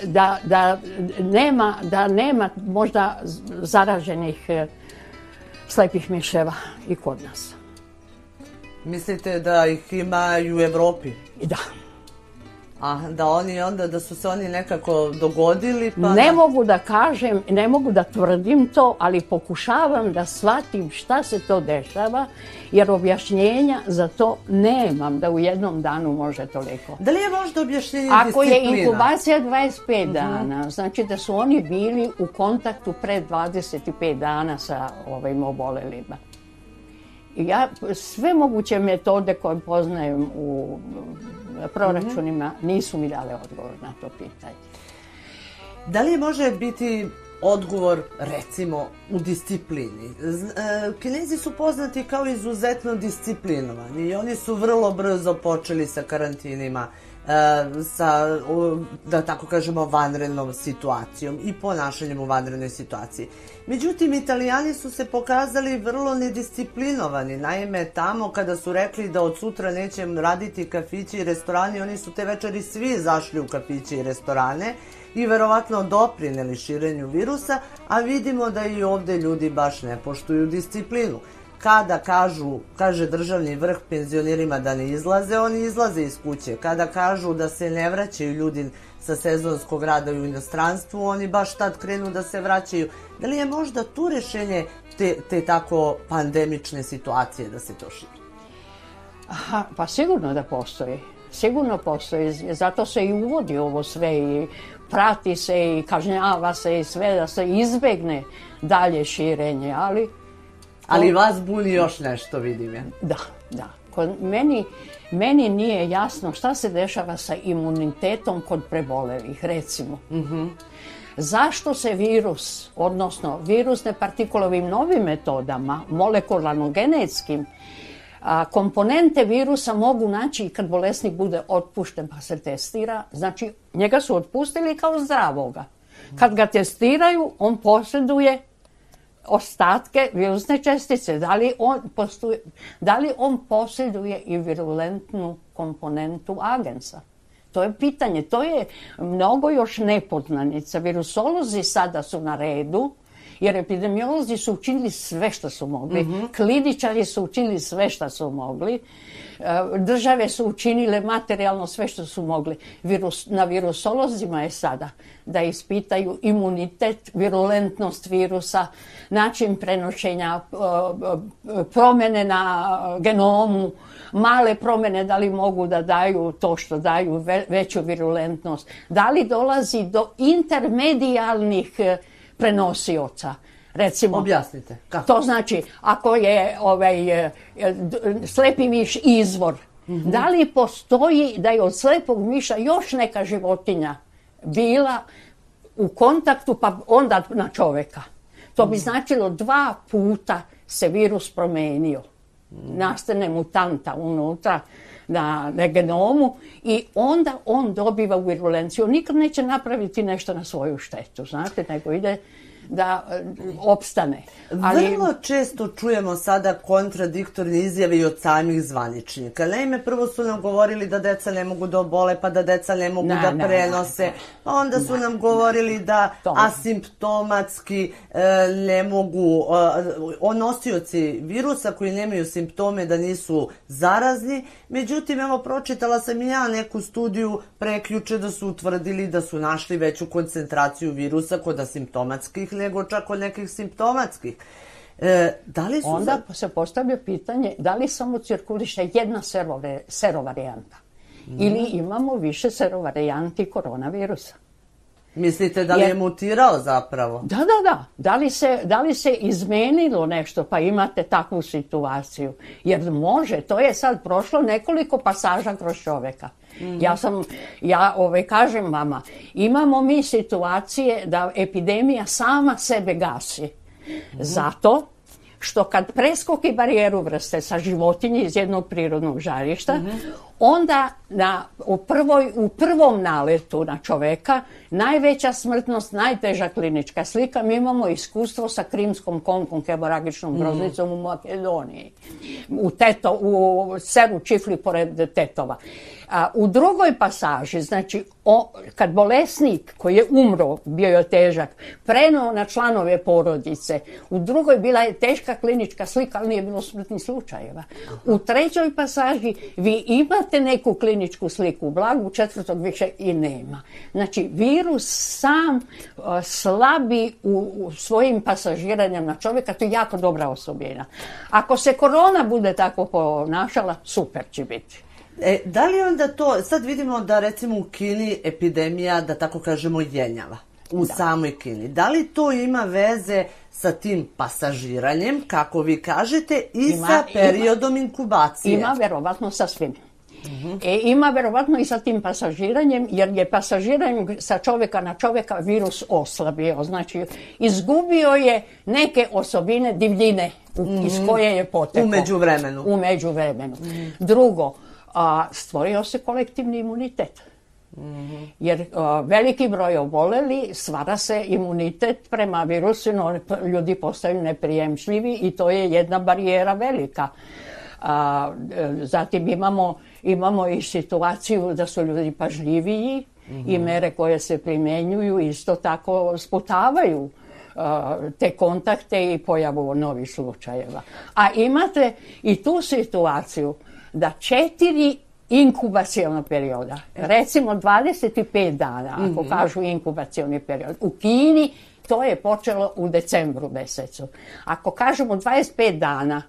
da, da, nema, da nema možda zaraženih e, slepih miševa i kod nas. Mislite da ih ima i u Evropi? Da. A da oni onda, da su se oni nekako dogodili pa... Ne da- mogu da kažem, ne mogu da tvrdim to, ali pokušavam da shvatim šta se to dešava, jer objašnjenja za to nemam da u jednom danu može toliko. Da li je možda objašnjenje Ako je disciplina? inkubacija 25 Mhm. dana, znači da su oni bili u kontaktu pre 25 dana sa ovim obolelima. Ja sve moguće metode koje poznajem u proračunima nisu mi dale odgovor na to pitanje. Da li može biti odgovor, recimo, u disciplini? E, Kinezi su poznati kao izuzetno disciplinovani i oni su vrlo brzo počeli sa karantinima, sa, u, da tako kažemo, vanrednom situacijom i ponašanjem u vanrednoj situaciji. Međutim, italijani su se pokazali vrlo nedisciplinovani. Naime, tamo kada su rekli da od sutra neće raditi kafići i restorani, oni su te večeri svi zašli u kafiće i restorane i verovatno doprineli širenju virusa, a vidimo da i ovde ljudi baš ne poštuju disciplinu. Kada kažu, kaže državni vrh penzionerima da ne izlaze, oni izlaze iz kuće. Kada kažu da se ne vraćaju ljudi sa sezonskog rada u inostranstvu, oni baš tad krenu da se vraćaju. Da li je možda tu rešenje te, te tako pandemične situacije da se to širi? Aha, pa sigurno da postoji. Sigurno postoji, zato se i uvodi ovo sve i prati se i kažnjava se i sve da se izbegne dalje širenje, ali... Ali vas buni još nešto, vidim ja. Da, da. Kod meni, meni nije jasno šta se dešava sa imunitetom kod prebolelih, recimo. Zašto se virus, odnosno virusne partikule ovim novim metodama, molekularno-genetskim, a, komponente virusa mogu naći i kad bolesnik bude otpušten pa se testira. Znači, njega su otpustili kao zdravoga. Kad ga testiraju, on posjeduje ostatke virusne čestice. Da li on, postuje, da li on posjeduje i virulentnu komponentu agensa? To je pitanje. To je mnogo još nepoznanica. Virusolozi sada su na redu Jer epidemiolozi su učinili sve što su mogli, mm -hmm. kliničari su učinili sve što su mogli, e, države su učinile materijalno sve što su mogli. Virus, na virusolozima je sada da ispitaju imunitet, virulentnost virusa, način prenošenja, e, e, promene na genomu, male promene da li mogu da daju to što daju veću virulentnost, da li dolazi do intermedijalnih prenosioca. Recimo, Objasnite. Kako? To znači, ako je ovaj, e, slepi miš izvor, mm -hmm. da li postoji da je od slepog miša još neka životinja bila u kontaktu pa onda na čoveka. To bi mhm. značilo dva puta se virus promenio nastane mutanta unutra na, na genomu i onda on dobiva virulenciju. Nikad neće napraviti nešto na svoju štetu, znate, nego ide da e, opstane. Ali... Vrlo često čujemo sada kontradiktorne izjave i od samih zvaničnika. Naime, prvo su nam govorili da deca ne mogu da obole, pa da deca ne mogu na, da na, prenose. Na, pa onda su nam govorili da asimptomatski e, ne mogu, e, nosioci virusa koji nemaju simptome da nisu zarazni. Međutim, evo, pročitala sam i ja neku studiju preključe da su utvrdili da su našli veću koncentraciju virusa kod asimptomatskih nego čak kod nekih simptomatskih. E, da li su Onda za... se postavlja pitanje da li samo cirkuliše jedna serove, serovarijanta mm. ili imamo više serovarijanti koronavirusa. Mislite da li je mutirao zapravo? Da, da, da. Da li, se, da li se izmenilo nešto pa imate takvu situaciju? Jer može, to je sad prošlo nekoliko pasaža kroz čoveka. Mm. Ja sam, ja ove, kažem vama, imamo mi situacije da epidemija sama sebe gasi. Mm. Zato što kad preskoki barijeru vrste sa životinje iz jednog prirodnog žarišta, mm -hmm. Onda na, u, prvoj, u prvom naletu na čoveka najveća smrtnost, najteža klinička slika. Mi imamo iskustvo sa krimskom konkom, hemoragičnom mhm. groznicom mm u Makedoniji, u, teto, u seru čifli pored tetova. A, u drugoj pasaži, znači, o, kad bolesnik koji je umro, bio je težak, prenao na članove porodice, u drugoj bila je teška klinička slika, ali nije bilo smrtnih slučajeva. U trećoj pasaži vi imate neku kliničku sliku, blagu, u četvrtog više i nema. Znači, virus sam a, slabi u, u svojim pasažiranjem na čovjeka, to je jako dobra osobina. Ako se korona bude tako ponašala, super će biti. E, da li onda to, sad vidimo da recimo u Kini epidemija, da tako kažemo, jenjava u da. samoj Kini. Da li to ima veze sa tim pasažiranjem, kako vi kažete, i ima, sa periodom ima, inkubacije? Ima, verovatno, sa svim. E, ima verovatno i sa tim pasažiranjem, jer je pasažiranjem sa čoveka na čoveka virus oslabio. Znači, izgubio je neke osobine divljine -huh. iz koje je potekao. Umeđu vremenu. Umeđu vremenu. -huh. Drugo, a, stvorio se kolektivni imunitet. Mm -hmm. Jer a, veliki broj oboleli, stvara se imunitet prema virusu, no ljudi postaju neprijemčljivi i to je jedna barijera velika. A, zatim imamo, imamo i situaciju da su ljudi pažljiviji mm -hmm. i mere koje se primenjuju isto tako sputavaju te kontakte i pojavu novih slučajeva. A imate i tu situaciju da četiri inkubacijalna perioda, recimo 25 dana, ako mm -hmm. kažu inkubacijalni period, u Kini to je počelo u decembru mesecu. Ako kažemo 25 dana,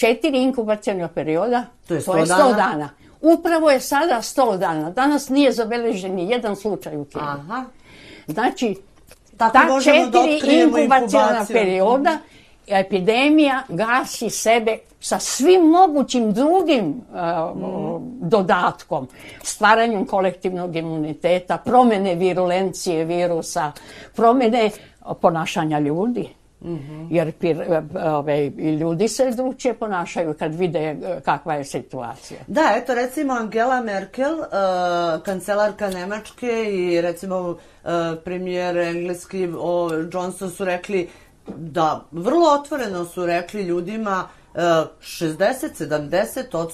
četiri inkubacijalna perioda, to je 100, to je 100 dana. dana. Upravo je sada 100 dana. Danas nije zabeležen ni jedan slučaj u Kini. Aha. Znači, Tako ta da četiri da inkubacijalna perioda epidemija gasi sebe sa svim mogućim drugim uh, mm. dodatkom, stvaranjem kolektivnog imuniteta, promene virulencije virusa, promene ponašanja ljudi. Mm -hmm. Jer pir, ove, i ljudi se drugčije ponašaju kad vide e, kakva je situacija. Da, eto recimo Angela Merkel, uh, kancelarka Nemačke i recimo premijer engleski o Johnson su rekli da vrlo otvoreno su rekli ljudima 60-70 od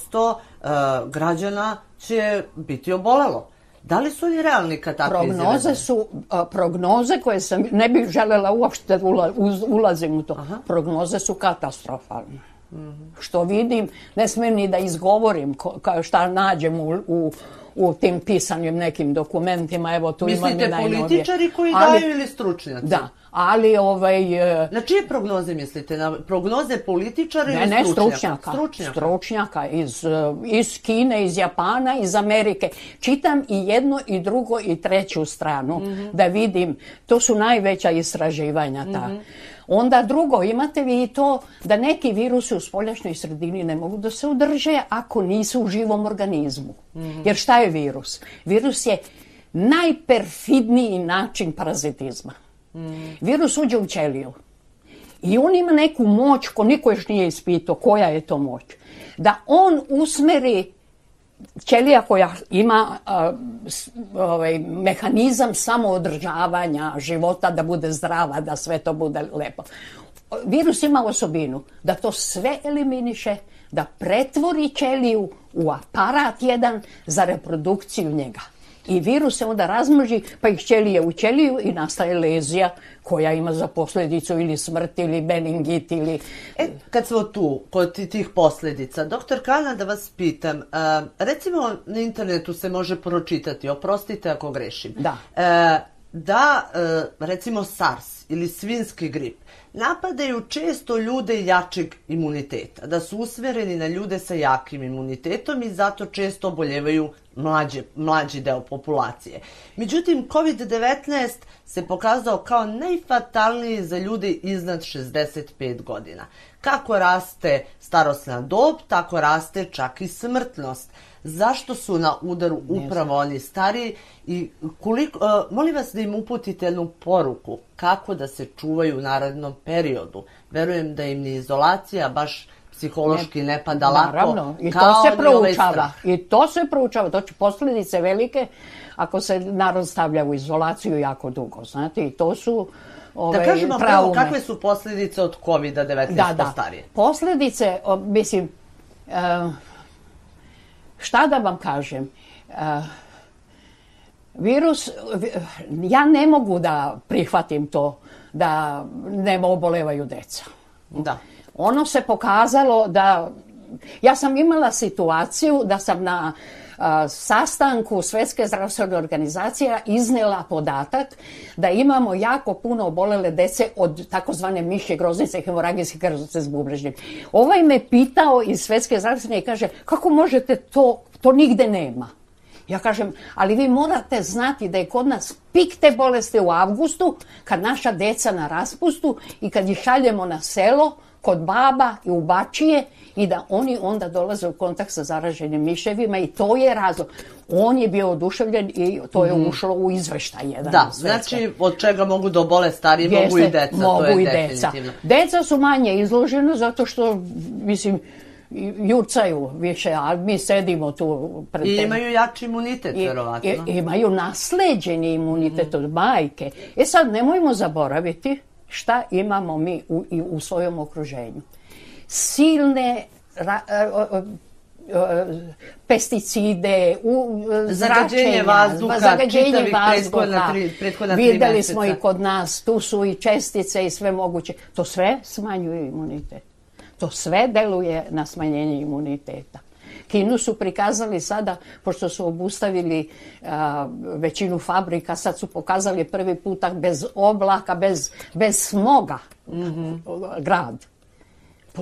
100 građana će biti obolelo. Da li su oni realni takve Prognoze su, a, prognoze koje sam, ne bih želela uopšte da ula, uz, ulazim u to, prognoze su katastrofalne. Što vidim, ne smijem ni da izgovorim ko, kao šta nađem u, u, u tim pisanim nekim dokumentima, evo tu imam i Mislite najnovije. političari koji Ali- daju ili stručnjaci? Da, ali ovaj... e, Na čije prognoze mislite? Na prognoze političara Ne, ili ne, stručnjaka? stručnjaka. Stručnjaka. Stručnjaka iz, eh, iz Kine, iz Japana, iz Amerike. Čitam i jedno i drugo i treću stranu Mhm. da vidim. To su najveća istraživanja ta. Mhm. Onda drugo, imate vi i to da neki virusi u spoljašnjoj sredini ne mogu da se udrže ako nisu u živom organizmu. Mhm. Jer šta je virus? Virus je najperfidniji način parazitizma. Virus uđe u ćeliju. I on ima neku moć ko niko još nije ispitao koja je to moć. Da on usmeri ćelija koja ima a, s- ovaj, mehanizam samoodržavanja života da bude zdrava, da sve to bude lepo. Virus ima osobinu da to sve eliminiše, da pretvori ćeliju u aparat jedan za reprodukciju njega. I virus se onda razmnoži, pa ih ćelije u ćeliju i nastaje lezija koja ima za posljedicu ili smrt ili beningit ili... E, kad smo tu, kod ti- tih posljedica, doktor Kana, da vas pitam, a, recimo na internetu se može pročitati, oprostite ako grešim, Da. e, da e, recimo SARS ili svinski grip napadaju često ljude jačeg imuniteta, da su usmjereni na ljude sa jakim imunitetom i zato često oboljevaju mlađe, mlađi deo populacije. Međutim, COVID-19 se pokazao kao najfatalniji za ljude iznad 65 godina. Kako raste starosna dob, tako raste čak i smrtnost. Zašto su na udaru upravo oni stariji i koliko, e, molim vas da im uputite jednu poruku kako da se čuvaju u narednom periodu. Verujem da im ni izolacija baš psihološki ne, pada lako. Naravno, i to se ovaj proučava. I to se proučava. To će posljedice velike ako se narod stavlja u izolaciju jako dugo. Znate, i to su ove, Da kažemo pravo, kakve su posljedice od COVID-19 da, da. starije? Posljedice, o, mislim, e, šta da vam kažem, E, virus, vi- ja ne mogu da prihvatim to da ne obolevaju deca. Da. Ono se pokazalo da, ja sam imala situaciju da sam na a, sastanku Svetske zdravstvene organizacije iznela podatak da imamo jako puno obolele dece od takozvane mišje groznice, hemoragijske krvnice s bubrežnjem. Ovaj me pitao iz Svetske zdravstvene i kaže, kako možete to, to nigde nema. Ja kažem, ali vi morate znati da je kod nas pik te bolesti u avgustu, kad naša deca na raspustu i kad ih šaljemo na selo, kod baba i u bačije i da oni onda dolaze u kontakt sa zaraženim miševima i to je razlog. On je bio oduševljen i to je Mhm. ušlo u izveštaj jedan. Da, znači od čega mogu da obole stariji, mogu i deca, mogu to je i deca. Deca su manje izložena zato što, mislim, jurcaju više, a mi sedimo tu pred I imaju jači imunitet, I- verovatno. i- imaju nasleđeni imunitet od majke. E sad, nemojmo zaboraviti šta imamo mi u, u svojom okruženju. Silne ra- e, o- o- o- pesticide, u, e, Zagađenje zračenja, vazduha, zagađenje čitavih prethodna vazduha. prethodna tri Videli smo i kod nas, tu su i čestice i sve moguće. To sve smanjuje imunitet. To sve deluje na smanjenje imuniteta. Kinu su prikazali sada, pošto su obustavili a, većinu fabrika, sad su pokazali prvi puta bez oblaka, bez, bez smoga grad.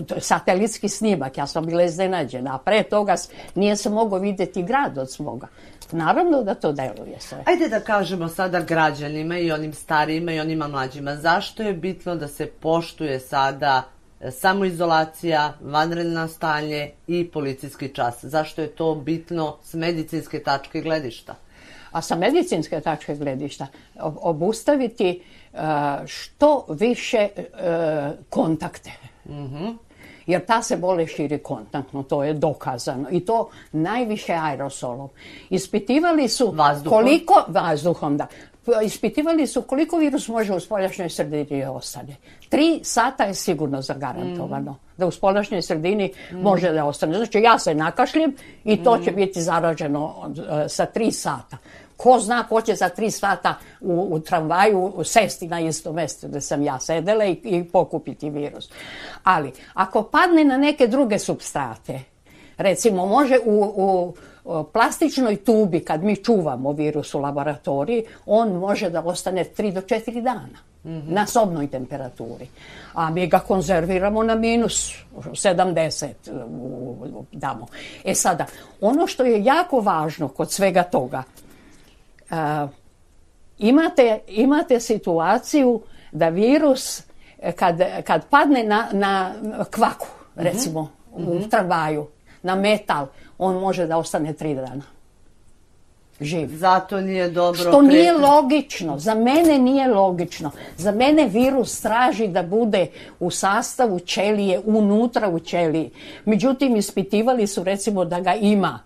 To je satelitski snimak, ja sam bila iznenađena, a pre toga nije se mogao vidjeti grad od smoga. Naravno da to deluje sve. Ajde da kažemo sada građanima i onim starijima i onima mlađima. Zašto je bitno da se poštuje sada samoizolacija, vanredno stanje i policijski čas? Zašto je to bitno s medicinske tačke gledišta? A sa medicinske tačke gledišta ob- obustaviti e, što više e, kontakte. Jer ta se bolest širi kontaktno, to je dokazano. I to najviše aerosolom. Ispitivali su Vazduhom? koliko... Vazduhom, da. Ispitivali su koliko virus može u spoljašnjoj sredini ostane. Tri sata je sigurno zagarantovano. Da u spoljašnjoj sredini može da ostane. Znači ja se nakašljem i to će biti zaraženo od, e, sa tri sata. Ko zna ko će za tri sata u, u tramvaju sesti na isto mesto gde sam ja sedela i, i pokupiti virus. Ali, ako padne na neke druge substrate, recimo može u, u plastičnoj tubi kad mi čuvamo virus u laboratoriji, on može da ostane 3 do 4 dana mm -hmm. na sobnoj temperaturi. A mi ga konzerviramo na minus 70 damo. E sada, ono što je jako važno kod svega toga, uh, imate, imate situaciju da virus kad, kad padne na, na kvaku, recimo, mm -hmm. u mhm. tramvaju, na metal, on može da ostane tri dana. Živ. Zato nije dobro. Što nije logično. Za mene nije logično. Za mene virus traži da bude u sastavu ćelije, unutra u ćeliji. Međutim, ispitivali su recimo da ga ima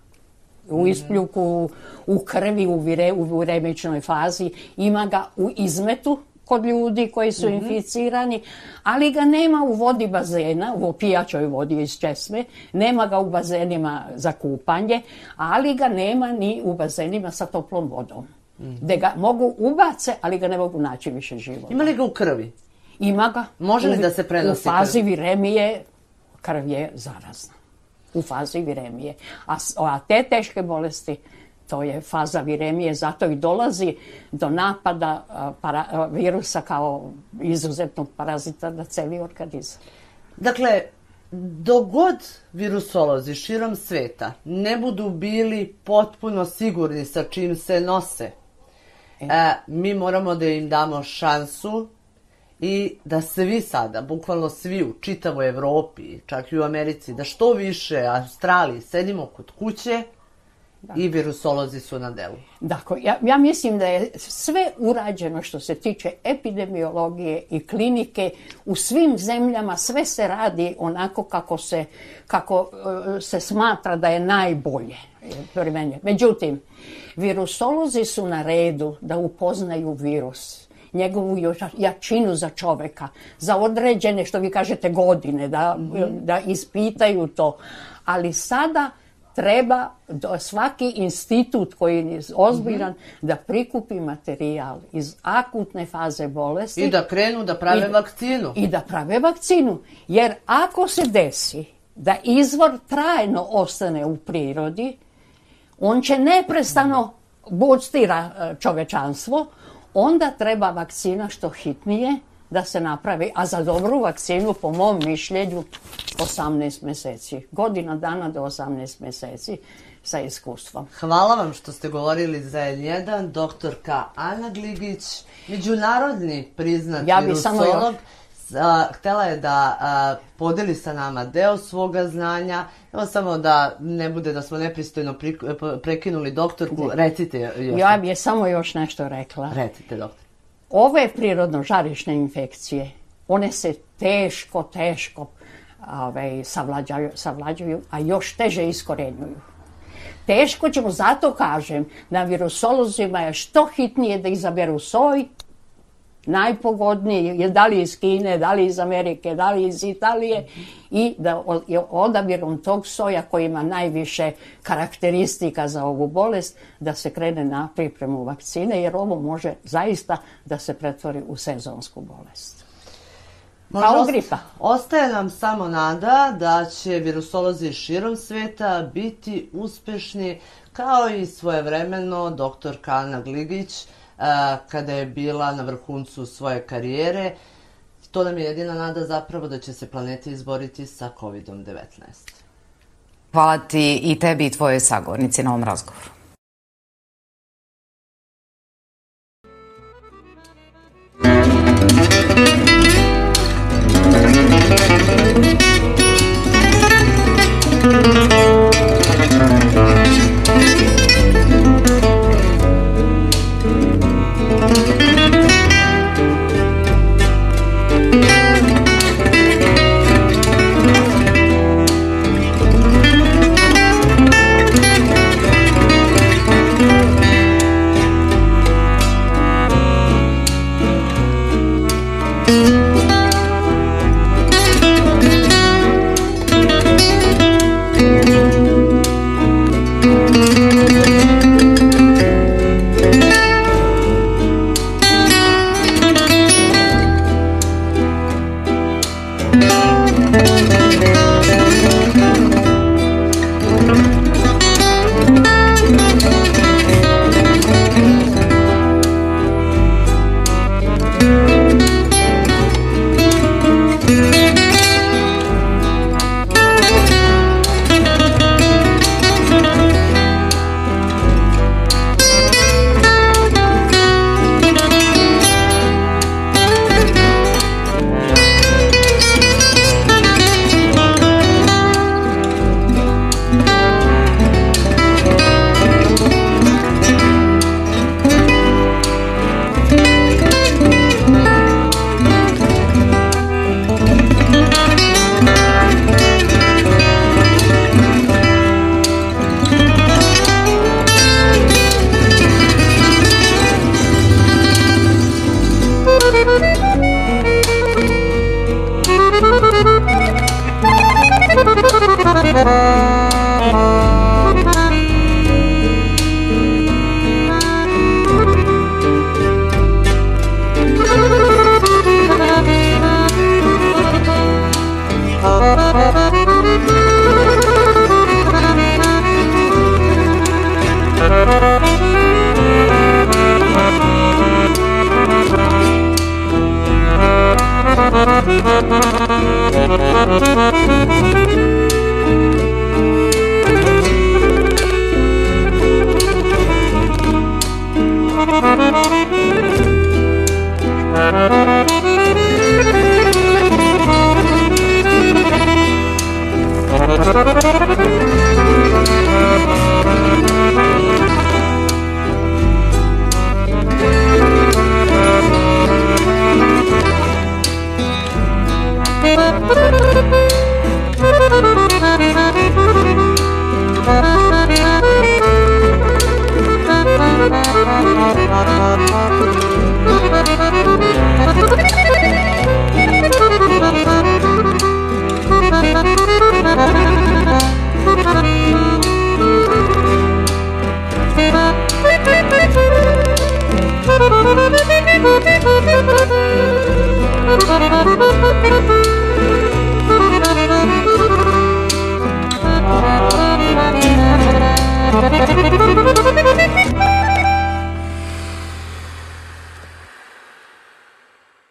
u ispljuku, u krvi, u, vire, u viremičnoj fazi, ima ga u izmetu, kod ljudi koji su mm -hmm. inficirani, ali ga nema u vodi bazena, u pijačoj vodi iz česme, nema ga u bazenima za kupanje, ali ga nema ni u bazenima sa toplom vodom. Mm -hmm. Gde ga mogu ubace, ali ga ne mogu naći više života. Ima li ga u krvi? Ima ga. Može li da se prenosi U fazi krv? viremije krv je zarazna. U fazi viremije. A, a te teške bolesti to je faza viremije, zato i dolazi do napada para, virusa kao izuzetnog parazita na celi organizam. Dakle, dogod virusolozi širom sveta ne budu bili potpuno sigurni sa čim se nose, e. Mi moramo da im damo šansu i da svi sada, bukvalno svi u čitavoj Evropi, čak i u Americi, da što više Australiji sedimo kod kuće, Da. I virusolozi su na delu. Dakle, ja, ja mislim da je sve urađeno što se tiče epidemiologije i klinike u svim zemljama, sve se radi onako kako se, kako, uh, se smatra da je najbolje. Međutim, virusolozi su na redu da upoznaju virus njegovu jačinu za čoveka, za određene, što vi kažete, godine, da, mm -hmm. da ispitaju to. Ali sada treba do, svaki institut koji je ozbiljan mm -hmm. da prikupi materijal iz akutne faze bolesti. I da krenu da prave i, vakcinu. I da prave vakcinu. Jer ako se desi da izvor trajno ostane u prirodi, on će neprestano buctira e, čovečanstvo, onda treba vakcina što hitnije da se napravi, a za dobru vakcinu, po mom mišljenju, 18 meseci. Godina dana do 18 meseci sa iskustvom. Hvala vam što ste govorili za N1, doktorka Ana Gligić, međunarodni priznat ja virusolog. Samo još... htela je da a, podeli sa nama deo svoga znanja. Evo samo da ne bude da smo nepristojno prekinuli doktorku, recite još. Ja bih samo još nešto rekla. Recite, doktor. Ove prirodno žarišne infekcije, one se teško, teško ovaj, savlađaju, savlađuju, a još teže iskorenjuju. Teško ćemo, zato kažem, na virusolozima je što hitnije da izaberu soj, najpogodnije, je da li iz Kine, da li iz Amerike, da li iz Italije i da odabirom tog soja koji ima najviše karakteristika za ovu bolest, da se krene na pripremu vakcine, jer ovo može zaista da se pretvori u sezonsku bolest. Možda Kao gripa. Ostaje nam samo nada da će virusolozi širom sveta biti uspešni kao i svojevremeno doktor Kana Gligić, kada je bila na vrhuncu svoje karijere. To nam je jedina nada zapravo da će se planeta izboriti sa COVID-19. Hvala ti i tebi i tvojoj sagovornici na ovom razgovoru.